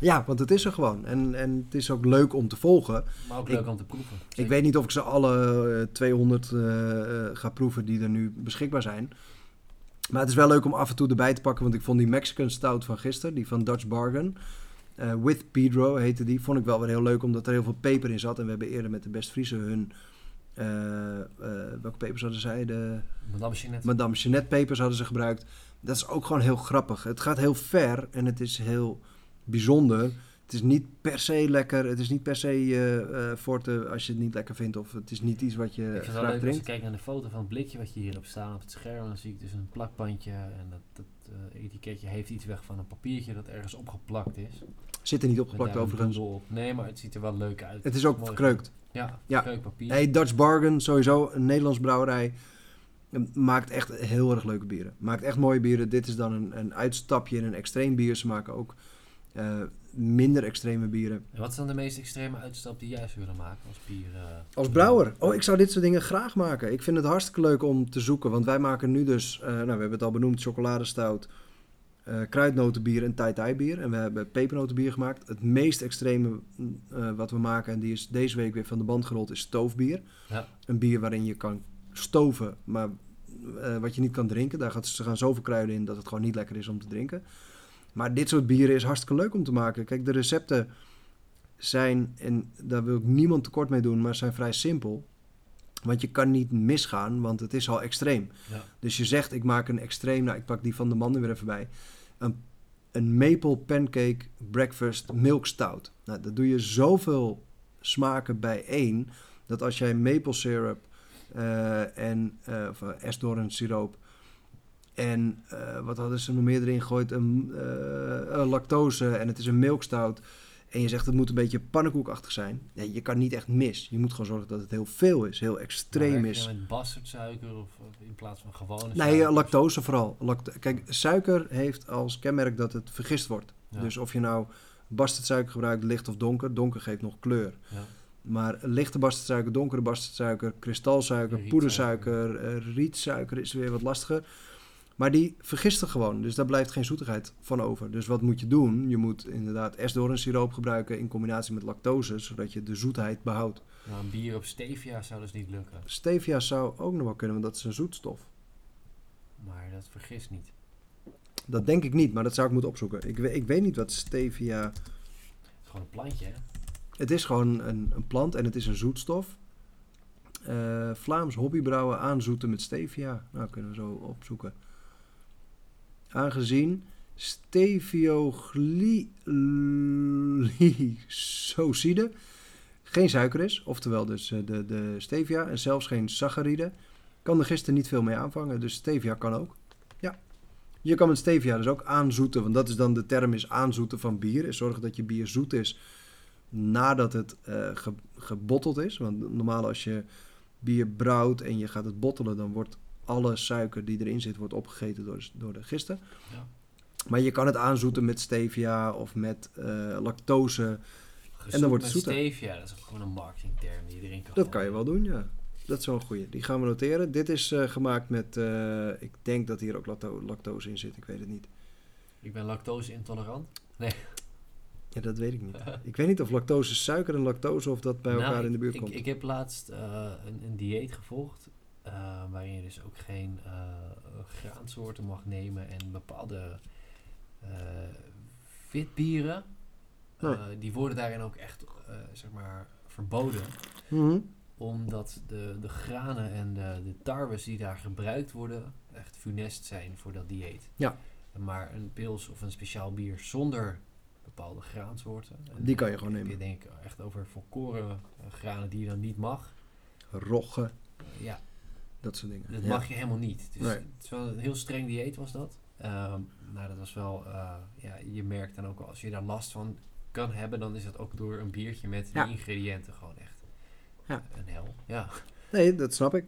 Ja, want het is er gewoon. En, en het is ook leuk om te volgen.
Maar ook
Ik-
leuk om te proeven.
Ik weet niet of ik ze alle eh, 200 eh, eh, ga proeven die er nu beschikbaar zijn. Maar het is wel leuk om af en toe erbij te pakken. Want ik vond die Mexican Stout van gisteren, die van Dutch Bargain. eh, with Pedro heette die. Vond ik wel weer heel leuk omdat er heel veel peper in zat. En we hebben eerder met de Best Friese hun... eh, eh, welke pepers hadden zij? De
Madame Jeanette.
Madame Jeanette pepers hadden ze gebruikt. Dat is ook gewoon heel grappig. Het gaat heel ver en het is heel bijzonder. Het is niet per se lekker. Het is niet per se eh, forte als je het niet lekker vindt. Of het is niet iets wat je
ik vind
graag
leuk als je
drinkt.
kijkt naar de foto van het blikje wat je hier hebt staan op het scherm. Dan zie ik dus een plakbandje en dat, dat eh, etiketje heeft iets weg van een papiertje dat ergens opgeplakt is.
Zit er niet opgeplakt overigens.
op. Nee, maar het ziet er wel leuk uit.
Het is ook verkreukt.
Ja,
Ja.
kreukpapier.
Hey, Dutch Bargain, sowieso een Nederlands brouwerij. eh, Maakt echt heel erg leuke bieren. Maakt echt mooie bieren. Dit is dan een, een uitstapje in een extreem bier. Ze maken ook eh, minder extreme bieren.
En wat is dan de meest extreme uitstap die jij zou willen maken als bier? eh,
Als brouwer. Oh, ik zou dit soort dingen graag maken. Ik vind het hartstikke leuk om te zoeken. Want wij maken nu dus, eh, nou, we hebben het al benoemd, chocoladestout, kruidnotenbier en tai bier. En we hebben pepernotenbier gemaakt. Het meest extreme eh, wat we maken, en die is deze week weer van de band gerold, is stoofbier.
Ja.
Een bier waarin je kan stoven, maar wat je niet kan drinken. Daar gaat, ze gaan zoveel kruiden in dat het gewoon niet lekker is om te drinken. Maar dit soort bieren is hartstikke leuk om te maken. Kijk, de recepten zijn, en daar wil ik niemand tekort mee doen, maar zijn vrij simpel. Want je kan niet misgaan, want het is al extreem.
Ja.
Dus je zegt, ik maak een extreem, nou ik pak die van de man er weer even bij. Een, een maple pancake breakfast milk stout. Nou, dat doe je zoveel smaken bijeen, dat als jij maple syrup eh, en uh, of esdoorn siroop en uh, wat hadden ze nog meer erin gegooid? Een, uh, lactose en het is een milkstout. En je zegt het moet een beetje pannenkoekachtig zijn. Nee, je kan niet echt mis. Je moet gewoon zorgen dat het heel veel is, heel extreem is.
met bastardsuiker of in plaats van gewone
Nee, suiker? lactose vooral. Lact Kijk, suiker heeft als kenmerk dat het vergist wordt. Ja. Dus of je nou bastardsuiker gebruikt, licht of donker. Donker geeft nog kleur.
Ja.
Maar lichte bastardsuiker, donkere bastardsuiker, kristalsuiker, poedersuiker, rietsuiker is weer wat lastiger. Maar die vergisten gewoon, dus daar blijft geen zoetigheid van over. Dus wat moet je doen? Je moet inderdaad esdoornsiroop gebruiken in combinatie met lactose, zodat je de zoetheid behoudt.
Nou, een bier op stevia zou dus niet lukken.
Stevia zou ook nog wel kunnen, want dat is een zoetstof.
Maar dat vergist niet.
Dat denk ik niet, maar dat zou ik moeten opzoeken. Ik, ik weet niet wat stevia...
Het is gewoon een plantje, hè?
Het is gewoon een, een plant en het is een zoetstof. Uh, Vlaams hobbybrouwen aanzoeten met stevia. Nou, kunnen we zo opzoeken. Aangezien stevioglycoside geen suiker is, oftewel dus de, de stevia en zelfs geen saccharide, kan de gisten niet veel mee aanvangen. Dus stevia kan ook. Ja. Je kan met stevia dus ook aanzoeten, want dat is dan de term is aanzoeten van bier. Is zorgen dat je bier zoet is nadat het ge, gebotteld is. Want normaal als je bier brouwt en je gaat het bottelen, dan wordt alle suiker die erin zit, wordt opgegeten door de, door de gisten.
Ja.
Maar je kan het aanzoeten met stevia of met uh, lactose.
Gezoet
en dan wordt het zoeter.
stevia, dat is ook gewoon een marketingterm die erin kan
Dat kan je wel doen, ja. Dat is wel een goeie. Die gaan we noteren. Dit is uh, gemaakt met, uh, ik denk dat hier ook lacto lactose in zit. Ik weet het niet.
Ik ben lactose intolerant. Nee.
Ja, dat weet ik niet. ik weet niet of lactose suiker en lactose of dat bij
nou,
elkaar
ik,
in de buurt
ik,
komt.
Ik heb laatst uh, een, een, dieet gevolgd uh, waarin je dus ook geen uh, graansoorten mag nemen en bepaalde uh, witbieren.
Nee.
die worden daarin ook echt zeg maar verboden.
Mm -hmm.
Omdat de, de granen en de, de tarwes die daar gebruikt worden echt funest zijn voor dat dieet.
Ja.
Maar een pils of een speciaal bier zonder bepaalde graansoorten. En
die kan je gewoon nemen.
Je denk echt over volkoren granen die je dan niet mag.
Rogge.
Ja.
Dat soort dingen.
Dat
ja.
mag je helemaal niet. Dus
Nee.
het is wel een heel streng dieet was dat. Um, nou, dat was wel, uh, ja, je merkt dan ook als je daar last van kan hebben, dan is dat ook door een biertje met
Ja.
die ingrediënten gewoon echt
Ja.
een hel. Ja.
Nee, dat snap ik.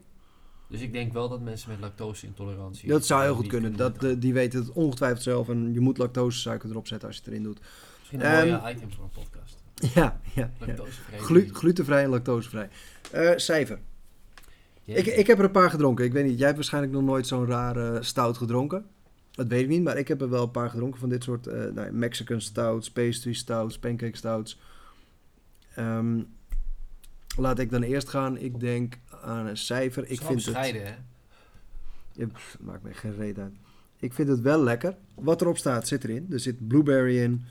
Dus ik denk wel dat mensen met lactose-intolerantie...
Dat zou heel
eh,
goed kunnen. Dat, eh, die weten het ongetwijfeld zelf. En je moet lactosesuiker erop zetten als je het erin doet.
Misschien een
Ehm,
mooie item voor een podcast.
Ja, ja. ja. Glu glutenvrij en lactosevrij. Eh cijfer. Ik, ik heb er een paar gedronken. Ik weet niet, jij hebt waarschijnlijk nog nooit zo'n rare stout gedronken. Dat weet ik niet, maar ik heb er wel een paar gedronken van dit soort eh, nou, Mexican stouts, pastry stouts, pancake stouts. Ehm, laat ik dan eerst gaan. Ik denk aan een cijfer. Ik vind het,
hè?
Ja, pff, maakt me geen reet uit. Ik vind het wel lekker. Wat erop staat, zit erin. Er zit blueberry in.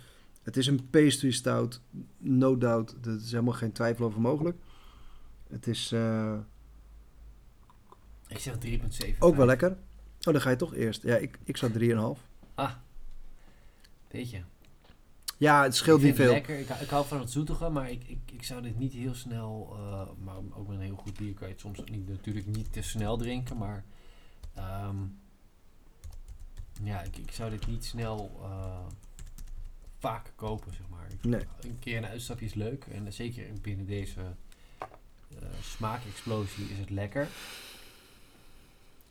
Het is een pastry stout. No doubt. Er is helemaal geen twijfel over mogelijk. Het is eh,
Ik zeg 3,7.
ook wel lekker. Oh, dan ga je toch eerst. Ja, ik, ik zat 3,5.
Ah. Weet je.
Ja, het scheelt
ik
niet veel.
het lekker. Ik, ik hou van het zoetige, maar ik, ik, ik zou dit niet heel snel, eh, maar ook met een heel goed bier kan je het soms niet, natuurlijk niet te snel drinken, maar ehm, ja, ik, ik zou dit niet snel eh, vaak kopen, zeg maar. Ik-
Nee.
Een keer een uitstapje is leuk en zeker binnen deze eh, smaakexplosie is het lekker.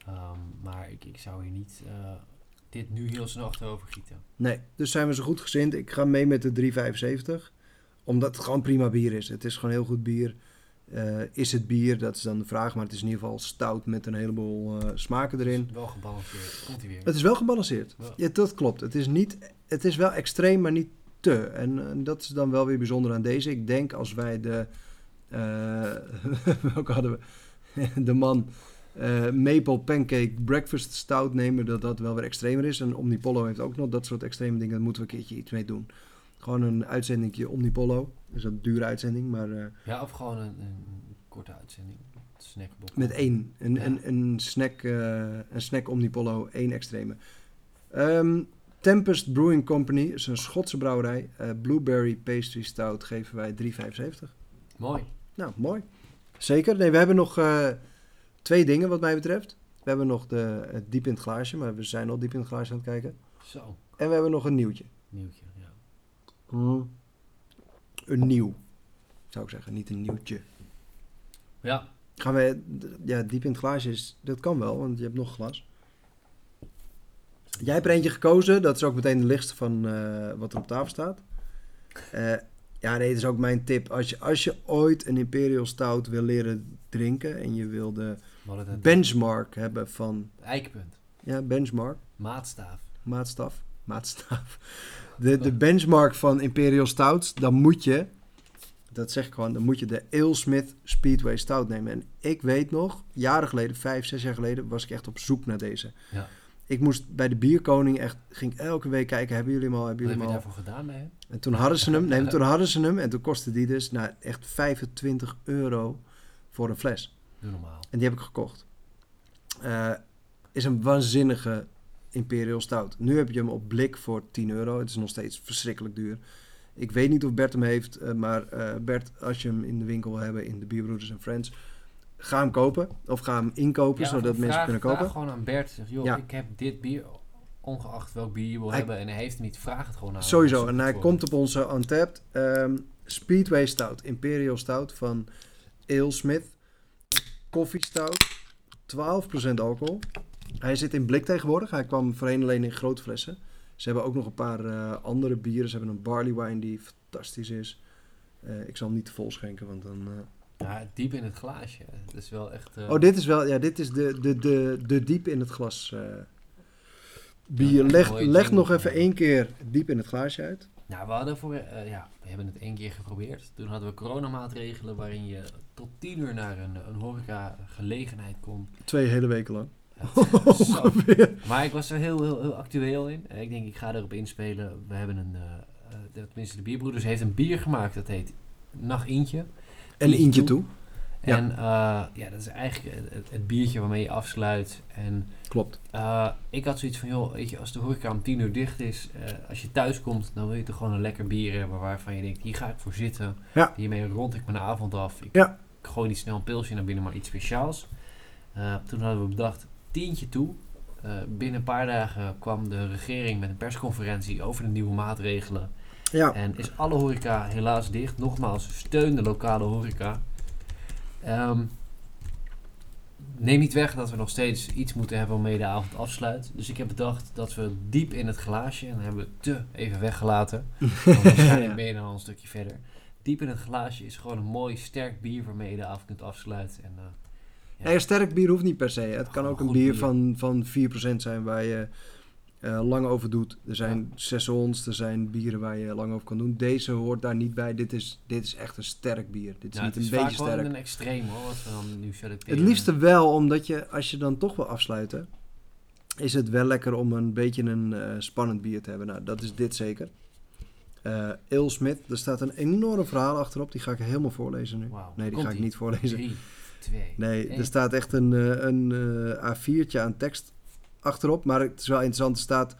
Ehm, maar ik, ik zou hier niet eh, dit nu heel snel achterover gieten.
Nee, dus zijn we zo goed gezind. Ik ga mee met de 3,75. Omdat het gewoon prima bier is. Het is gewoon heel goed bier. Eh, is het bier? Dat is dan de vraag. Maar het is in ieder geval stout met een heleboel eh, smaken erin.
Dus wel gebalanceerd. Komt weer.
Het is wel gebalanceerd.
Ja.
Ja, dat klopt. Het is, niet, het is wel extreem, maar niet te. En, eh, dat is dan wel weer bijzonder aan deze. Ik denk als wij de... welke hadden we? de man eh, Maple Pancake Breakfast Stout nemen... dat dat wel weer extremer is. En Omnipollo heeft ook nog dat soort extreme dingen. Daar moeten we een keertje iets mee doen. Gewoon een uitzendingje Omnipollo. Dus dat een dure uitzending, maar... eh,
Ja, of gewoon een, een korte uitzending. Snackbox.
Met één. Een,
Ja.
een, een, snack, eh, een snack Omnipollo, één extreme. Ehm, Tempest Brewing Company is een Schotse brouwerij. Blueberry Pastry Stout geven wij 3,75.
Mooi.
Nou, mooi. Zeker. Nee, we hebben nog twee dingen wat mij betreft. We hebben nog de, het diep in het glaasje, maar we zijn al diep in het glaasje aan het kijken.
Zo,
En we hebben nog een nieuwtje.
nieuwtje. Ja.
Een nieuw, zou ik zeggen. Niet een nieuwtje.
ja,
Gaan we, ja, diep in het glaasje is, dat kan wel, want je hebt nog glas. Jij hebt er eentje gekozen. Dat is ook meteen de lichtste van eh, wat er op tafel staat. Eh, ja, nee, dat is ook mijn tip. Als je, als je ooit een Imperial Stout wil leren drinken en je wil de benchmark hebben van...
eikpunt.
Ja, benchmark.
Maatstaaf.
Maatstaf. Maatstaf. De, de benchmark van Imperial Stouts, dan moet je... Dat zeg ik gewoon, dan moet je de Alesmith Speedway Stout nemen. En ik weet nog, jaren geleden, vijf, zes jaar geleden, was ik echt op zoek naar deze.
Ja.
Ik moest bij de Bierkoning echt, ging ik elke week kijken, hebben jullie hem al, hebben
Wat
jullie
heb je
hem al?
daarvoor gedaan hem?
En toen hadden ze hem, nee, toen hadden ze hem en toen kostte die dus nou, echt 25 euro voor een fles.
Doe normaal.
En die heb ik gekocht. Eh, is een waanzinnige Imperial Stout. Nu heb je hem op blik voor 10 euro. Het is nog steeds verschrikkelijk duur. Ik weet niet of Bert hem heeft, eh, maar eh, Bert, als je hem in de winkel wil hebben in de Bierbroeders en Friends, ga hem kopen of ga hem inkopen
Ja,
zodat mensen
vraag-
kunnen kopen.
Vraag gewoon aan Bert. Zeg, joh,
Ja.
ik heb dit bier, ongeacht welk bier je wil
Hij-
hebben. En hij heeft het niet, vraag het gewoon aan hem.
Sowieso. En hij komt op onze Untapped ehm, Speedway Stout, Imperial Stout van. Koffie Stout, 12% alcohol. Hij zit in blik tegenwoordig. Hij kwam voorheen alleen in grote flessen. Ze hebben ook nog een paar eh, andere bieren. Ze hebben een barley wine die fantastisch is. Eh, ik zal hem niet te vol schenken, want dan... eh.
Ja, diep in het glaasje. Het is wel echt...
Oh, dit is wel... Ja, dit is de, de, de, de diep in het glas bier.
Ja,
leg leg nog even één keer diep in het glaasje uit.
Nou, we hadden voor... eh, ja, we hebben het één keer geprobeerd. Toen hadden we coronamaatregelen waarin je tot tien uur naar een, een horeca gelegenheid kon.
Twee hele weken lang.
Ja. Maar ik was er heel, heel, heel actueel in. Eh, Ik denk, ik ga erop inspelen. We hebben een, eh, de- tenminste de Bierbroeders heeft een bier gemaakt. Dat heet Nacht Eentje.
En
eentje toe.
toe. Ja.
En eh, ja, dat is eigenlijk het, biertje waarmee je afsluit. En
Klopt.
eh, ik had zoiets van, joh, weet je, als de horeca om tien uur dicht is, eh, als je thuis komt, dan wil je toch gewoon een lekker bier hebben waarvan je denkt, hier ga ik voor zitten.
Ja.
Hiermee rond ik mijn avond af. Ik,
Ja.
ik gooi niet snel een pilsje naar binnen, maar iets speciaals. Toen hadden we bedacht, tientje toe. Binnen een paar dagen kwam de regering met een persconferentie over de nieuwe maatregelen.
Ja.
En is alle horeca helaas dicht. Nogmaals, steun de lokale horeca. Ehm, neem niet weg dat we nog steeds iets moeten hebben waarmee de avond afsluit. Dus ik heb bedacht dat we diep in het glaasje, en dan hebben we te even weggelaten. want waarschijnlijk ben je dan al een stukje verder. Diep in het glaasje is gewoon een mooi sterk bier waarmee je de avond kunt afsluiten. En, eh, ja.
Nee, sterk bier hoeft niet per se. Het kan ook een bier. van, van 4% zijn waar je eh, lang over doet. Er zijn saisons, er zijn bieren waar je lang over kan doen. Deze hoort daar niet bij. Dit is, dit is echt een sterk bier. Dit is
Ja,
niet
het is
een beetje sterk.
een extreem hoor, wat we dan nu selecteren.
Het liefste wel, omdat je, als je dan toch wil afsluiten, is het wel lekker om een beetje een eh, spannend bier te hebben. Nou, dat is dit zeker. Eh Alesmith, er staat een enorm verhaal achterop. Die ga ik helemaal voorlezen nu. Nee, die ga ik niet voorlezen.
Drie, twee,
Nee,
één.
er staat echt een, een eh, A4'tje aan tekst achterop. Maar het is wel interessant. Er staat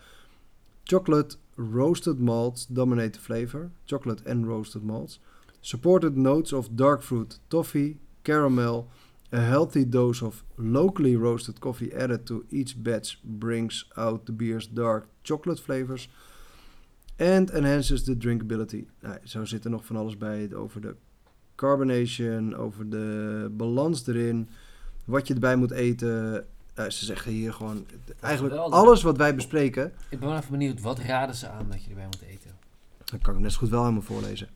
chocolate roasted malts dominate flavor. Chocolate and roasted malts. Supported notes of dark fruit, toffee, caramel. A healthy dose of locally roasted coffee added to each batch brings out the beer's dark chocolate flavors. And enhances the drinkability. Nou, zo zit er nog van alles bij over de carbonation, over de balans erin, wat je erbij moet eten. Nou, ze zeggen hier gewoon eigenlijk alles wat wij bespreken.
Ik ben wel even benieuwd, wat raden ze aan dat je erbij moet eten?
Dan kan ik net zo goed wel helemaal voorlezen.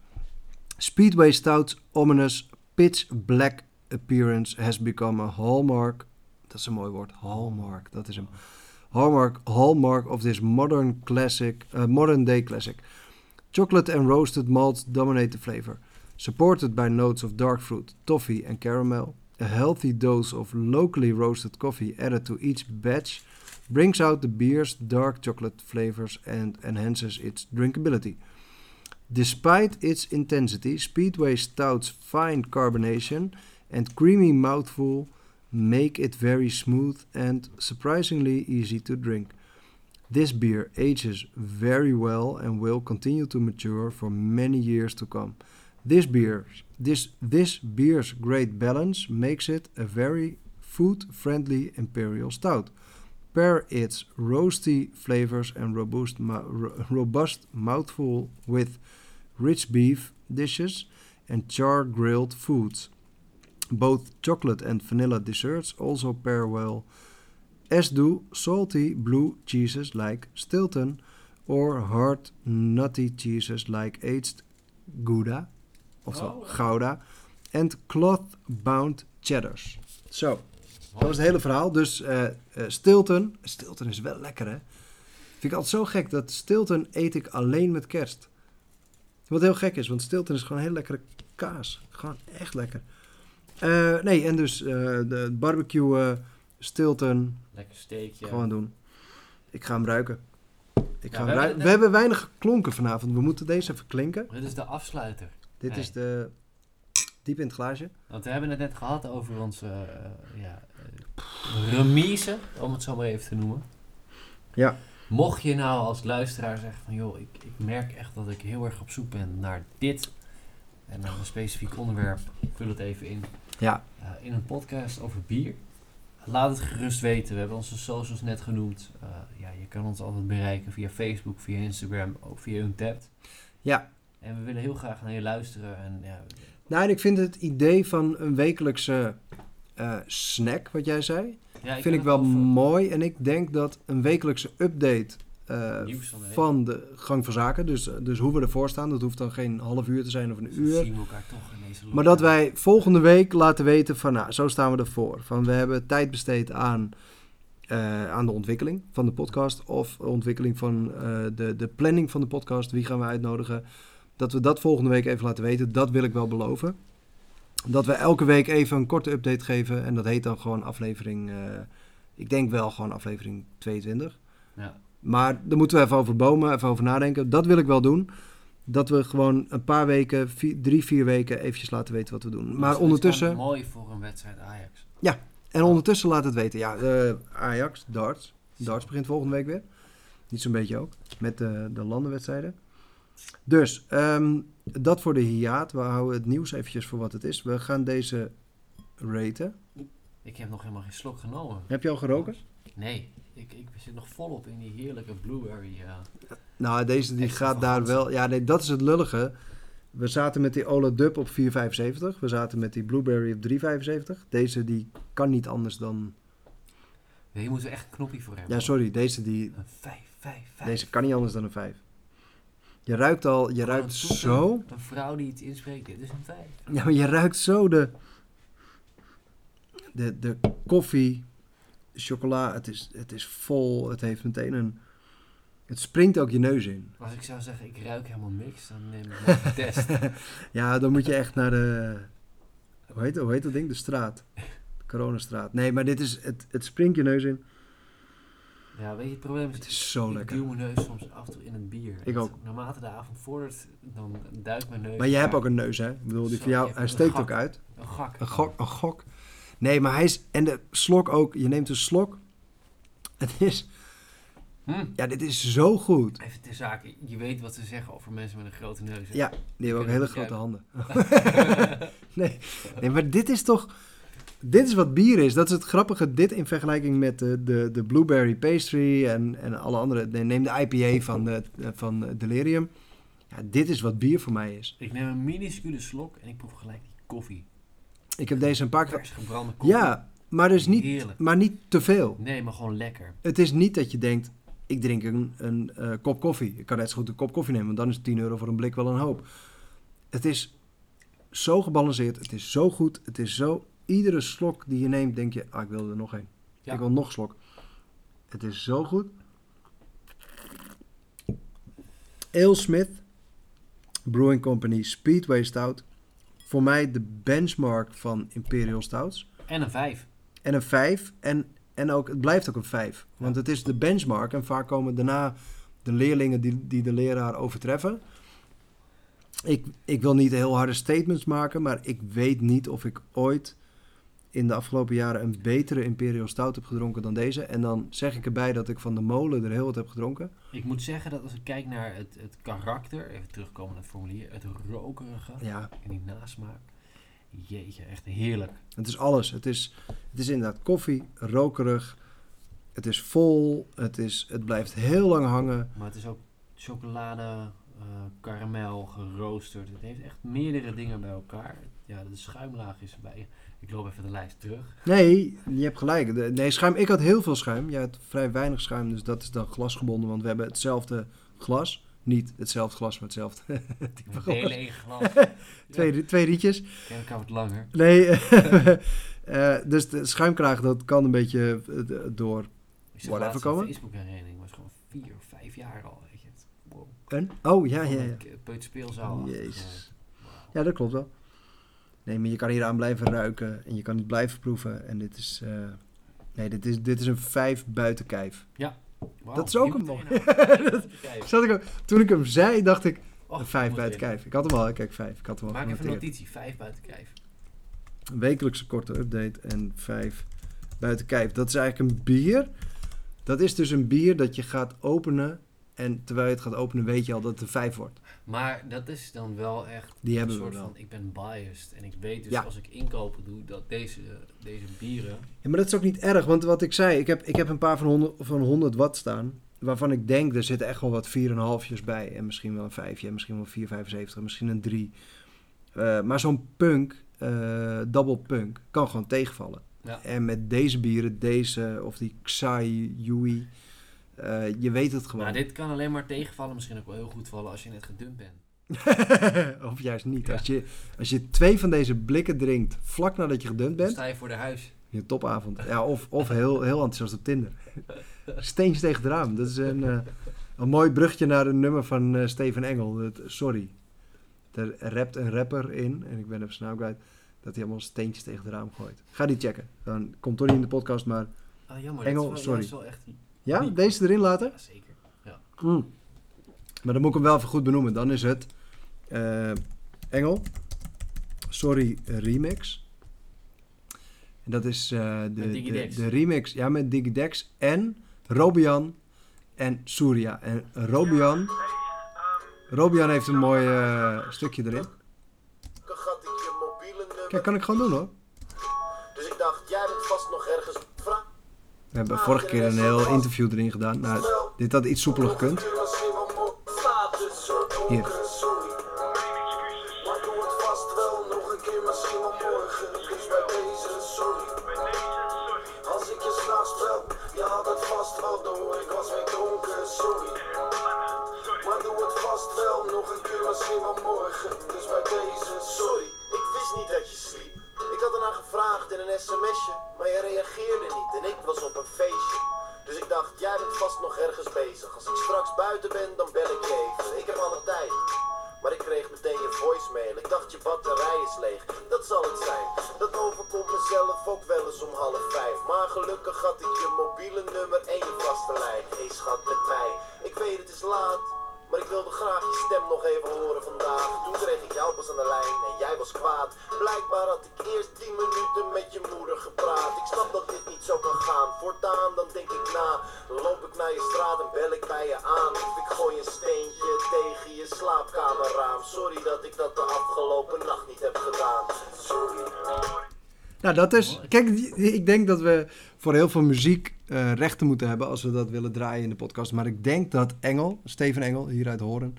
Speedway Stout's ominous pitch black appearance has become a hallmark. Dat is een mooi woord. Hallmark, dat is hem. Hallmark, hallmark of this modern classic, uh, modern day classic. Chocolate and roasted malts dominate the flavor. Supported by notes of dark fruit, toffee and caramel. A healthy dose of locally roasted coffee added to each batch brings out the beer's dark chocolate flavors and enhances its drinkability. Despite its intensity, Speedway Stout's fine carbonation and creamy mouthful make it very smooth and surprisingly easy to drink. This beer ages very well and will continue to mature for many years to come. This beer, this this beer's great balance makes it a very food-friendly imperial stout. Pair its roasty flavors and robust, robust mouthful with rich beef dishes and char grilled foods. Both chocolate and vanilla desserts also pair well, as do salty blue cheeses like Stilton or hard nutty cheeses like aged Gouda, oftewel
Oh.
Gouda, and cloth-bound cheddars. Zo, dat was het hele verhaal. Dus eh, Stilton, Stilton is wel lekker hè. Vind ik altijd zo gek dat Stilton eet ik alleen met kerst. Wat heel gek is, want Stilton is gewoon een heel lekkere kaas. Gewoon echt lekker. Eh, nee, en dus de barbecue eh, Stilton,
Lekker steekje.
gewoon doen. Ik ga hem ruiken. Ik
Ja,
ga
we
hem
hebben
ruiken.
net-
We hebben weinig geklonken vanavond. We moeten deze even klinken.
Dit is de afsluiter.
Dit is de diep in het glaasje.
Want we hebben het net gehad over onze eh, ja, eh, remise, om het zo maar even te noemen.
Ja.
Mocht je nou als luisteraar zeggen van joh, ik, ik merk echt dat ik heel erg op zoek ben naar dit en naar een specifiek onderwerp, vul het even in.
Ja,
Eh, in een podcast over bier. Laat het gerust weten. We hebben onze socials net genoemd. Ja, je kan ons altijd bereiken via Facebook, via Instagram, ook via Untapped.
ja.
En we willen heel graag naar je luisteren. En ja,
Nou, en ik vind het idee van een wekelijkse eh, snack, wat jij zei,
ja,
vind ik wel mooi. En ik denk dat een wekelijkse update eh,
van de week.
van de gang van zaken, dus, dus hoe we ervoor staan, dat hoeft dan geen half uur te zijn of een uur.
zien we elkaar toch in deze
Maar dat wij volgende week laten weten van, nou, zo staan we ervoor. Van, we hebben tijd besteed aan, eh, aan de ontwikkeling van de podcast. Of ontwikkeling van de, de planning van de podcast. Wie gaan we uitnodigen? Dat we dat volgende week even laten weten. Dat wil ik wel beloven. Dat we elke week even een korte update geven. En dat heet dan gewoon aflevering, eh, ik denk wel gewoon aflevering 22.
Ja.
Maar daar moeten we even over bomen, even over nadenken. Dat wil ik wel doen. Dat we gewoon een paar weken, vier- drie, vier weken eventjes laten weten wat we doen. Maar
is- dat is
ondertussen,
mooi voor een wedstrijd Ajax.
en ondertussen laat het weten. Ja, eh, Ajax, darts. Darts begint volgende week weer. Niet zo'n beetje ook. Met de, de landenwedstrijden. Dus, ehm, dat voor de hiaat. We houden het nieuws eventjes voor wat het is. We gaan deze raten.
Ik heb nog helemaal geen slok genomen.
Heb je al geroken?
Nee, ik, ik zit nog volop in die heerlijke blueberry. ja.
Nou, deze die gaat daar wel... Ja, nee, dat is het lullige. We zaten met die Ola Dub op 4,75. We zaten met die Blueberry op 3,75. Deze die kan niet anders dan...
Hier moeten we echt een knopje voor hebben.
Ja, sorry. Deze, die,
Een 5, 5, 5.
deze kan niet anders dan een 5. Je ruikt al... Je ruikt zo...
Een vrouw die iets inspreekt, dit is een 5.
Ja, maar je ruikt zo de... De, de koffie, chocola. Het is, het is vol. Het heeft meteen een... Het springt ook je neus in.
Als ik zou zeggen, ik ruik helemaal niks, dan neem ik een test.
Ja, dan moet je echt naar de... Hoe heet, hoe heet dat ding? De straat. De coronastraat. Nee, maar dit is... Het, het springt je neus in.
Ja, weet je, het probleem is,
Het is zo
ik
lekker.
duw mijn neus soms af en toe in het bier.
Ik ook.
Naarmate de avond vordert, dan duikt mijn neus.
Maar je hebt ook een neus, hè? Ik bedoel, die van jou... Hij
een
steekt ook uit.
Een gak.
Een gok, een gok. Nee, maar hij is... En de slok ook. Je neemt een slok. Het is...
Hm.
Ja, dit is zo goed.
Even ter zake, je weet wat ze zeggen over mensen met een grote neus. hè?
Ja, die hebben ook hele grote handen. nee, nee, maar dit is toch... Dit is wat bier is. Dat is het grappige. Dit in vergelijking met de, de, de blueberry pastry en, en alle andere... nee, Neem de IPA van, de, van Delirium. Ja, dit is wat bier voor mij is.
Ik neem een minuscule slok en ik proef gelijk die koffie.
Ik heb deze een paar keer...
Gebrande koffie.
Ja, maar dus niet,
Heerlijk.
maar niet te veel.
Nee, maar gewoon lekker.
Het is niet dat je denkt, ik drink een, een eh, kop koffie. Ik kan net zo goed een kop koffie nemen, want dan is 10 euro voor een blik wel een hoop. Het is zo gebalanceerd, het is zo goed, het is zo... Iedere slok die je neemt, denk je, ah, ik wil er nog een.
Ja.
Ik wil nog slok. Het is zo goed. Ale Smith, Brewing Company Speedway Stout. Voor mij de benchmark van Imperial Stouts.
En een vijf.
En een 5. En, en ook, het blijft ook een 5. Want het is de benchmark. En vaak komen daarna de leerlingen die, die de leraar overtreffen. Ik, ik wil niet heel harde statements maken. Maar ik weet niet of ik ooit in de afgelopen jaren een betere Imperial Stout heb gedronken dan deze. En dan zeg ik erbij dat ik van de molen er heel wat heb gedronken.
Ik moet zeggen dat als ik kijk naar het, het karakter, even terugkomen naar het formulier, het rokerige
Ja,
en die nasmaak. Jeetje, echt heerlijk.
het is alles. Het is, het is inderdaad koffie, rokerig. Het is vol. Het, is, het blijft heel lang hangen.
Maar het is ook chocolade, eh, karamel, geroosterd. Het heeft echt meerdere dingen bij elkaar. Ja, de schuimlaag is erbij. Ik loop even de lijst terug.
Nee, je hebt gelijk. De- nee, schuim. Ik had heel veel schuim. Jij had vrij weinig schuim, dus dat is dan glasgebonden. Want we hebben hetzelfde glas. Niet hetzelfde glas, maar hetzelfde type
Een
glas.
heel leeg glas.
Twee, twee rietjes.
Elkaar wat langer.
Nee, eh, dus de schuimkraag, dat kan een beetje eh, door.
Ik
Whatever komen.
Facebook herinnering, was gewoon vier of vijf jaar al. Weet je. Wow.
Oh, ja, ja, ja.
Peuterspeelzaal.
Jezus. Ja, dat klopt wel. Nee, maar je kan hier aan blijven ruiken en je kan het blijven proeven. En dit is, eh, nee, dit is, dit is een vijf buiten kijf. Dat is ook een mooi. Zat ik ook, toen ik hem zei, dacht ik, een vijf buiten kijf. Ik had hem al, kijk, vijf. Ik had hem al
Maak even een
genoteerd.
notitie, vijf buiten kijf.
Een wekelijkse korte update en vijf buiten kijf. Dat is eigenlijk een bier. Dat is dus een bier dat je gaat openen. En terwijl je het gaat openen, weet je al dat het een vijf wordt.
Maar dat is dan wel echt
Die
een soort
wel.
van, ik ben biased. En ik weet dus
Ja.
als ik inkopen doe, dat deze, deze bieren...
Ja, maar dat is ook niet erg, want wat ik zei, ik heb, ik heb een paar van 100, van 100 watt staan. Waarvan ik denk, er zitten echt wel wat 4,5'jes bij. En misschien wel een 5, en misschien wel 4,75, misschien een 3. Eh, maar zo'n punk, eh double punk, kan gewoon tegenvallen.
Ja.
En met deze bieren, deze of die Xai Yui, eh, je weet het gewoon.
Maar dit kan alleen maar tegenvallen, misschien ook wel heel goed vallen als je net gedumpt bent.
of juist niet.
Ja.
Als, je, als je twee van deze blikken drinkt vlak nadat je gedumpt bent,
sta je voor de huis.
je topavond. Ja, of, of heel, heel enthousiast op Tinder. Steentjes tegen het raam. Dat is een, eh, een mooi brugje naar een nummer van eh, Steven Engel. Het, sorry. Er rapt een rapper in, en ik ben even snel kwijt, dat hij allemaal steentjes tegen het raam gooit. Ga die checken. Dan komt toch niet in de podcast, maar...
Ah, jammer.
Engel,
dat is wel,
sorry.
dat is wel echt...
Ja, deze erin laten?
Ja, zeker.
Mm. Maar dan moet ik hem wel even goed benoemen. Dan is het eh, Engel. Sorry, remix. En dat is eh, de, de, de remix ja, met Digidex en Robian en Surya. En Robian, Robian heeft een mooi eh, stukje erin. Kijk, kan ik gewoon doen hoor. We hebben vorige keer een heel interview erin gedaan. Dit had iets soepeler gekund. Hier.
Sorry. Maar doe het vast wel nog een keer, misschien wel morgen. Dus bij deze, sorry. Als ik je s'nachts bel, je had het vast wel door. Ik was weer dronken, sorry. Maar doe het vast wel nog een keer, misschien wel morgen. Dus bij deze, sorry. Ik wist niet dat je gevraagd in een sms'je, maar je reageerde niet en ik was op een feestje. Dus ik dacht, jij bent vast nog ergens bezig. Als ik straks buiten ben, dan bel ik je even. Ik heb alle tijd. Maar ik kreeg meteen je voicemail. Ik dacht, je batterij is leeg. Dat zal het zijn. Dat overkomt mezelf ook wel eens om half vijf. Maar gelukkig had ik je mobiele nummer en je vaste lijn. Hey, schat, met mij. Maar ik wilde graag je stem nog even horen vandaag. Toen kreeg ik jou pas aan de lijn en jij was kwaad. Blijkbaar had ik eerst drie minuten met je moeder gepraat. Ik snap dat dit niet zo kan gaan. Voortaan dan denk ik na. Loop ik naar je straat en bel ik bij je aan. Ik gooi een steentje tegen je slaapkamerraam. Sorry dat ik dat de afgelopen nacht niet heb gedaan. Sorry.
Nou, dat is. Kijk, ik denk dat we voor heel veel muziek eh, rechten moeten hebben als we dat willen draaien in de podcast. Maar ik denk dat Engel, Steven Engel, hier uit Horen,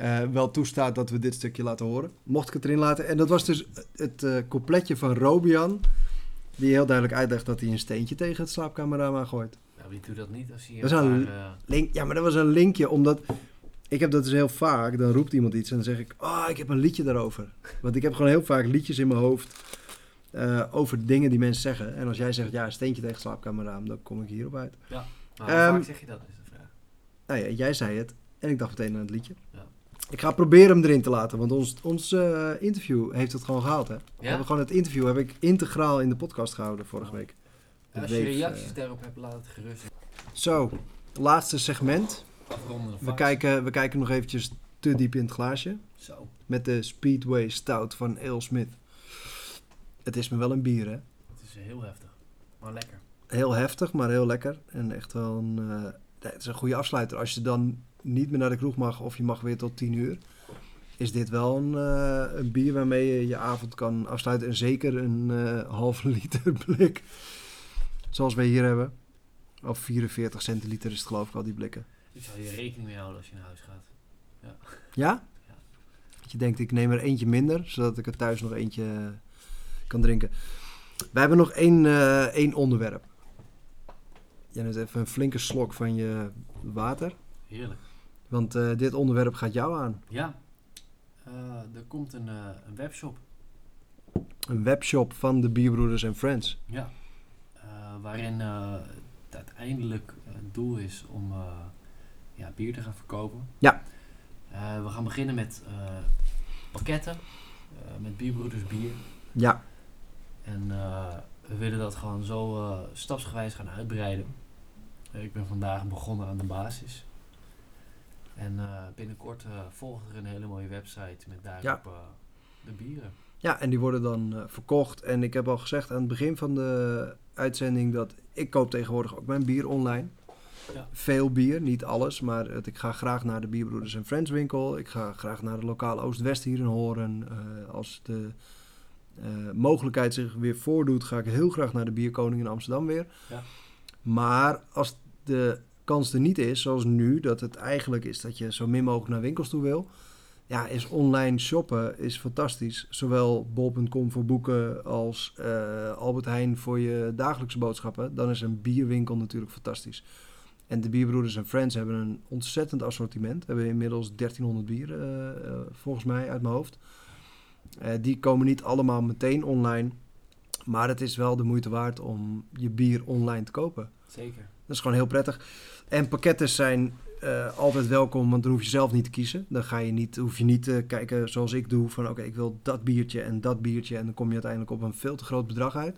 eh, wel toestaat dat we dit stukje laten horen. Mocht ik het erin laten. En dat was dus het eh, coupletje van Robian, die heel duidelijk uitlegt dat hij een steentje tegen het slaapkamerraam aangooit.
Nou, wie doet dat niet als hij
Dat
een paar, eh,
Link, ja, maar dat was een linkje, omdat ik heb dat dus heel vaak. Dan roept iemand iets en dan zeg ik, oh, ik heb een liedje daarover. Want ik heb gewoon heel vaak liedjes in mijn hoofd eh, over dingen die mensen zeggen. En als jij zegt, ja, een steentje tegen slaapkamerraam, dan kom ik hierop uit.
nou, hoe
Ehm,
vaak zeg je dat, is de vraag.
Nou ja, jij zei het en ik dacht meteen aan het liedje.
Ja.
Ik ga proberen hem erin te laten, want ons, ons eh, interview heeft het gewoon gehaald, hè? We hebben gewoon het interview heb ik integraal in de podcast gehouden vorige week. De
Als je
Wave,
reacties
eh,
daarop hebt, laat het gerust.
Zo, laatste segment. We kijken, we kijken nog eventjes te diep in het glaasje.
Zo.
Met de Speedway Stout van Ale Smith. Het is me wel een bier, hè?
Het is heel heftig. Maar lekker.
Heel heftig, maar heel lekker. En echt wel een... eh, het is een goede afsluiter. Als je dan niet meer naar de kroeg mag of je mag weer tot 10 uur... is dit wel een, eh, een bier waarmee je je avond kan afsluiten. En zeker een eh, halve liter blik. Zoals wij hier hebben. Of 44 centiliter is het geloof ik al, die blikken.
Ik zou hier rekening mee houden als je naar huis gaat.
Ja?
Ja.
Dat je denkt, ik neem er eentje minder, zodat ik er thuis nog eentje kan drinken. We hebben nog één, eh, één onderwerp. Jij neemt even een flinke slok van je water.
Heerlijk.
Want eh, dit onderwerp gaat jou aan.
Ja. Eh, er komt een, een webshop.
Een webshop van de Bierbroeders en Friends.
Ja. Waarin het uiteindelijk het doel is om ja, bier te gaan verkopen.
Ja.
We gaan beginnen met pakketten. met bierbroeders bier.
Ja,
En eh, we willen dat gewoon zo eh, stapsgewijs gaan uitbreiden. Ik ben vandaag begonnen aan de basis. En eh, binnenkort volgt er een hele mooie website met daarop
Ja.
de bieren.
ja, en die worden dan verkocht. En ik heb al gezegd aan het begin van de uitzending dat ik koop tegenwoordig ook mijn bier online.
Ja.
Veel bier, niet alles, maar het, ik ga graag naar de Bierbroeders en Friends winkel. Ik ga graag naar de lokale Oost-West hier in Horen. Als de eh, mogelijkheid zich weer voordoet, ga ik heel graag naar de Bierkoning in Amsterdam weer.
Ja.
Maar als de kans er niet is, zoals nu, dat het eigenlijk is dat je zo min mogelijk naar winkels toe wil. Ja, is online shoppen is fantastisch. Zowel bol.com voor boeken als eh, Albert Heijn voor je dagelijkse boodschappen. Dan is een bierwinkel natuurlijk fantastisch. En de Bierbroeders en Friends hebben een ontzettend assortiment. We hebben inmiddels 1300 bieren, eh, volgens mij, uit mijn hoofd. Eh, die komen niet allemaal meteen online. Maar het is wel de moeite waard om je bier online te kopen.
Zeker.
Dat is gewoon heel prettig. En pakketten zijn eh, altijd welkom, want dan hoef je zelf niet te kiezen. Dan ga je niet, hoef je niet te kijken zoals ik doe van oké, ik wil dat biertje en dat biertje. En dan kom je uiteindelijk op een veel te groot bedrag uit.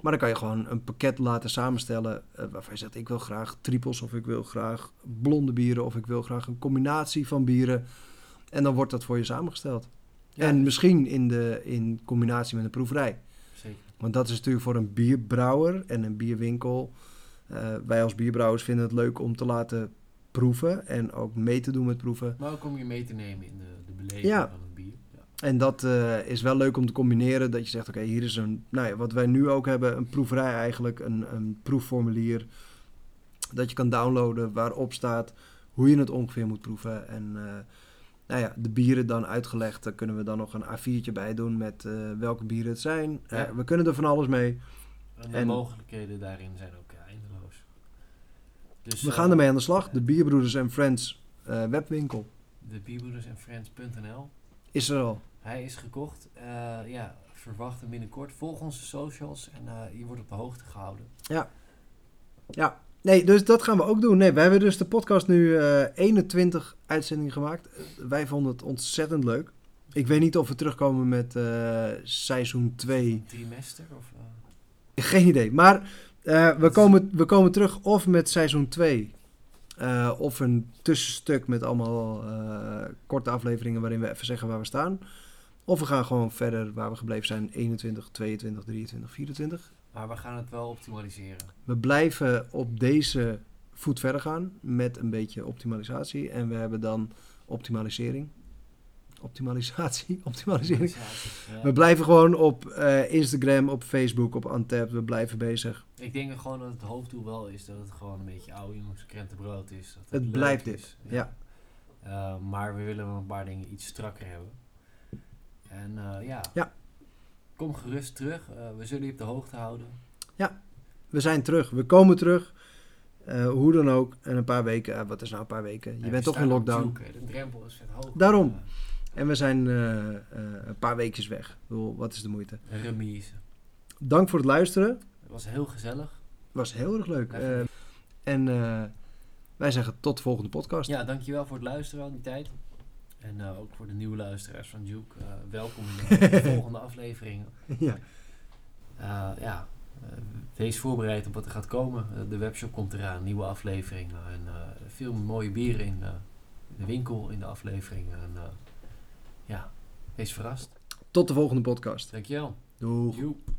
Maar dan kan je gewoon een pakket laten samenstellen eh, waarvan je zegt ik wil graag triples of ik wil graag blonde bieren of ik wil graag een combinatie van bieren. En dan wordt dat voor je samengesteld.
Ja,
en misschien in, de, in combinatie met een proeverij.
Zeker.
Want dat is natuurlijk voor een bierbrouwer en een bierwinkel. eh, wij als bierbrouwers vinden het leuk om te laten proeven en ook mee te doen met proeven.
Maar ook om je mee te nemen in de, de beleving
Ja.
van het bier. Ja.
En dat eh, is wel leuk om te combineren. Dat je zegt, oké, hier is een, nou ja, wat wij nu ook hebben, een proeverij eigenlijk, een, een proefformulier. Dat je kan downloaden waarop staat hoe je het ongeveer moet proeven. En eh, nou ja, de bieren dan uitgelegd. Daar kunnen we dan nog een A4'tje bij doen met eh, welke bieren het zijn.
Ja.
Eh, we kunnen er van alles mee.
En de
En-
mogelijkheden daarin zijn ook ja, eindeloos. Dus,
We
eh,
gaan ermee aan de slag. De Bierbroeders en Friends eh, webwinkel
De bierbroeders en friends.nl.
is er al.
Hij is gekocht. Eh, ja, verwacht hem binnenkort. Volg onze socials en eh, je wordt op de hoogte gehouden.
Ja, nee, dus dat gaan we ook doen. Nee, wij hebben dus de podcast nu eh 21 uitzendingen gemaakt. Eh, wij vonden het ontzettend leuk. Ik weet niet of we terugkomen met eh, seizoen 2.
Trimester of... eh,
Geen idee. Maar eh, we, komen, we komen terug of met seizoen 2. eh, of een tussenstuk met allemaal eh, korte afleveringen waarin we even zeggen waar we staan. Of we gaan gewoon verder waar we gebleven zijn. 21, 22, 23, 24.
Maar we gaan het wel optimaliseren.
We blijven op deze voet verder gaan met een beetje optimalisatie. En we hebben dan optimalisering. optimalisatie, optimalisering.
Ja.
We blijven gewoon op eh, Instagram, op Facebook, op Antep. We blijven bezig.
Ik denk gewoon dat het hoofddoel wel is dat het gewoon een beetje oude jongens krentenbrood is. Dat
Het blijft
is.
ja.
Eh, maar we willen wel een paar dingen iets strakker hebben. En eh, ja.
Ja.
Kom gerust terug. Eh, we zullen je op de hoogte houden.
We zijn terug. We komen terug. Eh, hoe dan ook. En een paar weken. eh, wat is nou een paar weken? Je bent toch in lockdown.
Duke. De drempel is vet hoog.
Daarom. En we zijn een paar weekjes weg. Bedoel, wat is de moeite?
remise.
Dank voor het luisteren.
Het was heel gezellig.
Was heel erg leuk.
Ja,
en wij zeggen tot de volgende podcast.
Ja, dankjewel voor het luisteren al die tijd. En eh, ook voor de nieuwe luisteraars van Duke. eh, welkom in de volgende afleveringen.
ja.
Eh, ja, wees voorbereid op wat er gaat komen. De webshop komt eraan, nieuwe afleveringen. En veel mooie bieren in, de winkel in de afleveringen. En ja, wees verrast.
Tot de volgende podcast.
Dankjewel.
Doeg.
Joep.